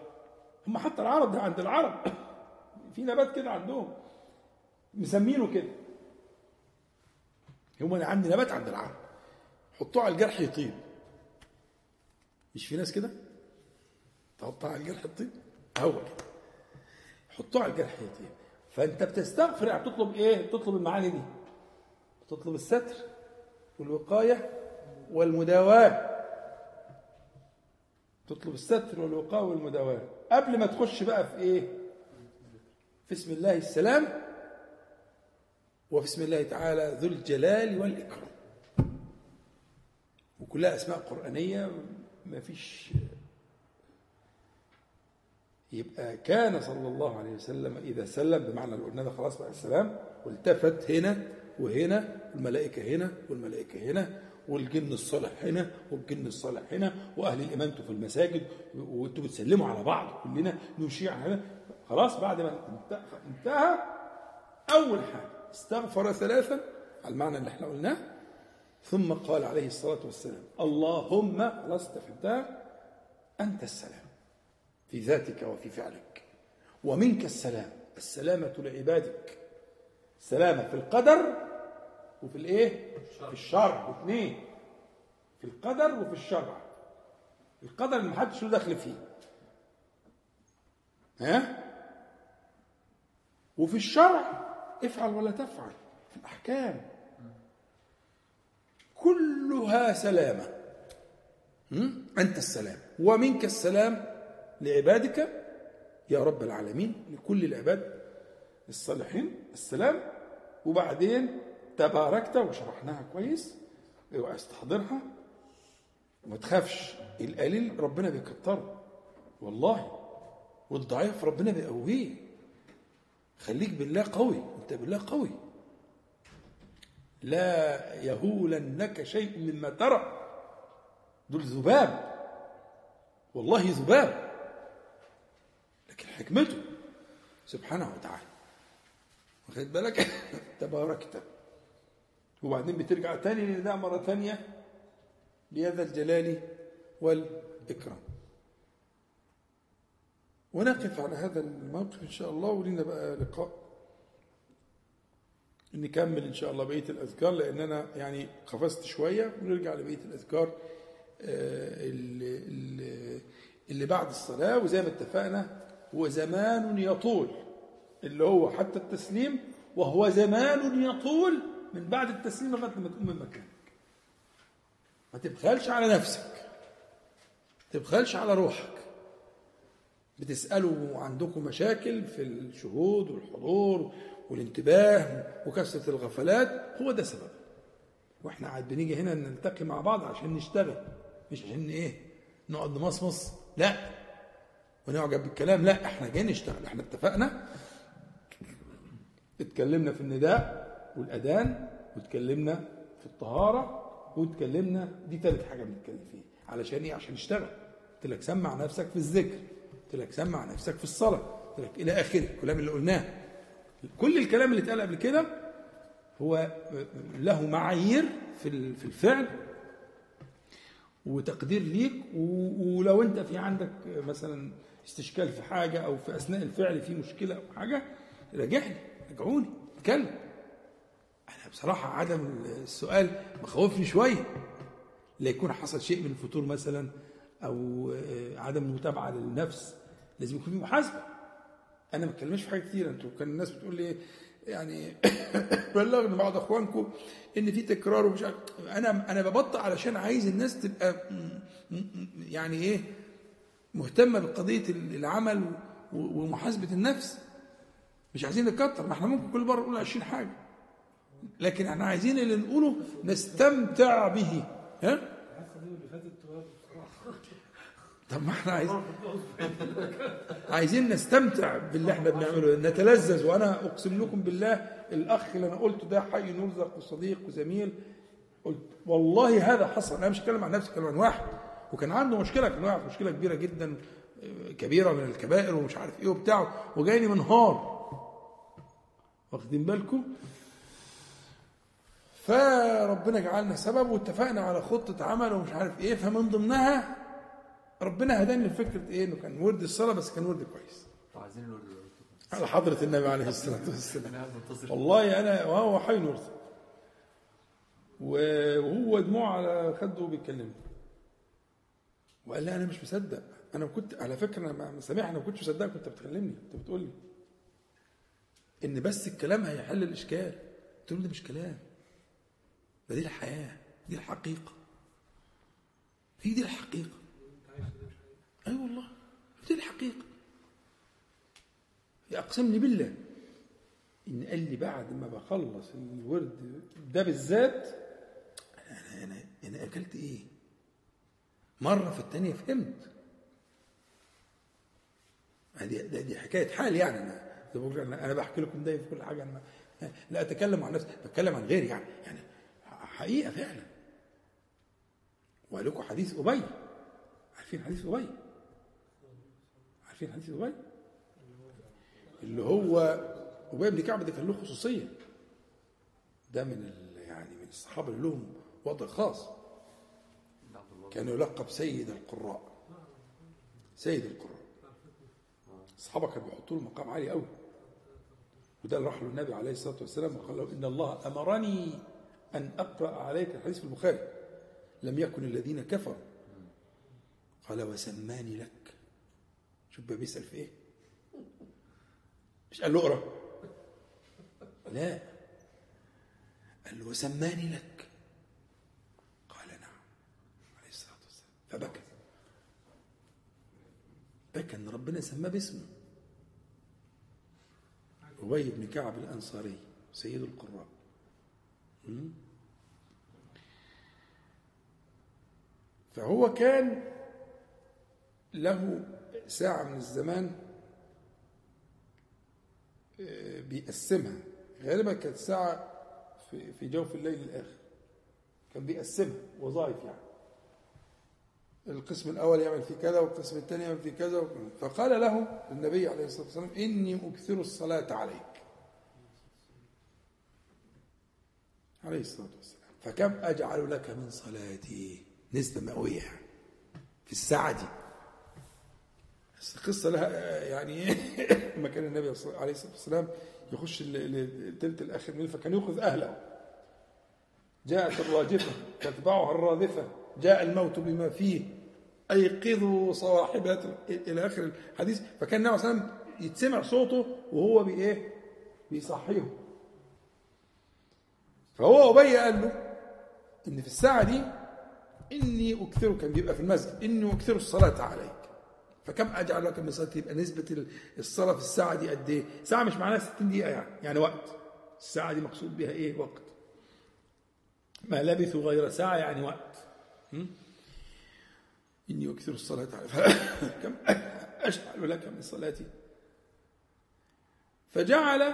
هم حتى العرب ده عند العرب. في نبات كده عندهم. مسمينه كده. هم عندي نبات عند العرب. حطوه على الجرح يطيب. مش في ناس كده؟ تحطها على الجرح يطيب؟ هو كده. حطوه على الجرح يطيب. فانت بتستغفر يعني بتطلب إيه؟ بتطلب المعاني دي. بتطلب الستر والوقاية والمداواة. تطلب الستر والوقاء والمداواة. قبل ما تخش بقى في إيه؟ في اسم الله السلام وفي اسم الله تعالى ذو الجلال والإكرام. وكلها أسماء قرآنية ما فيش يبقى كان صلى الله عليه وسلم إذا سلم بمعنى ده خلاص بقى السلام والتفت هنا وهنا الملائكة هنا والملائكة هنا والجن الصالح هنا والجن الصالح هنا وأهل الإيمان في المساجد وأنتوا بتسلموا على بعض كلنا نشيع هنا خلاص بعد ما انت- انتهى أول حاجة. استغفر ثلاثا على المعنى اللي إحنا قلناه ثم قال عليه الصلاة والسلام اللهم خلاص انت أنت السلام. في ذاتك وفي فعلك. ومنك السلام. السلامة لعبادك. سلامة في القدر وفي الإيه؟ في الشرع اثنين. في القدر وفي الشرع القدر اللي محدش له دخل فيه. ها؟ وفي الشرع افعل ولا تفعل في الأحكام. كلها سلامة. هم؟ أنت السلام. ومنك السلام لعبادك يا رب العالمين لكل العباد الصالحين السلام. وبعدين تباركت وشرحناها كويس اوعى استحضرها وما تخافش القليل ربنا بيكتره. والله والضعيف ربنا بيقويه. خليك بالله قوي انت بالله قوي. لا يهولنك شيء مما ترى. دول ذباب. والله ذباب. حكمته. سبحانه وتعالى. واخد بالك؟ تباركت. وبعدين بترجع تاني لله مرة تانية؟ لهذا الجلال والإكرام. ونقف على هذا الموقف إن شاء الله ولنا بقى لقاء. نكمل إن شاء الله بقية الأذكار لأن أنا يعني قفزت شوية. ونرجع لبقية الأذكار آه، اللي بعد الصلاة. وزي ما اتفقنا هو زمان يطول اللي هو حتى التسليم وهو زمان يطول من بعد التسليم لغاية لما تقوم من مكانك. ما تبخلش على نفسك ما تبخلش على روحك. بتسألوا عندكم مشاكل في الشهود والحضور والانتباه وكثرة الغفلات هو ده سبب. وإحنا قاعد بنيجي هنا نلتقي مع بعض عشان نشتغل مش عشان إيه نقعد نمصمص لا. ونعجب بالكلام. لا إحنا جايين نشتغل. إحنا اتفقنا. اتكلمنا في النداء والأذان واتكلمنا في الطهارة واتكلمنا. دي ثالث حاجة بنتكلم فيها. علشان إيه؟ عشان نشتغل. قلت لك سمع نفسك في الذكر. قلت لك سمع نفسك في الصلاة. قلت لك إلى آخره. الكلام اللي قلناه. كل الكلام اللي اتقال قبل كده هو له معايير في في الفعل وتقدير ليك. ولو أنت في عندك مثلا استشكال في حاجة أو في أثناء الفعل في مشكلة أو حاجة راجعني راجعوني اتكلم. أنا بصراحة عدم السؤال مخوفني شوية. لا يكون حصل شيء من الفتور مثلا أو آه، عدم متابعه للنفس لازم يكون في محاسبة. أنا ما بتكلمش في حاجة كتير. أنتوا كان الناس بتقول لي يعني بلغني بعض أخوانكم إن في تكرار ومش أنا أنا ببطئ علشان عايز الناس تبقى يعني إيه مهتمة بقضية العمل و- ومحاسبة النفس. مش عايزين نكتر ما إحنا ممكن كل مرة نقول 20 حاجة. لكن إحنا عايزين اللي نقوله نستمتع به. ها؟ طب ما إحنا عايزين عايزين نستمتع باللي إحنا بنعمله. نتلذذ. وأنا اقسم لكم بالله الاخ اللي أنا قلته ده حي نرزق وصديق وزميل قلت والله هذا حصل. أنا مش هتكلم عن نفسي هتكلم عن واحد. وكان عنده مشكلة كان واقع في مشكلة كبيرة جدا كبيرة من الكبائر ومش عارف إيه وبتاع وجايني منهار واخدين بالكم؟ فربنا جعلنا سبب واتفقنا على خطة عمل ومش عارف إيه فمن ضمنها ربنا هداني لفكرة إيه إنه كان ورد الصلاة بس كان ورد كويس. عايزين على حضرة النبي عليه الصلاة والسلام. والله أنا وهو حي نرزق وهو دموع على خده وبيكلمني. وقال لها أنا مش مصدق. أنا كنت على فكرة أنا سامعها أنا ما كنتش مصدقك كنت بتكلمني كنت بتقول لي. إن بس الكلام هيحل الإشكال. قلت له ده مش كلام. ده دي الحياة دي الحقيقة. هي دي الحقيقة؟ أي أيوة والله دي الحقيقة. اقسم بالله. إن قال لي بعد ما بخلص الورد ده بالذات أنا أنا أنا أكلت إيه؟ مرة في الثانية فهمت. دي, دي, حكاية حال يعني. أنا أنا بحكي لكم ده في كل حاجة. أنا ما- لا أتكلم عن نفسي بتكلم عن غيري يعني. يعني حقيقة فعلا. ولكم حديث أبي. عارفين حديث أبي؟ عارفين حديث أبي؟ اللي هو أبي بن كعب ده كان له خصوصية. ده من يعني من الصحابة اللي لهم وضع خاص. كان يلقب سيد القراء. سيد القراء. الصحابه كانوا بيحطوا له مقام عالي قوي. وده اللي راح له النبي عليه الصلاة والسلام وقال له إن الله أمرني أن أقرأ عليك الحديث في البخاري. لم يكن الذين كفروا. قال وسماني لك. شوف بقى بيسأل في إيه؟ مش قال له اقرأ. لا. قال له وسماني لك قال نعم عليه الصلاه والسلام فبكى. بكى إن ربنا سماه باسمه. أبي بن كعب الأنصاري سيد القراء? فهو كان له ساعة من الزمان آه، بيقسمها. غالبا كانت ساعة في جوف الليل الآخر. كان بيقسمها وظائف يعني. القسم الأول يعمل في كذا والقسم الثاني يعمل في كذا. فقال له النبي عليه الصلاة والسلام إني أكثر الصلاة عليك. عليه الصلاة والسلام. فكم أجعل لك من صلاتي؟ نسبة مئوية في الساعة دي. بس القصة لها يعني؟ لما كان النبي عليه الصلاة والسلام يخش ال- ال- التلت الآخر من فكان يأخذ أهله. جاءت الراجفة تتبعها الرادفة جاء الموت بما فيه. أيقظوا صواحبها إلى آخر الحديث فكان النبي صلى الله عليه وسلم يتسمع صوته وهو بإيه؟ بيصحيهم فهو أبي قال له إن في الساعة دي إني أكثر كان بيبقى في المسجد إني أكثر الصلاة عليك فكم أجعل لك من صلاة يبقى نسبة الصلاة في الساعة دي قد إيه؟ ساعة مش معناها 60 دقيقة يعني يعني وقت الساعة دي مقصود بها إيه؟ وقت ما لبثوا غير ساعة يعني وقت? إني أكثر الصلاة كم؟ أجعل لك من صلاتي. فجعل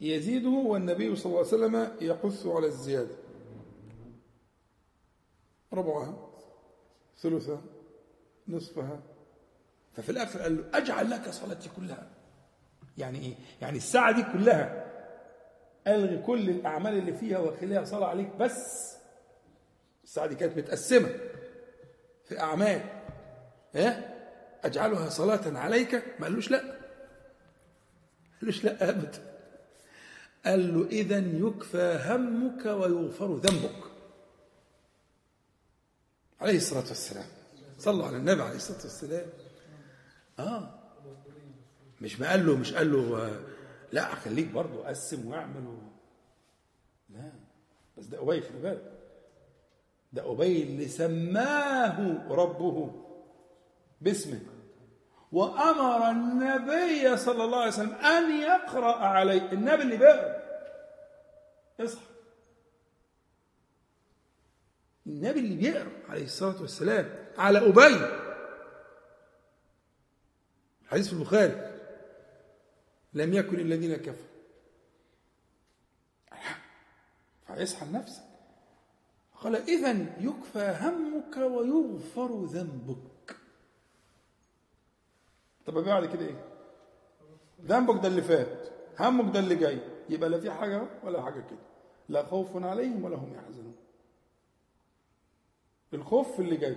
يزيده والنبي صلى الله عليه وسلم يحث على الزيادة. ربعها ثلثها نصفها. ففي الآخر قال له أجعل لك صلاتي كلها. يعني إيه؟ يعني الساعة دي كلها. ألغي كل الأعمال اللي فيها وخليها صلاة عليك بس. الساعة دي كانت متقسمة. في أعمال. إيه؟ أجعلها صلاة عليك؟ ما قالوش لا. قالوش لا أبدا. قال له إذا يكفى همك ويغفر ذنبك. عليه الصلاة والسلام. صلوا على النبي عليه الصلاة والسلام. آه. مش ما قال له مش قال له لا خليك برضه قسم واعمل. لا. بس ده أبي خلي بالك. ده أبي اللي سماه ربه باسمه. وأمر النبي صلى الله عليه وسلم أن يقرأ عليه. النبي اللي بيقرأ اصحى. النبي اللي بيقرأ عليه الصلاة والسلام على أبي. حديث في البخاري. لم يكن الذين كفروا. فاصحى لنفسك قال إذا يكفى همك ويغفر ذنبك. طب بعد كده إيه؟ ذنبك ده اللي فات همك ده اللي جاي. يبقى لا في حاجة ولا حاجة كده. لا خوف عليهم ولا هم يحزنون. الخوف في اللي جاي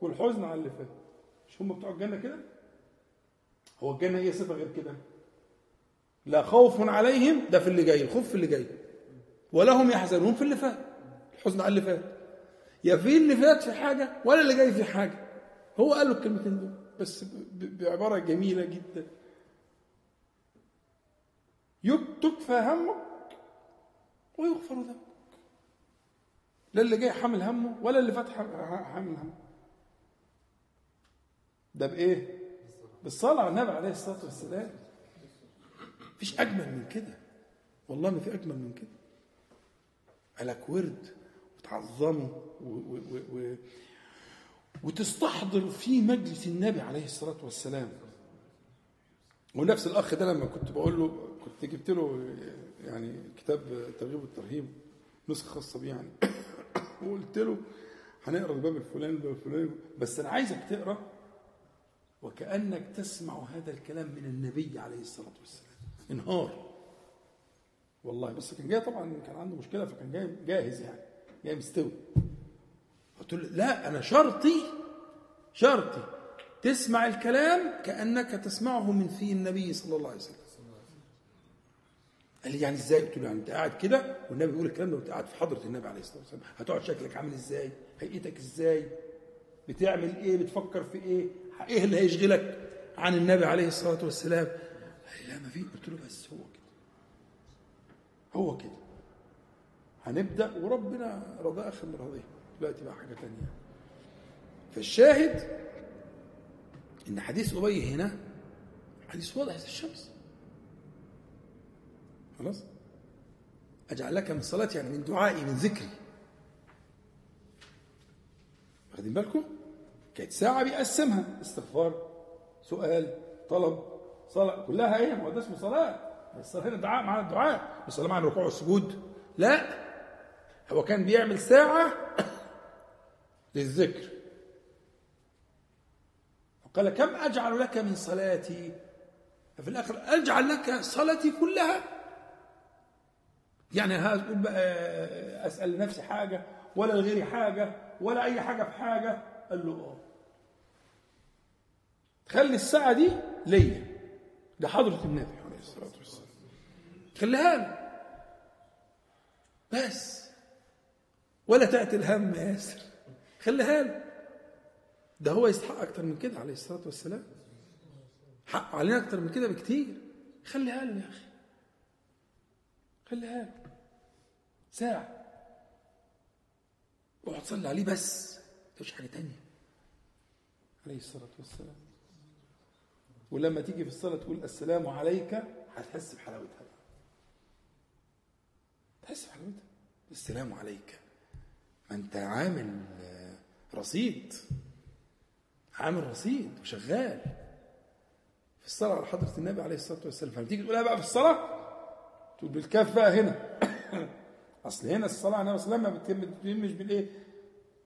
والحزن على اللي فات مش هم بتوع الجنة كده؟ هو الجنة إيه صفة غير كده؟ لا خوف عليهم ده في اللي جاي الخوف في اللي جاي. ولا هم يحزنون في اللي فات. الحزن على اللي فات. يا في اللي فات في حاجة ولا اللي جاي في حاجة. هو قال له الكلمتين دول بس ب- بعبارة جميلة جدا. تكفى همك ويغفر ذنبك. لا اللي جاي حامل همه ولا اللي فات حام- حامل همه. ده بإيه؟ بالصلاة. على النبي عليه الصلاة والسلام. مفيش أجمل من كده. والله ما في أجمل من كده. عليك ورد وتعظمه و و و وتستحضر في مجلس النبي عليه الصلاة والسلام. ونفس الأخ ده لما كنت بقول له كنت جبت له يعني كتاب الترغيب والترهيب نسخة خاصة بيه يعني. وقلت له هنقرأ الباب الفلاني الباب الفلاني. بس أنا عايزك تقرأ وكأنك تسمع هذا الكلام من النبي عليه الصلاة والسلام. انهار. والله بس كان جاي طبعا كان عنده مشكلة فكان جاي جاهز يعني. جاي مستوي قلت له لا أنا شرطي شرطي تسمع الكلام كأنك تسمعه من في النبي صلى الله عليه وسلم قال لي يعني إزاي؟ قلت له يعني أنت قاعد كده والنبي بيقول الكلام ده وأنت قاعد في حضرة النبي عليه الصلاة والسلام هتقعد شكلك عامل إزاي؟ هيئتك إزاي؟ بتعمل إيه؟ بتفكر في إيه؟ إيه اللي هيشغلك عن النبي عليه الصلاة والسلام؟ قال لي لا ما في قلت له بس هو كده هو كده هنبدأ وربنا رضاه آخر من رضيه. دلوقتي بقى حاجة ثانية فالشاهد إن حديث أبي هنا حديث واضح زي الشمس. خلاص؟ أجعل لك من صلاتي يعني من دعائي من ذكري. واخدين بالكم؟ كانت ساعة بيقسمها. استغفار سؤال طلب صلاة كلها إيه؟ ما هو ده اسمه صلاه الصلاه هنا دعاء مع الدعاء. الصلاه مع الركوع والسجود. لا. هو كان بيعمل ساعة للذكر. قال كم أجعل لك من صلاتي؟ ففي الآخر أجعل لك صلاتي كلها. يعني هقول بقى أسأل نفسي حاجة ولا لغيري حاجة ولا أي حاجة في حاجة؟ قال له آه. خلي الساعة دي ليا. لحضرة النبي عليه الصلاة والسلام. خليها له بس. ولا تأتي الهم يا ياسر. خليها له ده هو يستحق أكتر من كده عليه الصلاة والسلام. حق علينا أكتر من كده بكتير. خليها له يا أخي. خليها له ساعة. اقعد صلي عليه بس. مفيش حاجة تانية. عليه الصلاة والسلام. ولما تيجي في الصلاة تقول السلام عليك هتحس بحلاوتها. تحس بحلاوتها. السلام عليك. ما انت عامل رصيد. عامل رصيد وشغال. في الصلاة على حضرة النبي عليه الصلاة والسلام. فلما تيجي تقولها بقى في الصلاة تقول بالكاف بقى هنا. أصل هنا الصلاة على النبي صلى الله عليه وسلم ما بتتمش بالإيه؟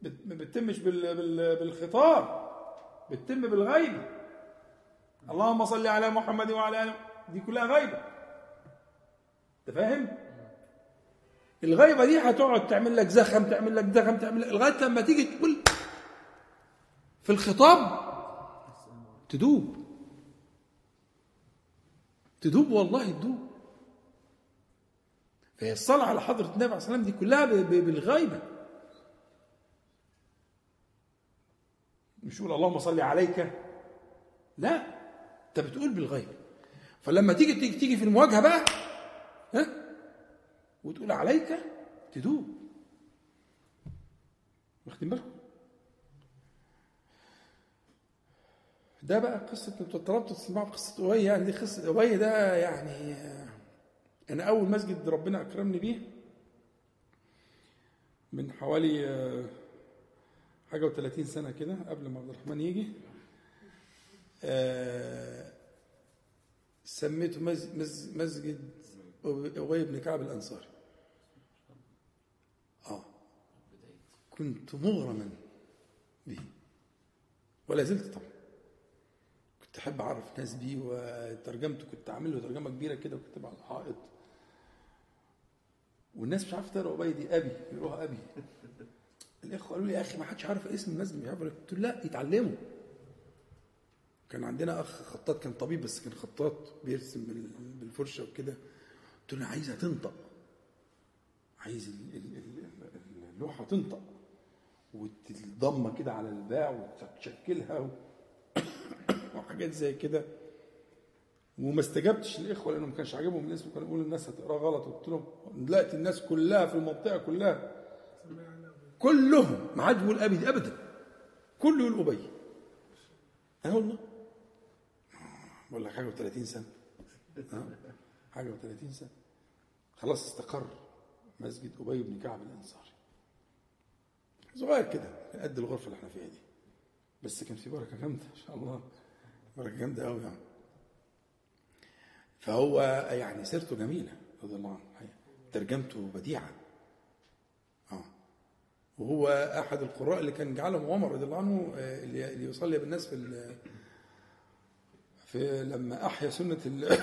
ما بتتمش بال... بال... بالخطاب. بتتم بالغيبة اللهم صل على محمد وعلى آله دي كلها غيبة أنت فاهم؟ الغيبة دي هتقعد تعمل لك زخم تعمل لك زخم تعمل لك لغاية لما تيجي تقول في الخطاب تدوب. تدوب والله تدوب. فهي الصلاة على حضرة النبي عليه والسلام دي كلها بالغيبة. مش يقول اللهم صل عليك. لا انت بتقول بالغيبة. فلما تيجي تيجي, تيجي في المواجهة بقى وتقول عليك تدوب. واخدين بالكم؟ ده بقى قصة أنتوا طلبتوا تسمعوا قصة أبي يعني دي قصة أبي ده يعني أنا أول مسجد ربنا أكرمني بيه من حوالي حاجة وثلاثين سنة كده قبل ما عبد الرحمن يجي. سميته مسجد أبي بن كعب الأنصاري. آه. كنت مغرما به. ولا زلت طبعا. كنت أحب أعرف ناس بيه وترجمته كنت عامل له ترجمة كبيرة كده وكتب على الحائط والناس مش عارفة تقرأ أبي دي أبي يقروها أبي. الإخوة قالوا لي يا أخي ما حدش عارف اسم المسجد مش عارف قلت لا يتعلموا. كان عندنا أخ خطاط كان طبيب بس كان خطاط بيرسم بالفرشة وكده. قلت له أنا عايزها تنطق عايز اللوحة تنطق. وتضم كده على الباع وتشكلها. وحاجات زي كده. وما استجبتش الاخوه لأنه ما كانش عاجبهم الاسم كانوا يقولوا الناس هتقراه غلط. قلت لهم دلوقتي الناس كلها في المنطقة كلها كلهم ما حد بيقول أبي ابدا. كله يقول أبي. آه والله؟ بقول لك حاجة و30 سنة؟ حاجة و30 سنة. خلاص استقر. مسجد أبي بن كعب الأنصاري. صغير كده قد الغرفة اللي إحنا فيها دي. بس كان في بركة جامدة إن شاء الله. بركة جامدة قوي يعني. فهو يعني سيرته جميلة رضي الله عنه. ترجمته بديعة. آه. وهو أحد القراء اللي كان جعلهم عمر رضي الله عنه آه، اللي يصلي بالناس في في لما أحيا سنة ال-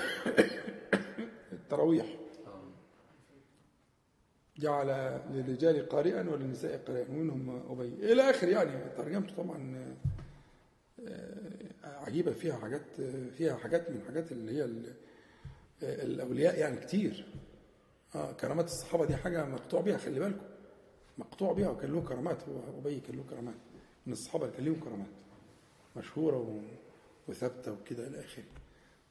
التراويح. جعل للرجال قارئا وللنساء قارئا. ومنهم أبي. إلى آخر يعني ترجمته طبعا آه، عجيبة. فيها حاجات فيها حاجات من الحاجات اللي هي ال- الأولياء يعني كتير. آه كرامات الصحابة دي حاجة مقطوع بيها خلي بالكم. مقطوع بيها وكان له كرامات. هو أبي كان له كرامات. من الصحابة اللي كان لهم كرامات. مشهورة و... وثابتة وكده إلى آخره.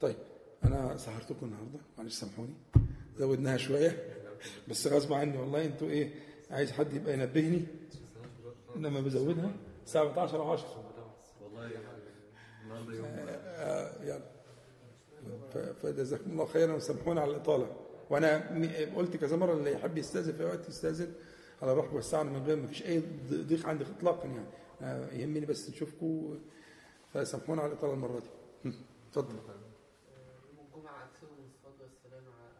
طيب أنا سهرتكم النهارده معلش سامحوني. زودناها شوية. بس غصب عني والله أنتوا إيه عايز حد يبقى ينبهني؟ انما بزودها؟ الساعة 10 أو 10 والله فجزاكم الله خيرا وسامحونا على الإطالة. وأنا قلت كذا مرة اللي يحب يستأذن في وقت يستأذن على الرحب والسعه من غير ما فيش أي ضيق عندي اطلاقا يعني. آه، يهمني بس نشوفكم فسامحونا على الإطالة المرة دي. اتفضل يوم الجمعة أكثروا من الصلاة والسلام على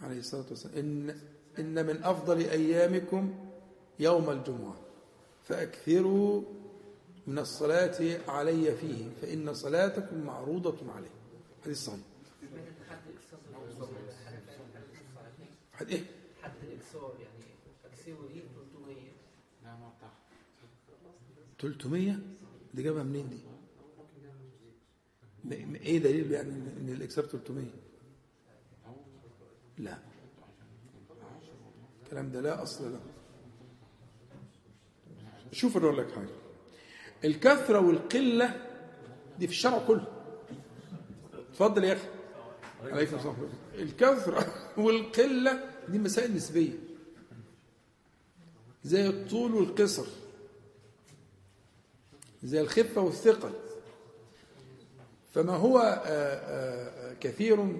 عليه الصلاة والسلام. إن إن من أفضل أيامكم يوم الجمعة. فأكثروا من الصلاة علي فيه فإن صلاتكم معروضة عليه. حديث صحيح. إن حد إكسار حد الإكسار يعني أكسروا دي 300 لا ما بتاع 300 دي؟ جابها منين دي؟ إيه دليل يعني إن إن الاكسار 300 لا. الكلام ده لا أصل له. شوف أقول لك حاجة. الكثرة والقلة دي في الشرع كله. اتفضل يا أخي. عليكم السلام. الكثرة والقلة دي مسائل نسبية. زي الطول والقصر. زي الخفة والثقل. فما هو آه، آه، آه، كثير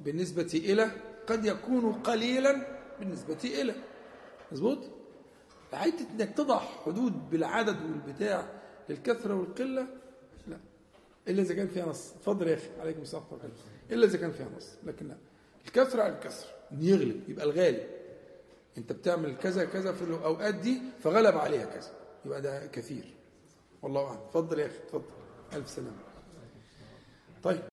بالنسبة إلى قد يكون قليلا بالنسبة إلى. مظبوط؟ حتة إنك تضع حدود بالعدد والبتاع للكثرة والقلة لا. إلا إذا كان فيها نص. اتفضل يا أخي. عليكم السلام ورحمة الله إلا إذا كان فيها نص. لكن لا الكثرة على الكثرة إن يغلب يبقى الغالب أنت بتعمل كذا كذا في الأوقات دي فغلب عليها كذا. يبقى ده كثير. والله أعلم. اتفضل يا أخي اتفضل. ألف سلامة. طيب.